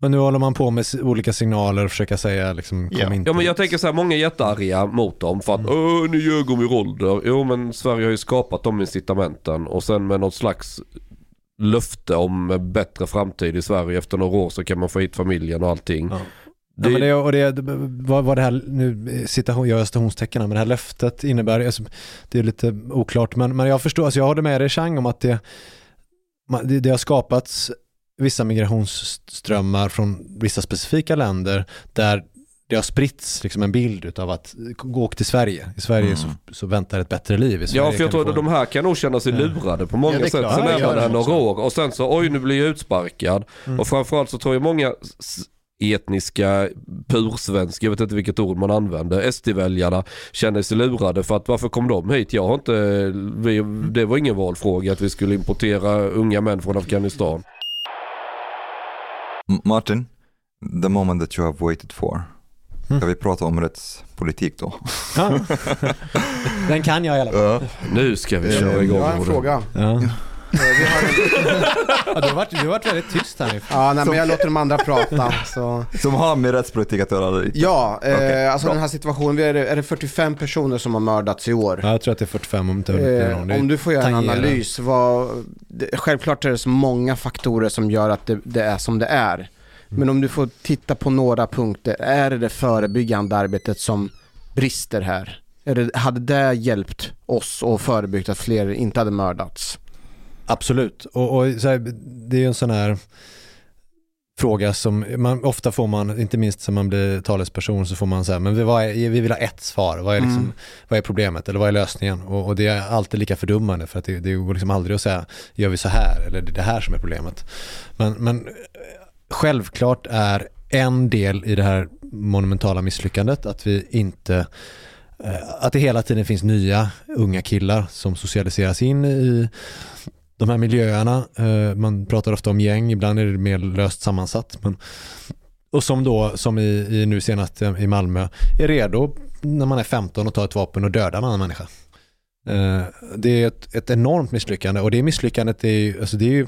Men nu håller man på med olika signaler och försöka säga liksom, kom Ja. inte Ja men jag tänker så här, många är jättearga mot dem för att Mm. Åh, ni ljög om er ålder. Jo men Sverige har ju skapat de incitamenten och sen med något slags löfte om bättre framtid i Sverige. Efter några år så kan man få hit familjen och allting. Ja. Det, Ja, men det, och det, vad, vad det här, nu citation, jag gör citationstecken men det här löftet innebär, alltså, det är lite oklart, men, men jag förstår, alltså jag håller med dig Chang om att det, det har skapats vissa migrationsströmmar från vissa specifika länder där det har spritts liksom en bild av att gå åk till Sverige. I Sverige Mm. så, så väntar ett bättre liv. I Sverige Ja för jag tror att de här kan nog känna sig Ja. lurade på många Ja, sätt. klart. Sen är man de några år och sen så oj nu blir jag utsparkad. Mm. Och framförallt så tror jag många etniska pursvenska, jag vet inte vilket ord man använder, SD-väljarna känner sig lurade för att varför kom de hit? Jag har inte, vi, det var ingen valfråga att vi skulle importera unga män från Afghanistan. Martin, the moment that you have waited for. Mm. Ska vi prata om rättspolitik då? Ja. Den kan jag i alla fall. Nu ska vi Eh, köra Jag igång. har en fråga. Ja. Eh, Vi har Ja, du, har varit, du har varit väldigt tyst här nu. ja, nej, men jag låter de andra prata. Så. Som har med rättspolitik att göra. Ja, eh, Okej, alltså bra. den här situationen, vi är, det- är det 45 personer som har mördats i år? Ja, jag tror att det är 45 om Eh. Det är- om du får göra en analys, vad, det, självklart är det så många faktorer som gör att det, det är som det är. Men om du får titta på några punkter, är det det förebyggande arbetet som brister här? Är det, hade det hjälpt oss och förebyggt att fler inte hade mördats? Absolut, och, och här, det är ju en sån här fråga som man, ofta får man, inte minst som man blir talesperson så får man säga, men vi, är, vi vill ha ett svar, vad är, liksom, Mm. vad är problemet eller vad är lösningen? Och, och det är alltid lika fördummande för att det, det går liksom aldrig att säga, gör vi så här eller det är det här som är problemet. Men, men självklart är en del i det här monumentala misslyckandet att vi inte eh, att det hela tiden finns nya unga killar som socialiseras in i de här miljöerna. Eh, Man pratar ofta om gäng, ibland är det mer löst sammansatt. Men, och som då, som i, i nu senast eh, i Malmö, är redo när man är 15 och tar ett vapen och dödar en annan människa. Eh, Det är ett, ett enormt misslyckande och det misslyckandet är ju, alltså det är ju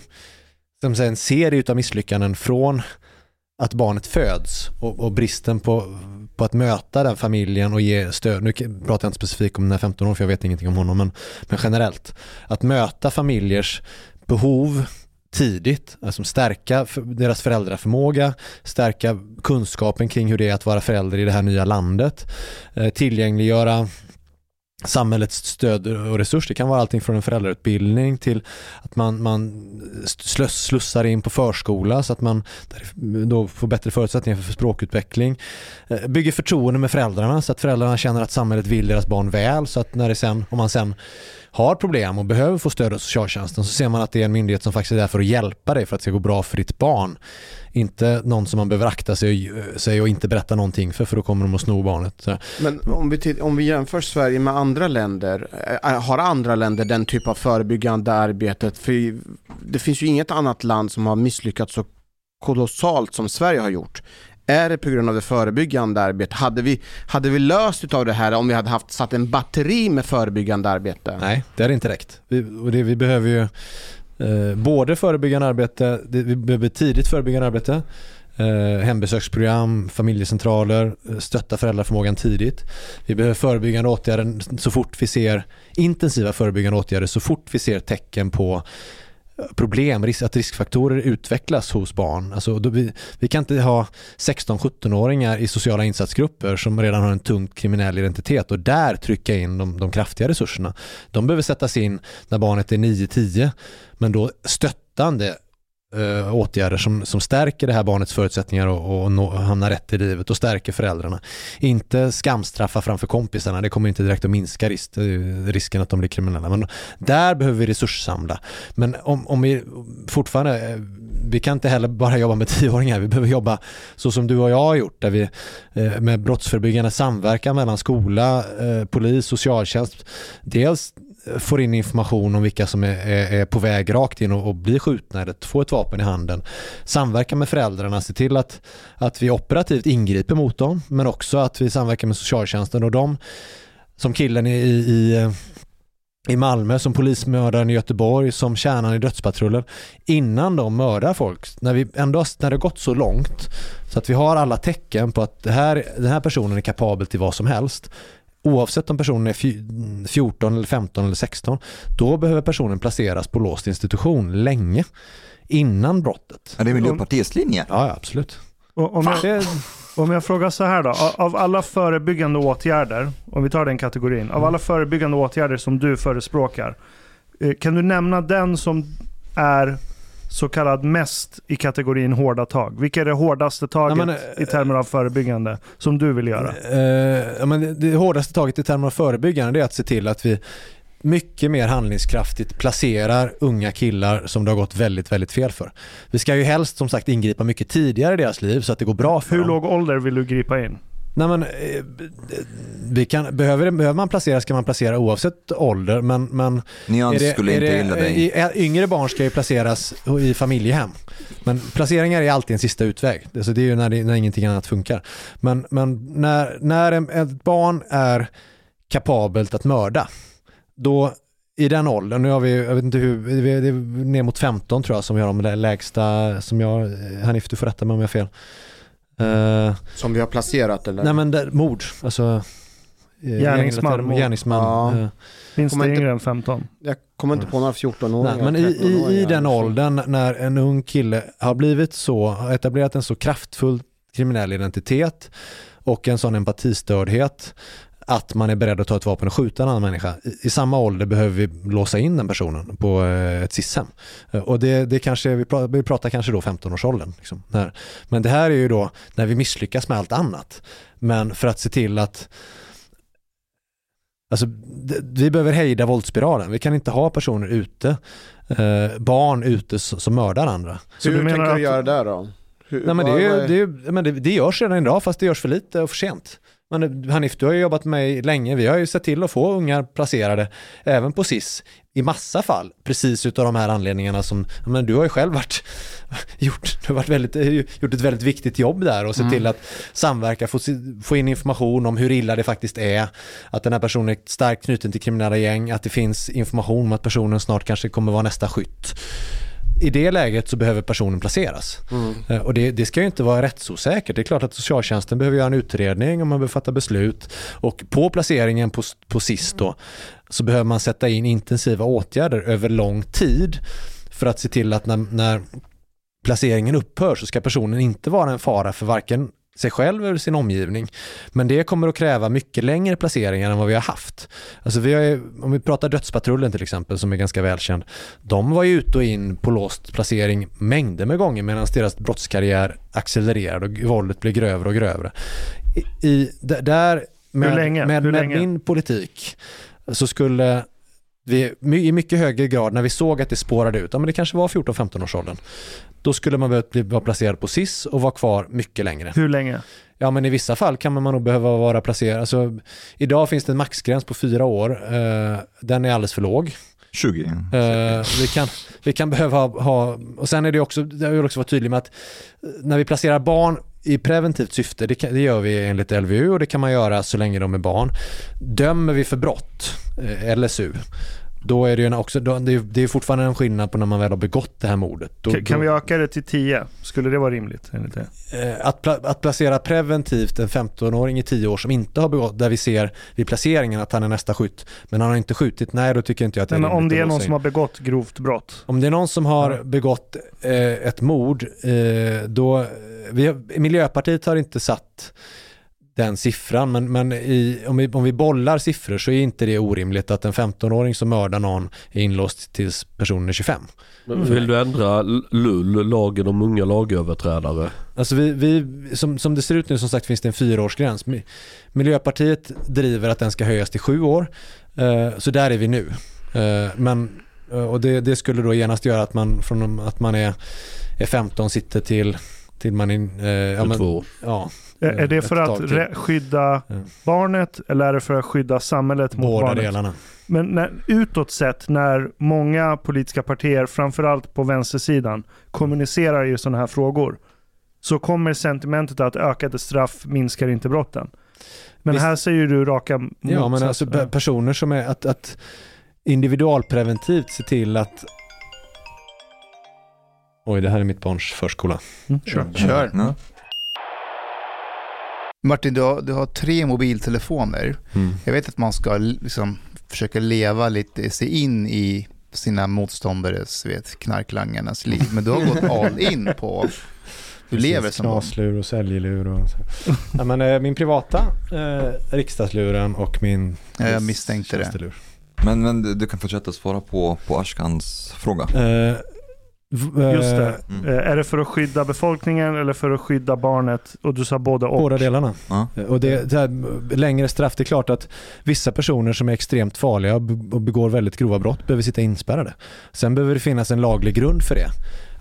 som säger, en serie av misslyckanden från att barnet föds och, och bristen på, på att möta den familjen och ge stöd. Nu pratar jag inte specifikt om den här 15 år för jag vet ingenting om honom, men, men generellt. Att möta familjers behov tidigt, alltså stärka deras föräldraförmåga, stärka kunskapen kring hur det är att vara förälder i det här nya landet, eh, tillgängliggöra samhällets stöd och resurs. Det kan vara allting från en föräldrautbildning till att man, man slussar in på förskola så att man då får bättre förutsättningar för språkutveckling. Eh, bygger förtroende med föräldrarna så att föräldrarna känner att samhället vill deras barn väl så att när det sen, om man sen har problem och behöver få stöd av socialtjänsten så ser man att det är en myndighet som faktiskt är där för att hjälpa dig för att det ska gå bra för ditt barn. Inte någon som man behöver akta sig, sig och inte berätta någonting för, för då kommer de att sno barnet. Så, Men om vi, om vi jämför Sverige med andra länder, eh, har andra länder den typ av förebyggande arbetet? För det finns ju inget annat land som har misslyckats så kolossalt som Sverige har gjort. Är det på grund av det förebyggande arbetet? Hade vi, hade vi löst utav det här om vi hade haft satt en batteri med förebyggande arbete? Nej, det är inte räckt. Vi, och det, vi behöver ju eh, både förebyggande arbete, det, vi behöver tidigt förebyggande arbete, eh, hembesöksprogram, familjecentraler, eh, stötta föräldraförmågan tidigt. Vi behöver förebyggande åtgärder så fort vi ser intensiva förebyggande åtgärder så fort vi ser tecken på problem, att riskfaktorer utvecklas hos barn. Alltså, då vi, vi kan inte ha 16-17-åringar i sociala insatsgrupper som redan har en tungt kriminell identitet och där trycka in de, de kraftiga resurserna. De behöver sättas in när barnet är 9-10 men då stöttande eh, åtgärder som, som stärker det här barnets förutsättningar och, och nå, hamna rätt i livet och stärker föräldrarna. Inte skamstraffa framför kompisarna, det kommer inte direkt att minska risk, eh, risken att de blir kriminella. Men där behöver vi resurssamla. Men om, om vi fortfarande, eh, vi kan inte heller bara jobba med tioåringar, vi behöver jobba så som du och jag har gjort, där vi eh, med brottsförebyggande samverkan mellan skola, eh, polis, socialtjänst, dels får in information om vilka som är, är, är på väg rakt in och, och blir skjutna eller får ett vapen i handen. Samverka med föräldrarna, se till att, att vi operativt ingriper mot dem men också att vi samverkar med socialtjänsten och de som killen i, i, i i Malmö, som polismördaren i Göteborg, som kärnan i dödspatrullen. Innan de mördar folk, när, vi ändå, när det gått så långt så att vi har alla tecken på att det här, den här personen är kapabel till vad som helst. Oavsett om personen är fj- 14, eller 15 eller 16, då behöver personen placeras på låst institution länge innan brottet. Är det Miljöpartiets linje? Ja, ja, absolut. Och om, jag, om jag frågar så här då. Av- Av alla förebyggande åtgärder, om vi tar den kategorin. Av alla förebyggande åtgärder som du förespråkar. eh, Kan du nämna den som är så kallad mest i kategorin hårda tag? Vilka är det hårdaste taget men, i termer av förebyggande som du vill göra? Eh, ja, men det- hårdaste taget i termer av förebyggande är att se till att vi mycket mer handlingskraftigt placerar unga killar som det har gått väldigt, väldigt fel för. Vi ska ju helst som sagt ingripa mycket tidigare i deras liv så att det går bra för Hur dem. låg ålder vill du gripa in? Nej, men, eh, vi kan, behöver, behöver man placera ska man placera oavsett ålder men, men Nyans är det, skulle är inte det, gilla dig. Yngre barn ska ju placeras i familjehem. Men placeringar är alltid en sista utväg. Alltså det är ju när, det, när ingenting annat funkar. Men, men när, när ett barn är kapabelt att mörda, då i den åldern, nu har vi, jag vet inte hur, det är ner mot 15 tror jag som vi har de lä- lägsta, som jag, Hanif du får rätta mig om jag har fel. Eh, Som vi har placerat eller? nej men där, mord, alltså eh, Gärningsman. Gärningsman. Ja. Finns Kommer det inte- yngre än 15? Jag kommer inte på några 14-åringar. Nej, men i, i, i 13-åringar. den åldern när en ung kille har blivit så, har etablerat en så kraftfull kriminell identitet och en sån empatistördhet att man är beredd att ta ett vapen och skjuta en annan människa. I, i samma ålder behöver vi låsa in den personen på eh, ett SIS-hem. Eh, Och det, det kanske, vi, pratar, vi pratar kanske då 15-årsåldern. Liksom, men det här är ju då när vi misslyckas med allt annat. Men för att se till att Alltså, vi behöver hejda våldsspiralen. Vi kan inte ha personer ute, eh, barn ute som mördar andra. Så Hur du menar tänker att- du göra det då? Hur, Nej, men det, är, det, är, men det, det görs redan idag fast det görs för lite och för sent. Men Hanif, du har ju jobbat med mig länge. Vi har ju sett till att få ungar placerade även på SIS i massa fall. Precis utav de här anledningarna som, men du har ju själv varit, gjort, du har varit väldigt, gjort ett väldigt viktigt jobb där och sett Mm. till att samverka, få, få in information om hur illa det faktiskt är. Att den här personen är starkt knuten till kriminella gäng, att det finns information om att personen snart kanske kommer vara nästa skytt. I det läget så behöver personen placeras. Mm. Eh, Och det, det ska ju inte vara rättsosäkert. Det är klart att socialtjänsten behöver göra en utredning och man behöver fatta beslut. Och på placeringen på, på SIS då så behöver man sätta in intensiva åtgärder över lång tid för att se till att när, när placeringen upphör så ska personen inte vara en fara för varken sig själv eller sin omgivning. Men det kommer att kräva mycket längre placeringar än vad vi har haft. Alltså vi har om vi pratar dödspatrullen till exempel som är ganska välkänd. De var ju ute och in på låst placering mängder med gånger medan deras brottskarriär accelererade och våldet blev grövre och grövre. I, i, där med, med, med länge? min politik så skulle vi i mycket högre grad när vi såg att det spårade ut, ja men det kanske var 14-15 års åldern, då skulle man behövt bli, vara placerad på SIS och vara kvar mycket längre. Hur länge? Ja men i vissa fall kan man nog behöva vara placerad, alltså, idag finns det en maxgräns på fyra år, eh, den är alldeles för låg. 20. Eh, vi, kan, vi kan behöva ha, ha, och sen är det också, jag vill också vara tydlig med att eh, när vi placerar barn i preventivt syfte, det, kan, det gör vi enligt LVU och det kan man göra så länge de är barn. Dömer vi för brott, eh, LSU, då är det ju också, då, det, är, det är fortfarande en skillnad på när man väl har begått det här mordet. Då, Kan, kan vi öka det till 10? Skulle det vara rimligt enligt det? eh, att, pla, att placera preventivt en 15-åring i 10 år som inte har begått, där vi ser vid placeringen att han är nästa skytt, men han har inte skjutit, nej då tycker inte jag att det är men om rimligt det är någon som har begått grovt brott. Om det är någon som har Ja. begått eh, ett mord, eh, då, vi, Miljöpartiet har inte satt den siffran, men, men i, om, vi, om vi bollar siffror så är inte det orimligt att en 15-åring som mördar någon är inlåst tills personen är 25. Men Vill du ändra LUL, lagen om unga lagöverträdare? Alltså vi, vi, som, som det ser ut nu som sagt finns det en fyraårsgräns. Mi- Miljöpartiet driver att den ska höjas till sju år, eh, så där är vi nu. Eh, men, eh, och det, det skulle då genast göra att man från att man är, är 15 sitter till, till man är, eh, ja, men, 22. ja, Är, det för att skydda Ja. barnet eller är det för att skydda samhället mot båda barnet? delarna. Men när, utåt sett när många politiska partier, framförallt på vänstersidan, kommunicerar i sådana här frågor så kommer sentimentet att ökade straff minskar inte brotten. Men Visst. här säger du raka Ja men alltså motsatsen. pe- personer som är att, att individualpreventivt se till att Oj, det här är mitt barns förskola. Mm, kör. Kör. Ja. Martin, du har, du har tre mobiltelefoner. Mm. Jag vet att man ska liksom försöka leva lite, se in i sina motståndares, vet, knarklangarnas liv. Men du har gått all in på, du lever som. Knaslur och säljelur och så. ja, men, eh, Min privata eh, riksdagsluren och min Ja, jag misstänkte det. Men, men du- kan fortsätta svara på, på Ashkans fråga. Eh, Just det. Mm. Eh, Är det för att skydda befolkningen eller för att skydda barnet? Och du sa både och. Båda delarna. Ja. Och det, det här, längre straff, det är klart att vissa personer som är extremt farliga och begår väldigt grova brott behöver sitta inspärrade. Sen behöver det finnas en laglig grund för det.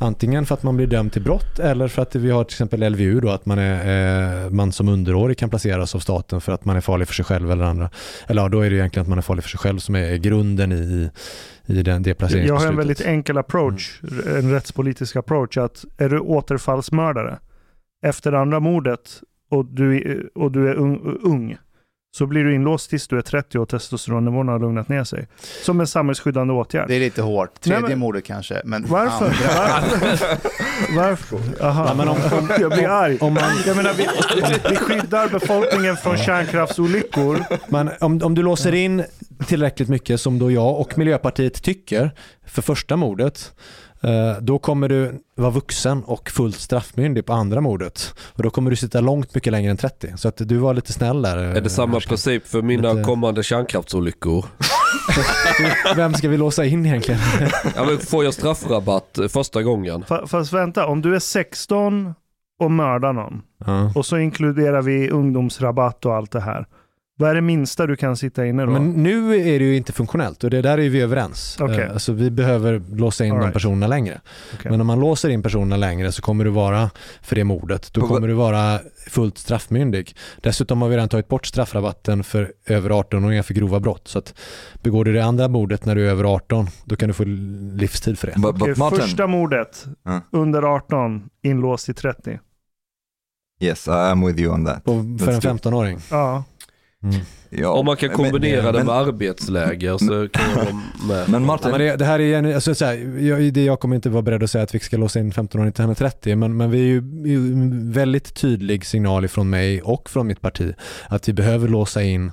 Antingen för att man blir dömd till brott eller för att vi har till exempel LVU då, att man, är, eh, man som underårig kan placeras av staten för att man är farlig för sig själv eller andra. Eller ja, då är det egentligen att man är farlig för sig själv som är grunden i, i den, det Jag placeringsbeslutet. har en väldigt enkel approach, en rättspolitisk approach. att Är du återfallsmördare efter andra mordet och du, och du är ung, ung så blir du inlåst tills du är 30 och testosteronnivån har lugnat ner sig. Som en samhällsskyddande åtgärd. Det är lite hårt. Tredje Nej, men- mordet kanske, men Varför? andra. Varför? Varför? Aha. Men om- om- jag blir arg. Om man, Jag menar, vi, vi skyddar befolkningen från kärnkraftsolyckor. Men om, om du låser in tillräckligt mycket som då jag och Miljöpartiet tycker för första mordet, då kommer du vara vuxen och fullt straffmyndig på andra mordet. Och då kommer du sitta långt mycket längre än 30. Så att du var lite snäll där. Är det samma Ashkan. princip för mina Lite- kommande kärnkraftsolyckor? Vem ska vi låsa in egentligen? Ja, men får jag straffrabatt eh, första gången? Fa- Fast vänta, om du är 16 och mördar någon Ja. och så inkluderar vi ungdomsrabatt och allt det här. Vad är det minsta du kan sitta inne då? Men nu är det ju inte funktionellt och det där är vi överens. Eh, Alltså vi behöver låsa in All de right. personerna längre. Okej. Men om man låser in personerna längre så kommer du vara för det mordet. Då kommer du vara fullt straffmyndig. Dessutom har vi redan tagit bort straffrabatten för över 18-åringar för grova brott. Så att begår du det andra mordet när du är över 18, då kan du få livstid för det. But, Okej, but Martin, första mordet, under 18, inlåst i 30. yes, I'm with you on that. Och för en Let's do- 15-åring. Ja. Mm. Ja, Om man kan men- kombinera det men- med arbetsläger så kan jag vara med. Men Martin, men det, det här är en, alltså, så här, jag, det, jag kommer inte vara beredd att säga att vi ska låsa in 15-åringen till han är 30, men, men vi är ju, ju en väldigt tydlig signal ifrån mig och från mitt parti att vi behöver låsa in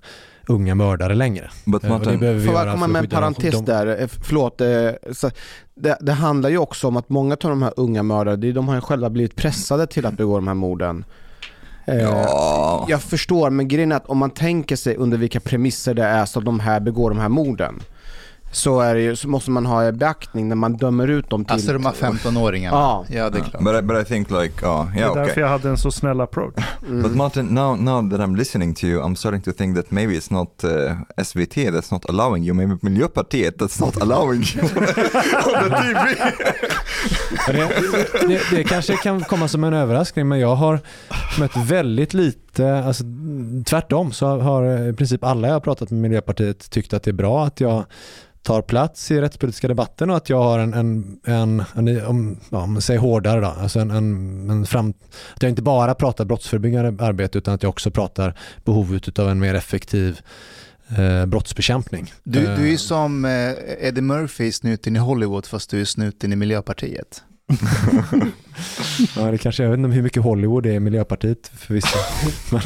unga mördare längre. Och det Martin, behöver vi Får jag komma med en parentes de- där? Eh, Förlåt. eh, Så det, det handlar ju också om att många av de här unga mördare, det- de har ju själva blivit pressade till att begå de här morden. Eh, ja, Jag förstår, men grejen är att om man tänker sig under vilka premisser det är så att de här begår de här morden. Så, är det ju, så måste man ha i beaktning när man dömer ut dem till... Alltså de här 15-åringarna. Ja. Ja, det är klart. but, I, but I think like, oh, Det är yeah, därför jag hade en så snäll approach. Mm. But Martin, now now that I'm listening to you, I'm starting to think that maybe it's not uh, SVT that's not allowing you, maybe Miljöpartiet that's not allowing you on the TV. Det, det, det kanske kan komma som en överraskning men jag har mött väldigt lite, alltså, tvärtom så har i princip alla jag har pratat med Miljöpartiet tyckt att det är bra att jag tar plats i rättspolitiska debatten och att jag har en, en, en, en om, ja, man säger hårdare då, alltså en, en, en fram, att jag inte bara pratar brottsförebyggande arbete utan att jag också pratar behovet av en mer effektiv eh, brottsbekämpning. Du, du är Eh, som eh, Eddie Murphy, snuten i Hollywood, fast du är snuten i Miljöpartiet. Ja, det kanske, jag vet inte hur mycket Hollywood det är i Miljöpartiet förvisso. men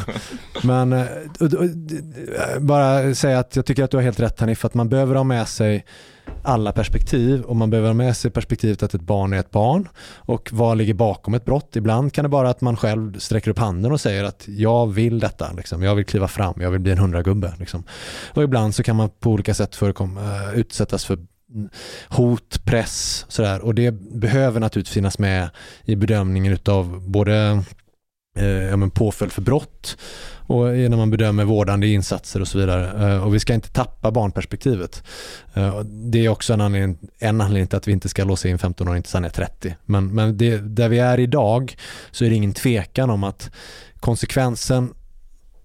men eh, och- och- eh, bara säga att jag tycker att du har helt rätt Hanif, att man behöver ha med sig alla perspektiv och man behöver ha med sig perspektivet att ett barn är ett barn och vad ligger bakom ett brott. Ibland kan det vara att man själv sträcker upp handen och säger att jag vill detta, liksom. jag vill kliva fram, jag vill bli en hundragubbe. Liksom. Och ibland så kan man på olika sätt förekom, eh, utsättas för hot, press sådär och det behöver naturligtvis finnas med i bedömningen utav både eh, ja, men påföljd för brott och när man bedömer vårdande insatser och så vidare. Eh, och vi ska inte tappa barnperspektivet. Eh, det är också en anledning, en anledning till att vi inte ska låsa in 15-åringen tills han är 30. Men, men det, där vi är idag så är det ingen tvekan om att konsekvensen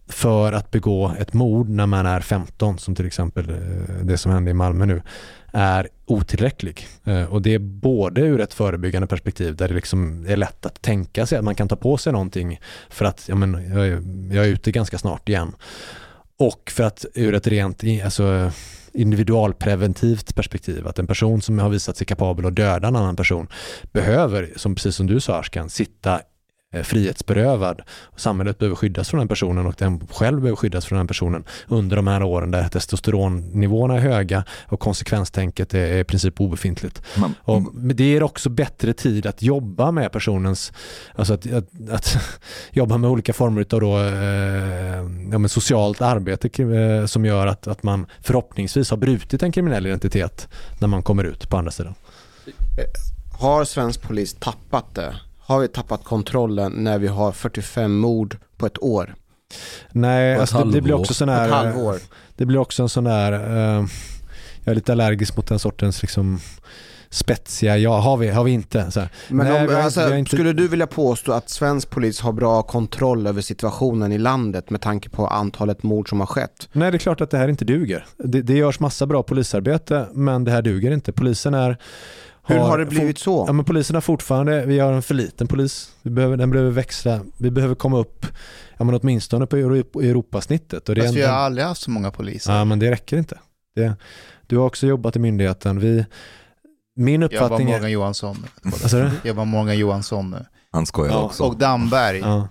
för att begå ett mord när man är 15, som till exempel eh, det som hände i Malmö nu, är otillräcklig. Eh, och det är både ur ett förebyggande perspektiv där det liksom är lätt att tänka sig att man kan ta på sig någonting för att ja, men, jag, är, jag är ute ganska snart igen. Och för att ur ett rent alltså, individualpreventivt perspektiv. Att en person som har visat sig kapabel att döda en annan person behöver, som precis som du sa Ashkan, sitta frihetsberövad. Samhället behöver skyddas från den personen och den själv behöver skyddas från den personen under de här åren där testosteronnivåerna är höga och konsekvenstänket är, i princip obefintligt. Man, Och det ger också bättre tid att jobba med personens, alltså att, att, att jobba med olika former av då, eh, ja, men socialt arbete eh, som gör att, att man förhoppningsvis har brutit en kriminell identitet när man kommer ut på andra sidan. Har svensk polis tappat det? Har vi tappat kontrollen när vi har 45 mord på ett år? Nej, alltså det, det blir också sån här, halvår? det blir också en sån där, eh, jag är lite allergisk mot den sortens liksom spetsiga, ja har vi, har vi inte. Så här. Men Nej, om, vi har alltså, inte- inte- skulle du vilja påstå att svensk polis har bra kontroll över situationen i landet med tanke på antalet mord som har skett? Nej, det är klart att det här inte duger. Det, det görs massa bra polisarbete, men det här duger inte. Polisen är... Hur har det blivit så? Ja, men polisen har fortfarande, vi har en för liten polis. Vi behöver, den behöver växla, vi behöver komma upp, ja men åtminstone på Euro- Europasnittet. Och det är Fast vi en, har aldrig haft så många poliser. ja, men det räcker inte. Det, du har också jobbat i myndigheten. Vi, min jag var uppfattning är... Morgan Johansson. Jag var Morgan Johansson han skojar Ja, också. Och Damberg. Ja.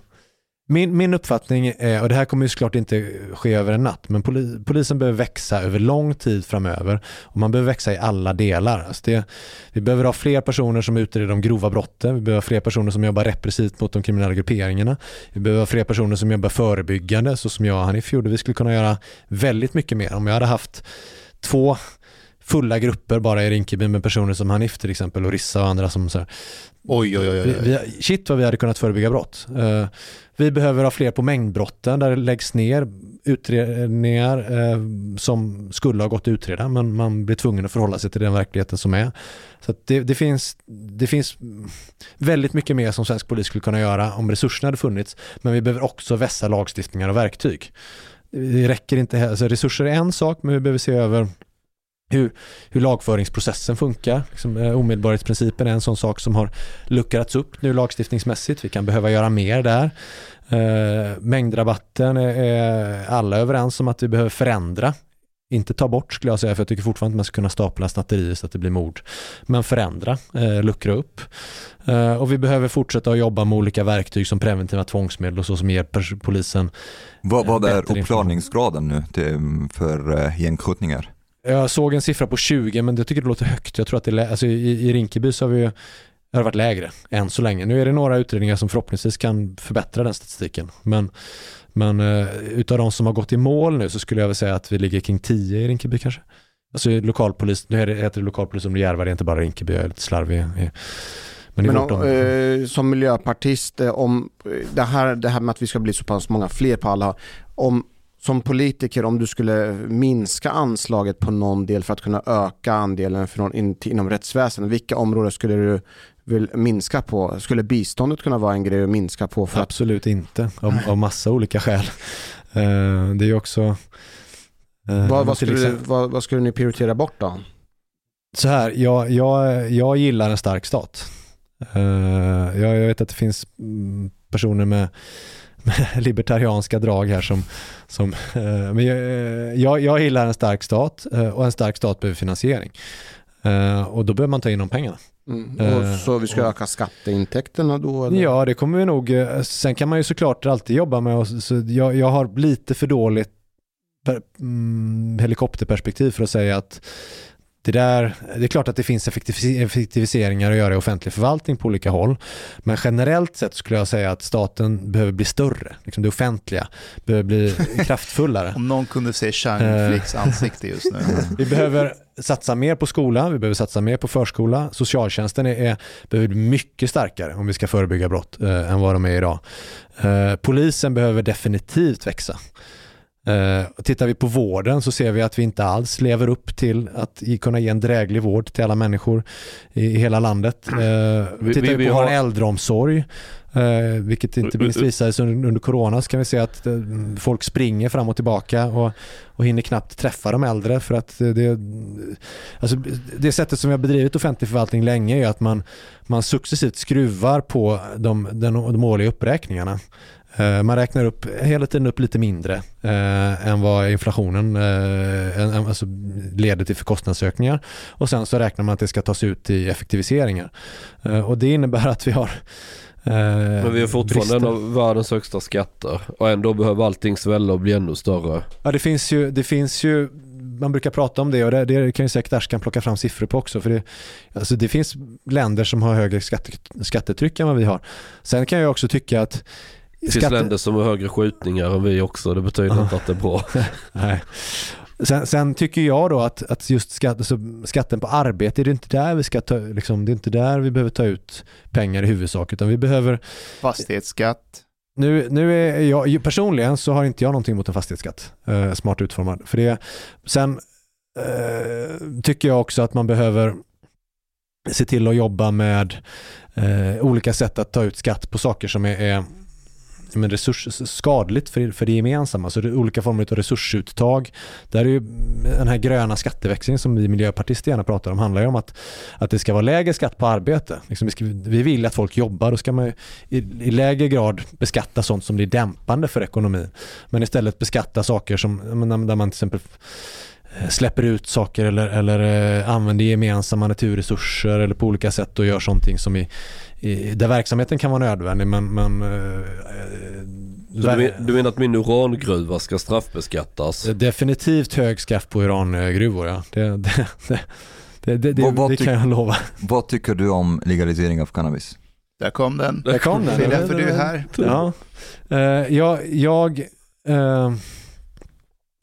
Min, min uppfattning är, och det här kommer ju såklart inte ske över en natt, men poli, polisen behöver växa över lång tid framöver och man behöver växa i alla delar. Alltså det, vi behöver ha fler personer som utreder de grova brotten, vi behöver ha fler personer som jobbar repressivt mot de kriminella grupperingarna, vi behöver ha fler personer som jobbar förebyggande, så som jag och Hanif gjorde. Vi skulle kunna göra väldigt mycket mer. Om jag hade haft två fulla grupper bara i Rinkeby med personer som Hanif till exempel och Rissa och andra som så här, Oj, oj, oj. oj. vi, shit vad vi hade kunnat förebygga brott. Vi behöver ha fler på mängdbrotten där det läggs ner utredningar eh, som skulle ha gått att utreda men man blir tvungen att förhålla sig till den verkligheten som är. Så att det, det, finns, det finns väldigt mycket mer som svensk polis skulle kunna göra om resurserna hade funnits men vi behöver också vässa lagstiftningar och verktyg. Det räcker inte, alltså resurser är en sak men vi behöver se över hur, hur lagföringsprocessen funkar. Liksom, eh, omedelbarhetsprincipen är en sån sak som har luckrats upp nu lagstiftningsmässigt. Vi kan behöva göra mer där. Eh, mängdrabatten är, är alla överens om att vi behöver förändra. Inte ta bort skulle jag säga, för jag tycker fortfarande att man ska kunna stapla snatterier så att det blir mord. Men förändra, eh, luckra upp. Eh, och vi behöver fortsätta att jobba med olika verktyg som preventiva tvångsmedel och så som ger polisen. Vad, vad bättre är uppklarningsgraden nu till, för uh, gängskjutningar? Jag såg en siffra på 20 men jag tycker det låter högt. Jag tror att det är, alltså i, i Rinkeby så har vi ju det har varit lägre än så länge. Nu är det några utredningar som förhoppningsvis kan förbättra den statistiken. Men, men uh, utav de som har gått i mål nu så skulle jag väl säga att vi ligger kring 10 i Rinkeby kanske. Alltså lokalpolis, nu är det- heter det lokalpolis om det är Järva, det är inte bara Rinkeby, jag är lite slarvig. i- Men Men om, eh, som miljöpartist, eh, om eh, det här, det här med att vi ska bli så pass många fler på alla, om som politiker om du skulle minska anslaget på någon del för att kunna öka andelen för någon in, inom rättsväsendet, vilka områden skulle du vill minska på? Skulle biståndet kunna vara en grej att minska på för att Absolut inte, av, av massa olika skäl. Eh, det är också... eh, vad, vad, skulle, exempel- vad, vad skulle ni prioritera bort då? Så här, jag, jag, jag gillar en stark stat. Eh, jag, jag vet att det finns mm, personer med libertarianska drag här som, som eh, men jag, jag, jag gillar en stark stat eh, och en stark stat behöver finansiering. Eh, och då behöver man ta in de pengarna. Mm. Eh, Och så vi ska och- öka skatteintäkterna då? Eller? Ja, det kommer vi nog. eh, Sen kan man ju såklart alltid jobba med och så jag, jag har lite för dåligt per, mm, helikopterperspektiv för att säga att det där, det är klart att det finns effektivis- effektiviseringar att göra i offentlig förvaltning på olika håll. Men generellt sett skulle jag säga att staten behöver bli större. Liksom det offentliga behöver bli kraftfullare. Om någon kunde se Chang Flicks ansikte just nu. Vi behöver satsa mer på skola, vi behöver satsa mer på förskola. Socialtjänsten är, är, behöver bli mycket starkare om vi ska förebygga brott eh, än vad de är idag. Eh, polisen behöver definitivt växa. Eh, och tittar vi på vården så ser vi att vi inte alls lever upp till att kunna ge en dräglig vård till alla människor i, hela landet. Eh, Vi- tittar vi, på vår har- äldreomsorg, eh, vilket inte minst visades under, under corona, så kan vi se att eh, folk springer fram och tillbaka och, och hinner knappt träffa de äldre för att det, alltså det sättet som vi har bedrivit offentlig förvaltning länge är att man, man successivt skruvar på de, den, de årliga uppräkningarna. Eh, man räknar upp hela tiden upp lite mindre eh, än vad inflationen eh, en- en- alltså leder till för kostnadsökningar. Och sen så räknar man att det ska tas ut i effektiviseringar. Eh, och det innebär att vi har eh, Men vi har fortfarande en brister. av världens högsta skatter. Och ändå behöver allting svälla och bli ännu större. Ja, det finns ju, det finns ju man brukar prata om det och det, det kan ju säkert Ashkan plocka fram siffror på också. För det, alltså det finns länder som har högre skatte, skattetryck än vad vi har. Sen kan jag också tycka att Det finns länder som har högre skjutningar än vi också. Det betyder inte att det är bra. Nej. Sen, sen tycker jag då att, att just skatt, alltså skatten på arbete, det är inte där vi ska ta, liksom, det är inte där vi behöver ta ut pengar i huvudsak, utan vi behöver Fastighetsskatt. Nu, nu är jag, personligen så har inte jag någonting mot en fastighetsskatt, eh, smart utformad. För det, sen eh, tycker jag också att man behöver se till att jobba med eh, olika sätt att ta ut skatt på saker som är, är men resurs, skadligt för, för det gemensamma. Så det är olika former av resursuttag. Där är ju den här gröna skatteväxlingen som vi miljöpartister gärna pratar om handlar ju om att, att det ska vara lägre skatt på arbete. Liksom vi, ska, vi vill att folk jobbar, då ska man ju i, i lägre grad beskatta sånt som blir dämpande för ekonomin. Men istället beskatta saker som, där man till exempel eh, släpper ut saker eller, eller eh, använder gemensamma naturresurser eller på olika sätt och gör sånt som i, där verksamheten kan vara nödvändig men, men eh, du, du menar att min urangruva ska straffbeskattas? Definitivt hög skatt på urangruvor ja. Det, det, det, det, det, kan jag lova. Vad tycker du om legalisering av cannabis? Där kom den. Där kom den. Det är därför du är här. Ja. Eh, jag jag eh,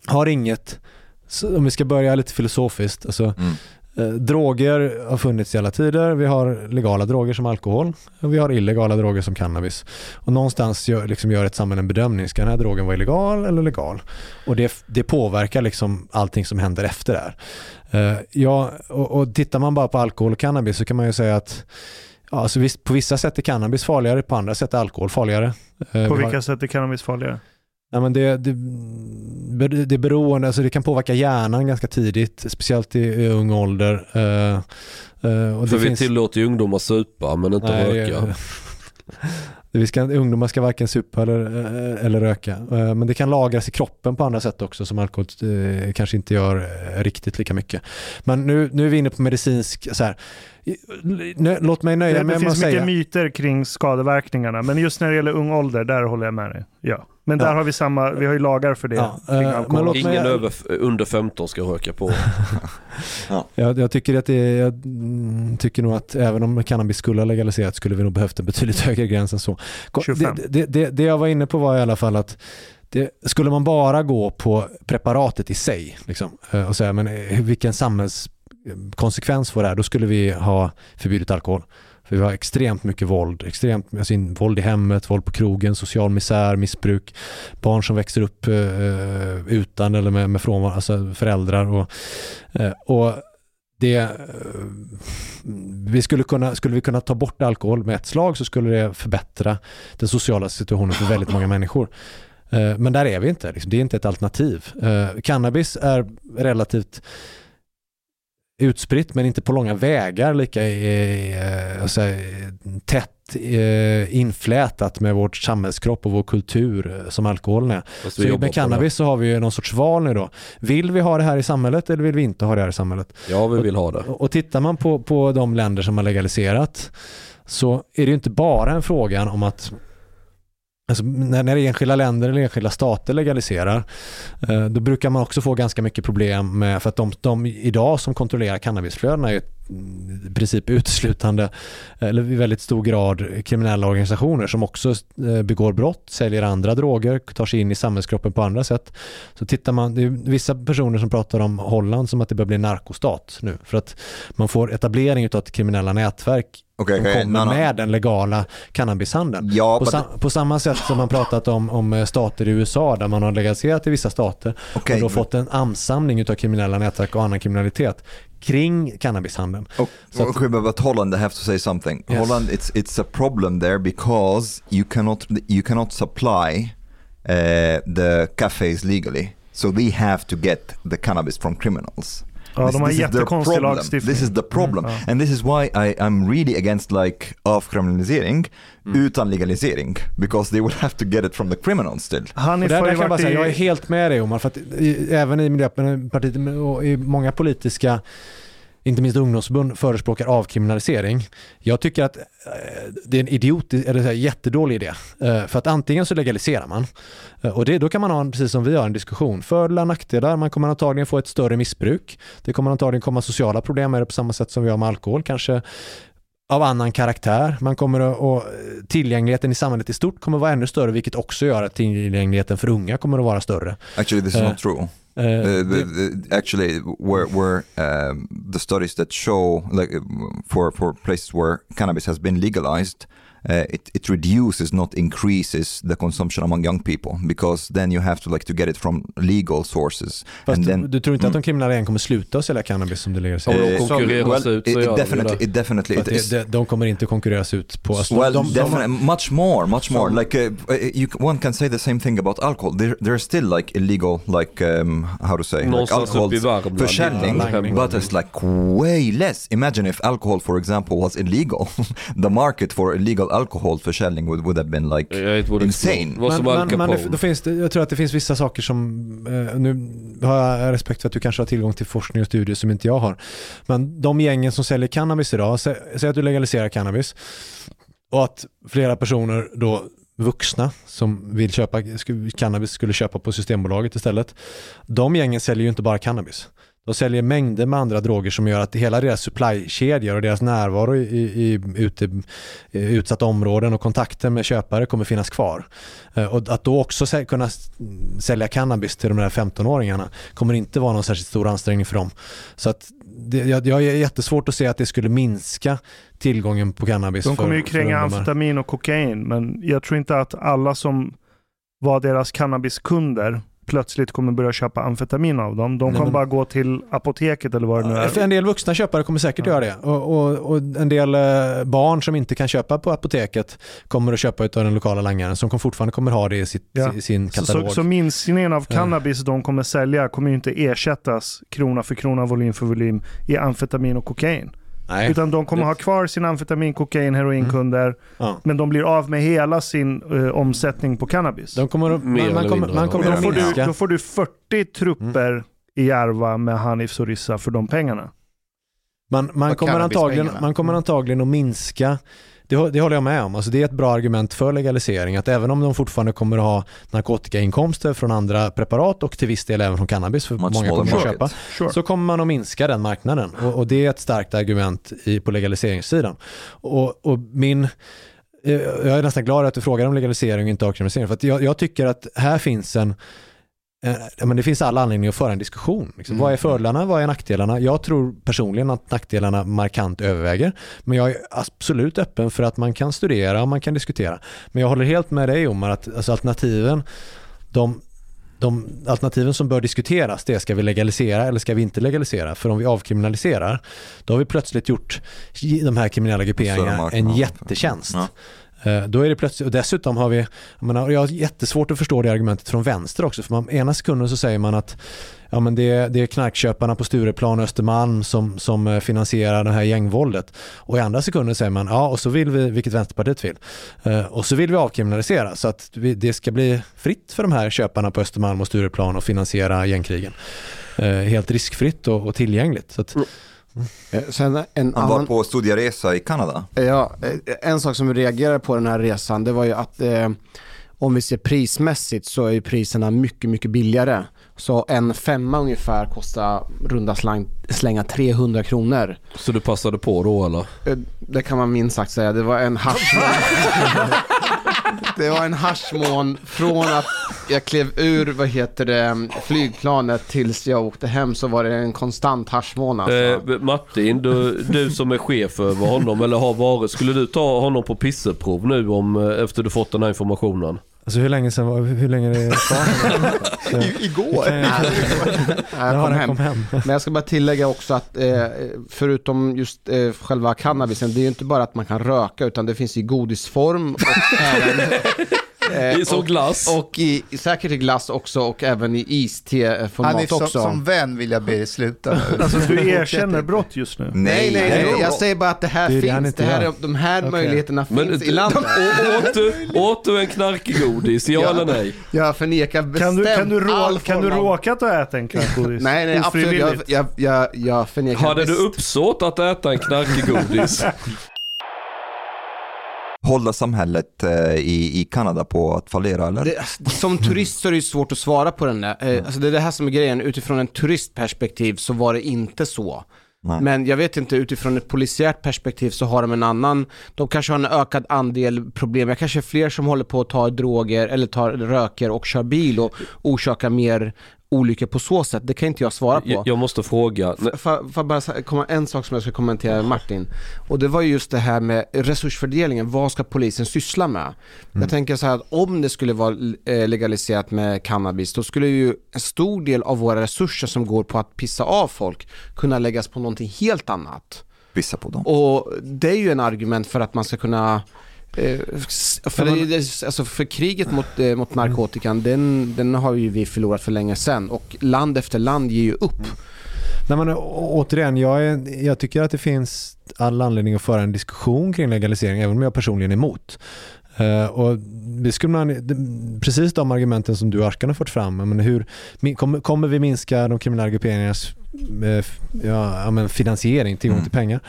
har inget, så om vi ska börja lite filosofiskt, alltså, Mm. Eh, droger har funnits i alla tider. Vi har legala droger som alkohol och vi har illegala droger som cannabis. Och någonstans gör, liksom gör ett samhälle en bedömning, ska den här drogen vara illegal eller legal? Och det, det påverkar liksom allting som händer efter det här. Eh, ja, och, och tittar man bara på alkohol och cannabis så kan man ju säga att alltså på vissa sätt är cannabis farligare, på andra sätt är alkohol farligare. Eh, På vi har- vilka sätt är cannabis farligare? Ja, men det, det, det beroende, alltså det kan påverka hjärnan ganska tidigt, speciellt i, i ung ålder. Eh, eh, och För det vi finns, tillåter ju ungdomar supa men inte Nej, det- röka. vi ska, ungdomar ska varken supa eller, eh, eller röka. Men det kan lagras i kroppen på andra sätt också som alkohol kanske inte gör riktigt lika mycket. Men nu, nu är vi inne på medicinsk, så här, låt mig nöja Det, mig det med att finns mycket säga. myter kring skadeverkningarna, men just när det gäller ung ålder, där håller jag med dig. Ja. Men där Ja. har vi samma, vi har ju lagar för det. Ja, eh, men låt mig- Ingen över, under 15 ska röka på. Jag, jag, tycker att det jag mm, tycker nog att även om cannabis skulle ha legaliserats skulle vi nog behövt en betydligt högre gräns än så. Ko- 25. Det, det, det, det jag var inne på var i alla fall att det, skulle man bara gå på preparatet i sig liksom, eh, och säga men eh, vilken samhällskonsekvens får det här? Då skulle vi ha förbjudit alkohol. För vi har extremt mycket våld, extremt alltså, in- våld i hemmet, våld på krogen, social misär, missbruk, barn som växer upp eh, eh utan eller med, med frånvaro, alltså föräldrar och, eh, och det, eh, vi skulle, kunna, skulle vi kunna ta bort alkohol med ett slag så skulle det förbättra den sociala situationen för väldigt många människor. Eh, men där är vi inte, liksom. det är inte ett alternativ. Cannabis är relativt utspritt men inte på långa vägar lika eh, alltså, tätt eh, inflätat med vårt samhällskropp och vår kultur eh, som alkoholen är. Så med cannabis så har vi ju någon sorts val nu då. Vill vi ha det här i samhället eller vill vi inte ha det här i samhället? Ja, vi vill ha det. Och och tittar man på, på de länder som har legaliserat så är det ju inte bara en fråga om att Alltså när, när enskilda länder eller enskilda stater legaliserar eh, då brukar man också få ganska mycket problem med för att de, de idag som kontrollerar cannabisflödena är i princip uteslutande eller i väldigt stor grad kriminella organisationer som också eh, begår brott, säljer andra droger, tar sig in i samhällskroppen på andra sätt. Så tittar man, det är vissa personer som pratar om Holland som att det börjar bli en narkostat nu för att man får etablering av ett kriminella nätverk Okej, som okej, kommer med den legala cannabishandeln. Ja, På, sa- på samma sätt som man pratat om, om eh, stater i USA där man har legaliserat i vissa stater okej, och då fått en ansamling av kriminella nätverk och annan kriminalitet kring cannabishandeln. Oh, att- okay, but, but Holland, I have to say something. Yes. Holland, it's it's a problem there because you cannot you cannot supply uh, the cafes legally, so they have to get the cannabis from criminals. Ja, de har this jättekonstig problem. lagstiftning. This is the problem. Mm, ja. And this is why I, I'm really against like avkriminalisering Mm. utan legalisering. Because they will have to get it from the criminals still. Hanif där, där kan jag, säga, jag är helt med dig Omar, för att i, även i Miljöpartiet och i många politiska, inte minst ungdomsförbund, förespråkar avkriminalisering. Jag tycker att eh, det är en idiotisk, eller så här, jättedålig idé. Eh, för att antingen så legaliserar man, eh, och det, då kan man ha, en, precis som vi har, en diskussion. Fördelar och nackdelar, man kommer antagligen få ett större missbruk. Det kommer antagligen komma sociala problem med det på samma sätt som vi har med alkohol, kanske av annan karaktär. Man kommer att, och tillgängligheten i samhället i stort kommer att vara ännu större, vilket också gör att tillgängligheten för unga kommer att vara större. Actually, this is not true. Eh, Uh, the, the, actually, where, where um, the studies that show, like, uh, for for places where cannabis has been legalized, uh, it it reduces, not increases, the consumption among young people because then you have to like to get it from legal sources. Fast and du, then, du tror inte att Mm. de kriminella igen kommer sluta att sälja cannabis som det ligger Om de Eh, konkurreras ut så it, it de definitely, det. it definitely, it is. de, de kommer inte konkurreras ut på... Alltså, Well, de, de, definitely, much more, much more. Some- Like uh, uh, you, c- one can say the same thing about alcohol. There, there's still like illegal, like um, how to say, like alcohol försäljning, langning. but it's like way less. Imagine if alcohol, for example, was illegal. the market for illegal alcohol försäljning would, would have been like would Insane. men, men, men det, då finns det, jag tror att det finns vissa saker som, eh, nu har jag respekt för att du kanske har tillgång till forskning och studier som inte jag har, men de gängen som säljer cannabis idag, sä, säg att du legaliserar cannabis och att flera personer då vuxna som vill köpa cannabis skulle köpa på Systembolaget istället. De gängen säljer ju inte bara cannabis. De säljer mängder med andra droger som gör att hela deras supply-kedjor och deras närvaro i, i, ute, i utsatta områden och kontakter med köpare kommer finnas kvar. Eh, Och att då också sä- kunna sälja cannabis till de här 15-åringarna kommer inte vara någon särskilt stor ansträngning för dem. Så att det, jag, jag är jättesvårt att se att det skulle minska tillgången på cannabis. De kommer för, ju kränga amfetamin och kokain, men jag tror inte att alla som var deras cannabiskunder plötsligt kommer börja köpa amfetamin av dem. De kommer bara gå till apoteket eller vad det nu För är. en del vuxna köpare kommer säkert Ja. göra det. Och, och, och en del eh, barn som inte kan köpa på apoteket kommer att köpa av den lokala langaren som fortfarande kommer ha det i, sitt, Ja. i sin Så, katalog. så, så minskningen av Ja. cannabis de kommer sälja kommer inte ersättas krona för krona, volym för volym i amfetamin och kokain. Nej. Utan de kommer ha kvar sin amfetamin, kokain, heroinkunder, Ja. men de blir av med hela sin eh, omsättning på cannabis. De kommer att, man, man kommer, man kommer Mer att då, får du, då får du 40 trupper i Järva med Hanif Sorissa för de pengarna. Man, man, kommer antagligen, man kommer antagligen att minska det, det håller jag med om. Alltså det är ett bra argument för legalisering. Att även om de fortfarande kommer att ha narkotikainkomster från andra preparat och till viss del även från cannabis, för much många kommer att köpa, Sure. så kommer man att minska den marknaden. Och, och det är ett starkt argument i, på legaliseringssidan. Och, och min, eh, jag är nästan glad att du frågar om legalisering och inte avkriminalisering. För att jag, jag tycker att här finns en men det finns alla anledningar att föra en diskussion. Liksom. Mm. Vad är fördelarna? Vad är nackdelarna? Jag tror personligen att nackdelarna markant överväger. Men jag är absolut öppen för att man kan studera och man kan diskutera. Men jag håller helt med dig om att alltså, alternativen, de, de alternativen som bör diskuteras, det är ska vi legalisera eller ska vi inte legalisera? För om vi avkriminaliserar, då har vi plötsligt gjort de här kriminella grupperingarna en jättetjänst. Ja. Eh, då är det plötsligt, och dessutom har vi, jag, menar, jag har jättesvårt att förstå det argumentet från vänster också, för man, ena sekunden så säger man att ja, men det, är- det är knarkköparna på Stureplan och Östermalm som, som eh, finansierar det här gängvåldet. Och i andra sekunden säger man, ja och så vill vi, vilket Vänsterpartiet vill, eh, och så vill vi avkriminalisera så att vi, det ska bli fritt för de här köparna på Östermalm och Stureplan att finansiera gängkrigen. Helt riskfritt och, och tillgängligt. Så att, mm. Sen en Han var annan, på studieresa i Kanada. ja, eh, en sak som vi reagerade på den här resan, det var ju att eh, om vi ser prismässigt så är ju priserna mycket, mycket billigare. Så en femma ungefär kostar runda slang, slänga 300 kronor. Så du passade på då eller? Eh, Det kan man minst sagt säga. Det var en haschmån. det var en haschmån från att jag klev ur, vad heter det, flygplanet tills jag åkte hem så var det en konstant haschmån alltså. Eh, Martin, du, du som är chef över honom eller har varit, skulle du ta honom på pisseprov nu om, eh, efter du fått den här informationen? Alltså hur länge sedan var, hur länge är det kvar? I, igår. Kan jag- jag Ja, kom hem. kom hem. Men jag ska bara tillägga också att eh, förutom just eh, själva cannabisen, det är ju inte bara att man kan röka utan det finns i godisform och även, Eh, I som och- glass. Och i, säkert i glass också och även i iste-format Hanif, som, också. som vän vill jag be dig sluta nu. Alltså du erkänner brott just nu. Nej, nej, nej, jag säger bara att det här Det det finns. inte Det här, är- de här Okej. möjligheterna Men finns i landet. Åt, du, åt du en knarkgodis, ja, Ja. eller nej? Jag förnekar bestämt Kan du, kan du, rå, all kan du råkat att äta en knarkgodis? Nej, nej, absolut. Jag, jag, jag, jag förnekar Hade du uppsåt att äta en knarkgodis? Håller samhället eh, i, i Kanada på att fallera eller? Det, som turist så är det ju svårt att svara på den där. Eh, Alltså det är det här som är grejen. Utifrån en turistperspektiv så var det inte så. Nej. Men jag vet inte, utifrån ett polisiärt perspektiv så har de en annan, de kanske har en ökad andel problem. Jag kanske är fler som håller på att ta droger eller tar röker och kör bil och orsakar mer olyckor på så sätt. Det kan inte jag svara på. Jag, jag måste fråga. Får får jag bara komma en sak som jag ska kommentera Martin? Och det var ju just det här med resursfördelningen. Vad ska polisen syssla med? Jag tänker så här att om det skulle vara eh, legaliserat med cannabis då skulle ju en stor del av våra resurser som går på att pissa av folk kunna läggas på någonting helt annat. Pissa på dem. Och det är ju en argument för att man ska kunna för, det, alltså för kriget mot, eh, mot narkotikan, den, den har ju vi förlorat för länge sedan och land efter land ger ju upp. Nej, men, återigen, jag, är, jag tycker att det finns all anledning att föra en diskussion kring legalisering, även om jag personligen är emot. Eh, och det skulle man, precis de argumenten som du Arkan har fört fram, men hur, kommer, kommer vi minska de kriminella grupperingarnas eh, f- ja, men finansiering, tillgång Mm. till pengar?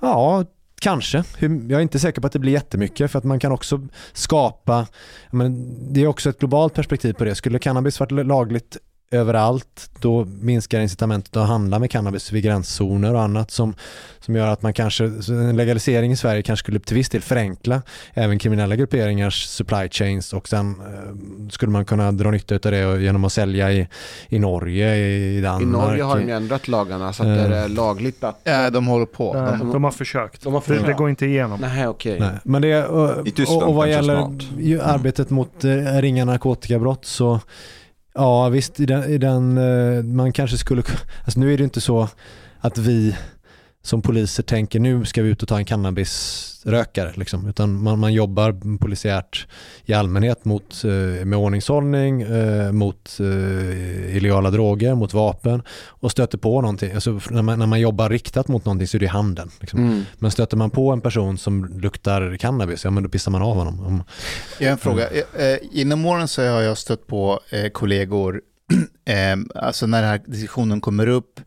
Ja, kanske. Jag är inte säker på att det blir jättemycket för att man kan också skapa, men det är också ett globalt perspektiv på det. Skulle cannabis varit lagligt överallt, då minskar incitamentet att handla med cannabis vid gränszoner och annat som, som gör att man kanske, en legalisering i Sverige kanske skulle till viss del förenkla även kriminella grupperingars supply chains och sen eh, skulle man kunna dra nytta av det genom att sälja i, i Norge, i I Danmark. Norge har de ju ändrat lagarna så att det är lagligt att... Ja, de håller på. Nej, De, de har försökt. De har Det, försökt. det går inte igenom. Nej, okej. Nej, men det, och, I Tyskland och, och vad gäller snart. arbetet mot eh, ringa narkotikabrott så ja visst i den, i den eh, man kanske skulle, alltså nu är det inte så att vi som poliser tänker nu ska vi ut och ta en cannabisrökare liksom, utan man, man jobbar polisiärt i allmänhet mot, eh, med ordningshållning, eh, mot eh, illegala droger, mot vapen och stöter på någonting, alltså när man, när man jobbar riktat mot någonting så är det handeln. Liksom. Mm. Men stöter man på en person som luktar cannabis, ja men då pissar man av honom. Om- Jag har en fråga. Inom åren så har jag stött på kollegor, alltså när den här diskussionen kommer upp,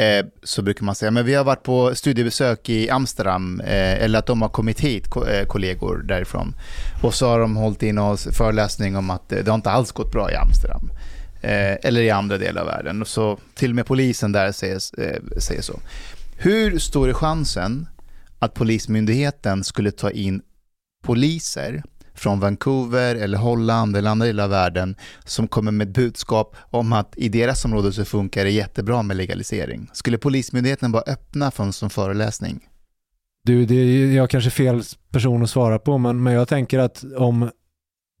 eh, så brukar man säga, men vi har varit på studiebesök i Amsterdam, eh, eller att de har kommit hit, eh, kollegor därifrån. Och så har de hållit in oss föreläsning om att det har inte alls gått bra i Amsterdam. Eh, eller i andra delar av världen. Och så till och med polisen där säger, eh, säger så. Hur stor är chansen att Polismyndigheten skulle ta in poliser från Vancouver eller Holland eller andra delar av världen som kommer med ett budskap om att i deras område så funkar det jättebra med legalisering. Skulle Polismyndigheten vara öppna för en sån föreläsning? Du, det är jag kanske fel person att svara på, men, men jag tänker att om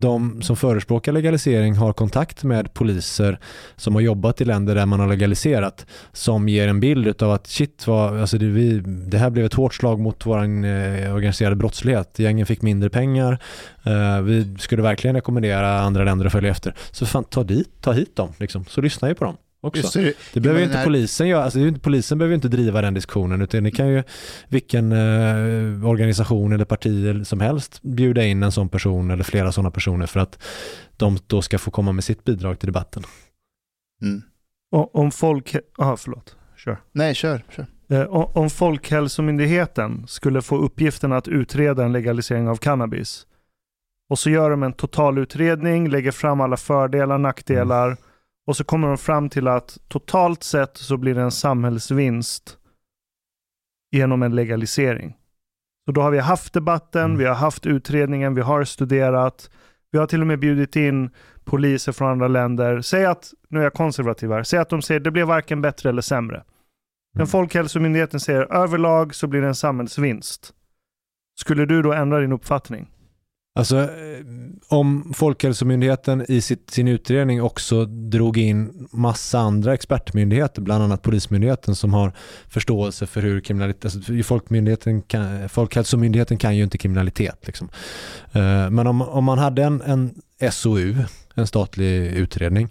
de som förespråkar legalisering har kontakt med poliser som har jobbat i länder där man har legaliserat som ger en bild av att shit, vad, alltså det, vi, det här blev ett hårt slag mot vår eh, organiserade brottslighet. Gängen fick mindre pengar. Eh, vi skulle verkligen rekommendera andra länder att följa efter. Så fan, ta, dit, ta hit dem, liksom. så lyssna ju på dem också. Just det, Det behöver ju inte här- polisen göra, alltså inte, polisen behöver ju inte driva den diskussionen utan det kan ju vilken eh, organisation eller parti som helst bjuda in en sån person eller flera sådana personer för att de då ska få komma med sitt bidrag till debatten. Mm. Och, om folk... Aha, förlåt. Kör. Nej, kör. kör. Eh, Om Folkhälsomyndigheten skulle få uppgiften att utreda en legalisering av cannabis och så gör de en totalutredning, lägger fram alla fördelar, nackdelar och så kommer de fram till att totalt sett så blir det en samhällsvinst genom en legalisering. Så då har vi haft debatten, Mm. vi har haft utredningen, vi har studerat, vi har till och med bjudit in poliser från andra länder. Säg att, nu är jag konservativ här, säg att de säger det blev varken bättre eller sämre. Men Mm. Folkhälsomyndigheten säger överlag så blir det en samhällsvinst. Skulle du då ändra din uppfattning? Alltså eh, om Folkhälsomyndigheten i sitt, sin utredning också drog in massa andra expertmyndigheter, bland annat Polismyndigheten som har förståelse för hur kriminalitet, alltså Folkmyndigheten kan, Folkhälsomyndigheten kan ju inte kriminalitet. Liksom. Eh, men om, om man hade en, en SOU, en statlig utredning,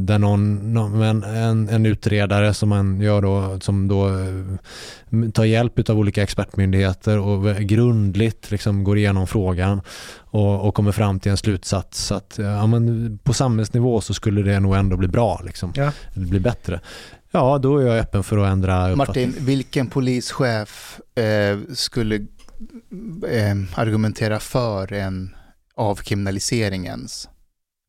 där någon, någon en, en, utredare som man gör då, som då eh, tar hjälp av olika expertmyndigheter och grundligt liksom går igenom frågan och, och kommer fram till en slutsats att ja, men på samhällsnivå så skulle det nog ändå bli bra, liksom. Ja. det blir bättre. Ja, då är jag öppen för att ändra. Martin, vilken polischef eh, skulle eh, argumentera för en avkriminalisering ens?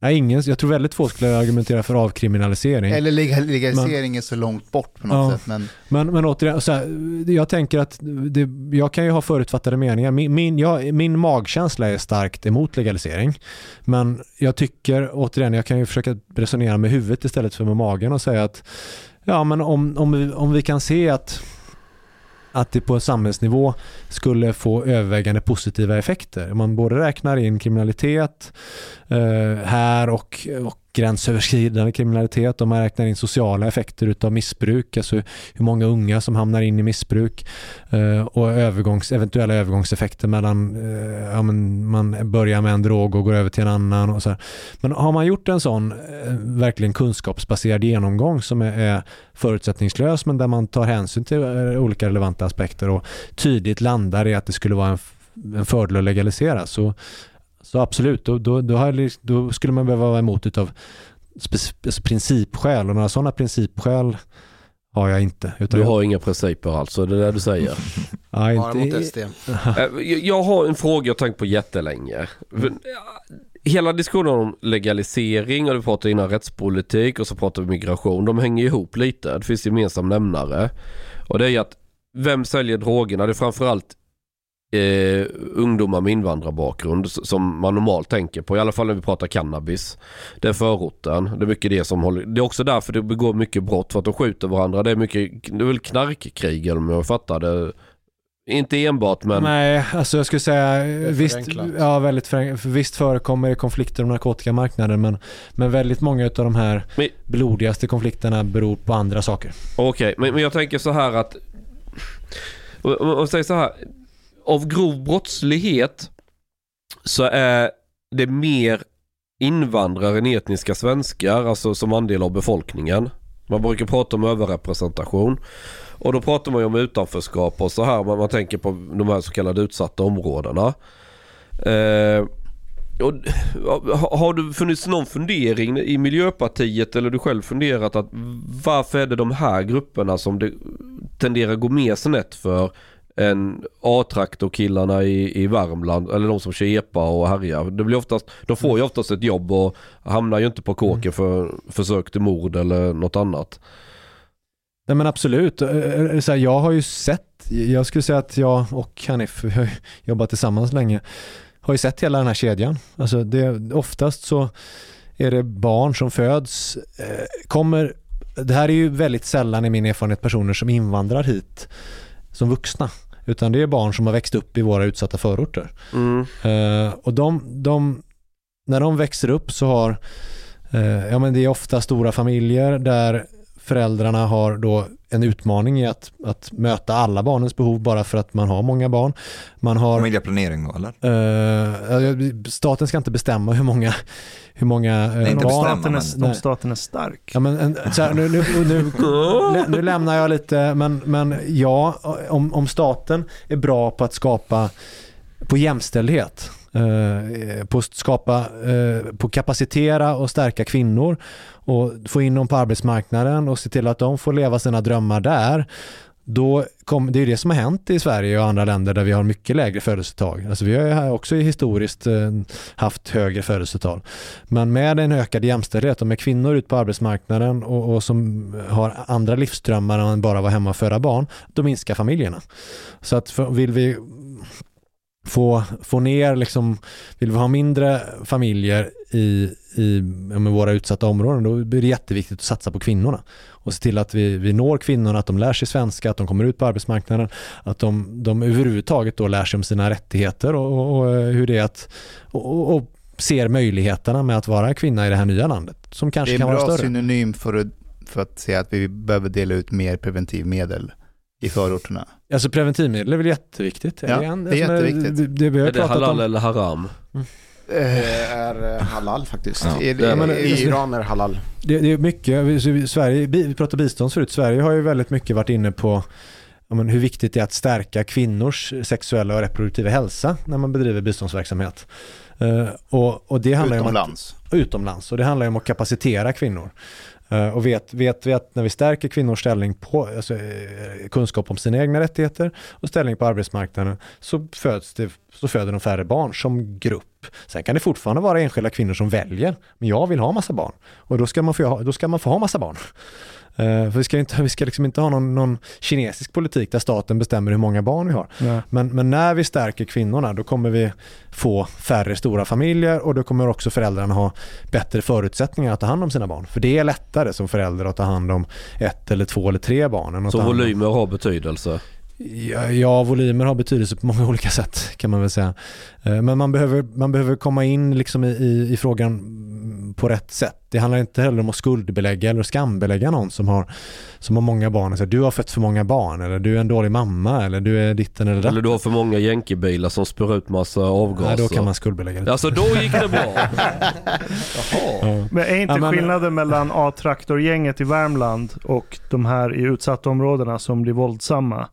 Nej, ingen, jag tror väldigt få skulle argumentera för avkriminalisering. Eller legal- legalisering är så långt bort på något Ja. sätt. Men Men, men återigen, så här, jag tänker att det, jag kan ju ha förutfattade meningar. Min, min, jag, min magkänsla är starkt emot legalisering. Men jag tycker, återigen, jag kan ju försöka resonera med huvudet istället för med magen och säga att ja, men om, om, vi, om vi kan se att att det på en samhällsnivå skulle få övervägande positiva effekter. Man både räknar in kriminalitet eh, här och, och gränsöverskridande kriminalitet om man räknar in sociala effekter utav missbruk, alltså hur många unga som hamnar in i missbruk eh, och övergångs, eventuella övergångseffekter mellan, eh, ja, men man börjar med en drog och går över till en annan och så här. Men har man gjort en sån eh, verkligen kunskapsbaserad genomgång som är, förutsättningslös men där man tar hänsyn till olika relevanta aspekter och tydligt landar i att det skulle vara en, en fördel att legalisera så, så absolut, då, då, då, har jag, lis- då skulle man behöva vara emot utav alltså principskäl och några sådana principskäl har jag inte. Utan Du jag- har inga principer alltså, det är det du säger. ja, Bara inte. Eh, jag- Jag har en fråga jag tänkt på jättelänge. Ja, Hela diskussionen om legalisering och du pratade innan rättspolitik och så pratar vi migration. De hänger ihop lite. Det finns gemensam nämnare. Och det är ju att vem säljer drogerna? Det är framförallt eh, ungdomar med invandrarbakgrund som man normalt tänker på. I alla fall när vi pratar cannabis. Det är förorten. Det är mycket det som håller. Det är också därför det begår mycket brott. För att de skjuter varandra. Det är mycket, det är väl knarkkrig om jag fattar det. Inte enbart men... Nej, alltså jag skulle säga visst, ja, väldigt förenklat. För Visst förekommer det konflikter om narkotikamarknaden men, men väldigt många av de här Men- blodigaste konflikterna beror på andra saker. Okej, men, men jag tänker så här att... Och, och, och säger så här. Av grov brottslighet så är det mer invandrare än etniska svenskar, alltså som andel av befolkningen. Man brukar prata om överrepresentation. Och då pratar man ju om utanförskap och så här. Man, man tänker på de här så kallade utsatta områdena. Eh, och, har du funnits någon fundering i Miljöpartiet eller du själv funderat att varför är det de här grupperna som det tenderar att gå mer snett för än A-traktorkillarna i, i Värmland eller de som kör epa och härjar. Det blir oftast, de får ju oftast ett jobb och hamnar ju inte på kåken för försök till mord eller något annat. Nej men absolut. Eh, eh, Så här, jag har ju sett, jag skulle säga att jag och Hanif, vi har jobbat tillsammans länge, har ju sett hela den här kedjan. Alltså det, oftast så är det barn som föds, eh, kommer, det här är ju väldigt sällan i min erfarenhet personer som invandrar hit som vuxna. Utan det är barn som har växt upp i våra utsatta förorter. Mm. Eh, och de, de, när de växer upp så har, eh, ja men det är ofta stora familjer där föräldrarna har då en utmaning i att, att möta alla barnens behov bara för att man har många barn. Man har, Familjeplanering då eller? eh, staten ska inte bestämma hur många, hur många eh, Nej, inte barn. bestämma, Staten men- är, om staten är stark. Ja, men, här, nu, nu, nu, nu lämnar jag lite, men, men ja, om, om staten är bra på att skapa på jämställdhet, Eh, på att skapa, eh, på kapacitera och stärka kvinnor och få in dem på arbetsmarknaden och se till att de får leva sina drömmar där. Då kom, det är ju det som har hänt i Sverige och andra länder där vi har mycket lägre födelsetal. Alltså vi har ju också historiskt eh, haft högre födelsetal. Men med en ökad jämställdhet och med kvinnor ut på arbetsmarknaden och, och som har andra livsdrömmar än bara vara hemma och föda barn, då minskar familjerna. Så att för, vill vi få, få ner, liksom, vill vi ha mindre familjer i, i våra utsatta områden, då blir det jätteviktigt att satsa på kvinnorna. Och se till att vi, vi når kvinnorna, att de lär sig svenska, att de kommer ut på arbetsmarknaden, att de, de överhuvudtaget då lär sig om sina rättigheter och, och, och hur det är att och, och ser möjligheterna med att vara kvinna i det här nya landet som Det kanske är en kan vara bra större. synonym för att, för att säga att vi behöver dela ut mer preventivmedel i förorterna. Alltså preventivmedel är väl jätteviktigt? Ja, det är jätteviktigt. Det, det vi har Är det halal om. eller haram? Det är eh, halal faktiskt. Ja. I, Det är- men- I Iran är det halal. Det, det är mycket, Sverige, vi pratade bistånd förut, Sverige har ju väldigt mycket varit inne på men hur viktigt det är att stärka kvinnors sexuella och reproduktiva hälsa när man bedriver biståndsverksamhet. Eh, och, och det handlar ju om att, Utomlands. utomlands och det handlar ju om att kapacitera kvinnor. Eh, och vet, vet vi att när vi stärker kvinnors ställning på alltså, eh, kunskap om sina egna rättigheter och ställning på arbetsmarknaden så, föds det, så föder de färre barn som grupp. Sen kan det fortfarande vara enskilda kvinnor som väljer, men jag vill ha massa barn och då ska man få, då ska man få ha massa barn. Eh, för vi ska, inte, vi ska liksom inte ha någon, någon kinesisk politik där staten bestämmer hur många barn vi har. Ja. Men, men när vi stärker kvinnorna då kommer vi få färre stora familjer och då kommer också föräldrarna ha bättre förutsättningar att ta hand om sina barn. För det är lättare som förälder att ta hand om ett eller två eller tre barn. Än att Så volymer har betydelse? Ja, ja, volymer har betydelse på många olika sätt kan man väl säga. Eh, Men man behöver, man behöver komma in liksom i, i, i frågan på rätt sätt. Det handlar inte heller om att skuldbelägga eller skambelägga någon som har, som har många barn. säga, du har fött för många barn eller du är en dålig mamma eller du är ditten eller datten. Eller du har för många jänkebilar som spär ut massa avgaser? Nej, då kan man skuldbelägga det. Alltså då gick det bra? Jaha. Ja. Men är inte Ja, men- skillnaden mellan A-traktorgänget i Värmland och de här i utsatta områdena som blir våldsamma,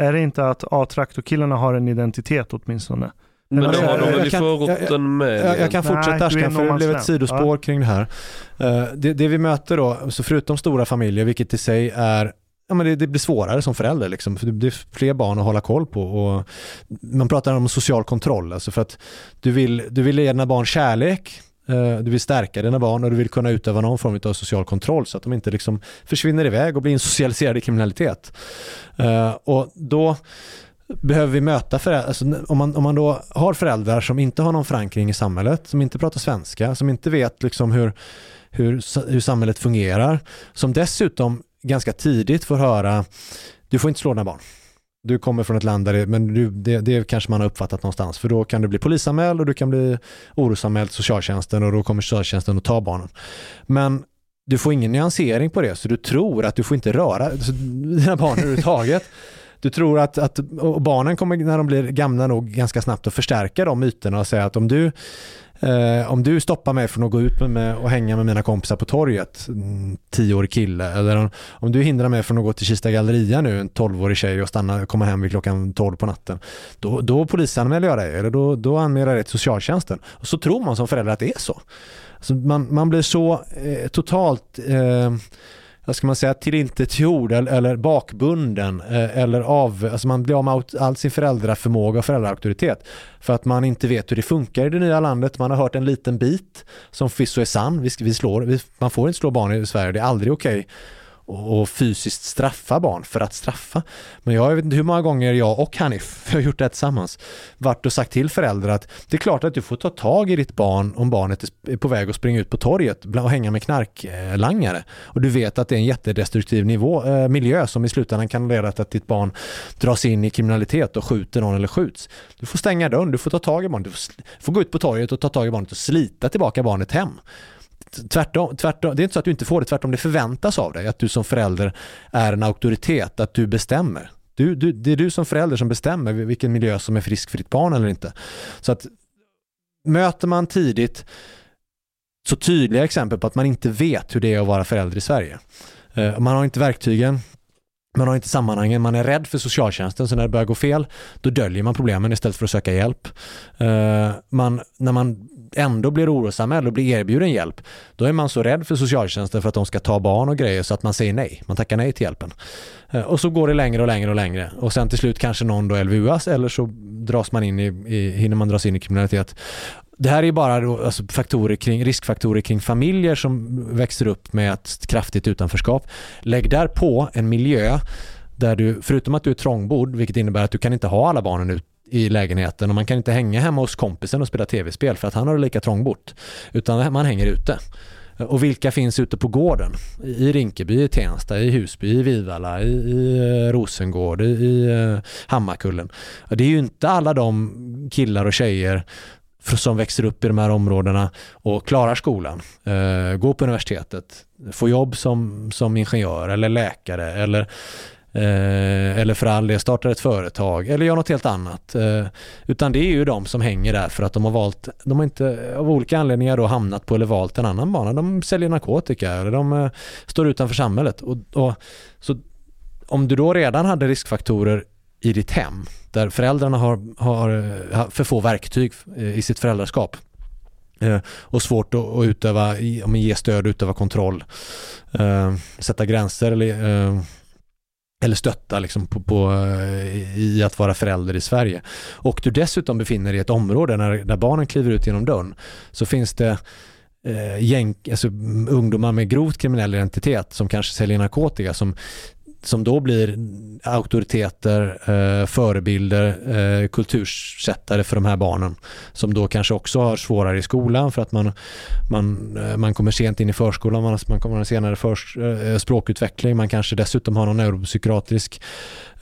är det inte att A-traktorkillarna har en identitet åtminstone? Men då Alltså, har de väl i jag kan- förorten med? Jag, jag kan fortsätta är Ashkan för det blev ett sidospår land. kring det här. Eh, det, det vi möter då, så förutom stora familjer, vilket i sig är Ja, men det, det blir svårare som förälder, liksom, för det blir fler barn att hålla koll på. Och man pratar om social kontroll, alltså för att du vill, du vill ge dina barn kärlek, eh, du vill stärka dina barn och du vill kunna utöva någon form av social kontroll så att de inte liksom försvinner iväg och blir insocialiserade i kriminalitet. Eh, och då behöver vi möta föräldrar, alltså, om, man, om man då har föräldrar som inte har någon förankring i samhället, som inte pratar svenska, som inte vet liksom hur, hur, hur samhället fungerar, som dessutom ganska tidigt får höra, du får inte slå dina barn. Du kommer från ett land där det, men du, det, det kanske man har uppfattat någonstans, för då kan du bli polisanmäld och du kan bli orosanmäld till socialtjänsten och då kommer socialtjänsten att ta barnen. Men du får ingen nyansering på det, så du tror att du får inte röra alltså, dina barn överhuvudtaget. Du tror att, att barnen kommer när de blir gamla nog ganska snabbt att förstärka de myterna och säga att om du Eh, om du stoppar mig från att gå ut med, och hänga med mina kompisar på torget, mm, tioårig kille, eller om, om du hindrar mig från att gå till Kista galleria nu, en tolvårig tjej och stanna, komma hem vid klockan tolv på natten, då, då polisanmäler jag dig, eller då, då anmäler jag dig till socialtjänsten. Och så tror man som förälder att det är så. så man, man blir så eh, totalt eh, vad ska man säga, tillintetgjord eller, eller bakbunden eh, eller av, alltså man blir av med all sin föräldraförmåga och föräldraauktoritet för att man inte vet hur det funkar i det nya landet. Man har hört en liten bit som förvisso är sann. Vi, vi slår, vi, man får inte slå barn i Sverige, det är aldrig okej Okay och fysiskt straffa barn för att straffa. Men jag vet inte hur många gånger jag och Hanif, vi har gjort det här tillsammans, varit och sagt till föräldrar att det är klart att du får ta tag i ditt barn om barnet är på väg att springa ut på torget och hänga med knarklangare. Och du vet att det är en jättedestruktiv nivå, eh, miljö som i slutändan kan leda till att ditt barn dras in i kriminalitet och skjuter någon eller skjuts. Du får stänga dörren, du får ta tag i barnet, du får, får gå ut på torget och ta tag i barnet och slita tillbaka barnet hem. Tvärtom, tvärtom, det är inte så att du inte får det, tvärtom det förväntas av dig att du som förälder är en auktoritet, att du bestämmer. Du, du, det är du som förälder som bestämmer vilken miljö som är frisk för ditt barn eller inte. Så att möter man tidigt så tydliga exempel på att man inte vet hur det är att vara förälder i Sverige. Eh, man har inte verktygen, man har inte sammanhangen, man är rädd för socialtjänsten så när det börjar gå fel då döljer man problemen istället för att söka hjälp. Eh, man, när man ändå blir orosanmäld och blir erbjuden hjälp då är man så rädd för socialtjänsten för att de ska ta barn och grejer så att man säger nej, man tackar nej till hjälpen. Eh, och så går det längre och längre och längre och sen till slut kanske någon då LVUas eller så dras man in i, i, hinner man dras in i kriminalitet. Det här är bara då, alltså faktorer kring, riskfaktorer kring familjer som växer upp med ett kraftigt utanförskap. Lägg där på en miljö där du, förutom att du är trångbodd, vilket innebär att du kan inte ha alla barnen ut, i lägenheten och man kan inte hänga hemma hos kompisen och spela tv-spel för att han har det lika trångbott. Utan man hänger ute. Och vilka finns ute på gården? I Rinkeby, i Tensta, i Husby, i Vivalla, i, i eh, Rosengård, i, i eh, Hammarkullen. Det är ju inte alla de killar och tjejer som växer upp i de här områdena och klarar skolan, eh, går på universitetet, får jobb som, som ingenjör eller läkare eller, eh, eller för all del startar ett företag eller gör något helt annat. Eh, utan det är ju de som hänger där för att de har valt, de har inte av olika anledningar då hamnat på eller valt en annan bana. De säljer narkotika eller de eh, står utanför samhället. Och, och, så om du då redan hade riskfaktorer i ditt hem där föräldrarna har, har, eh, för få verktyg eh, i sitt föräldraskap eh, och svårt att, utöva, ge stöd, utöva kontroll, sätta gränser eller, eller stötta liksom på, på, eh, i att vara förälder i Sverige. Och du dessutom befinner dig i ett område när, när barnen kliver ut genom dörren så finns det eh, gäng, alltså, ungdomar med grovt kriminell identitet som kanske säljer narkotika som som då blir auktoriteter, eh, förebilder, eh, kultursättare för de här barnen. Som då kanske också har svårare i skolan för att man, man, eh, man kommer sent in i förskolan, man, man kommer senare förs, eh, språkutveckling, man kanske dessutom har någon neuropsykiatrisk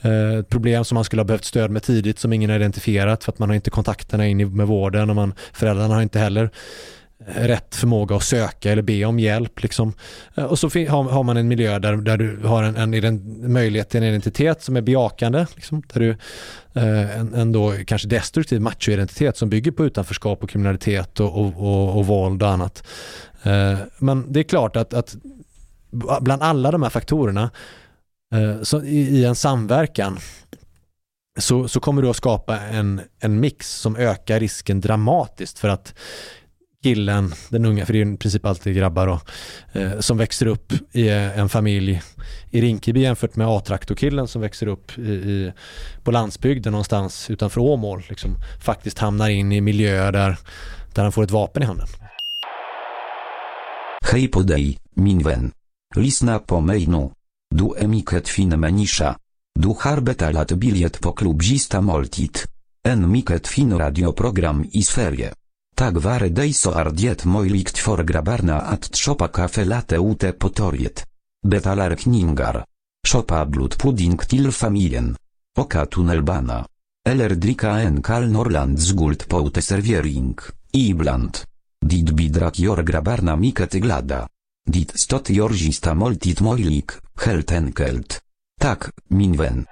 eh, problem som man skulle ha behövt stöd med tidigt som ingen har identifierat för att man har inte kontakterna in med vården och man, föräldrarna har inte heller rätt förmåga att söka eller be om hjälp. Liksom. Och så har, har man en miljö där, där du har en, en, en, möjlighet till en identitet som är bejakande. Liksom, där du, eh, en, en då kanske destruktiv machoidentitet som bygger på utanförskap och kriminalitet och, och, och, och våld och annat. Eh, men det är klart att, att bland alla de här faktorerna eh, så i, i en samverkan så, så kommer du att skapa en, en mix som ökar risken dramatiskt för att killen, den unga, för det är i princip alltid grabbar då, eh, som växer upp i eh, en familj i Rinkeby jämfört med A-traktorkillen som växer upp i, i, på landsbygden någonstans utanför Åmål, liksom, faktiskt hamnar in i miljöer där, där han får ett vapen i handen. Hej på dig, min vän. Lyssna på mig nu. Du är mycket fin människa. Du har betalat biljett på klubbzista måltid. En mycket fin radioprogram i Sverige. Tak ware dejso ardiet moilikt for grabarna at trzopa kafe late ute potoriet. Betalar kningar. Szopa blut pudding til familien. Oka tunnelbana. Eller drika en kal norland zgult poute serviering, ibland. Dit bidrak jor grabarna miket glada. Dit stot jorzista moltit moilik, helt enkelt. Tak, minwen.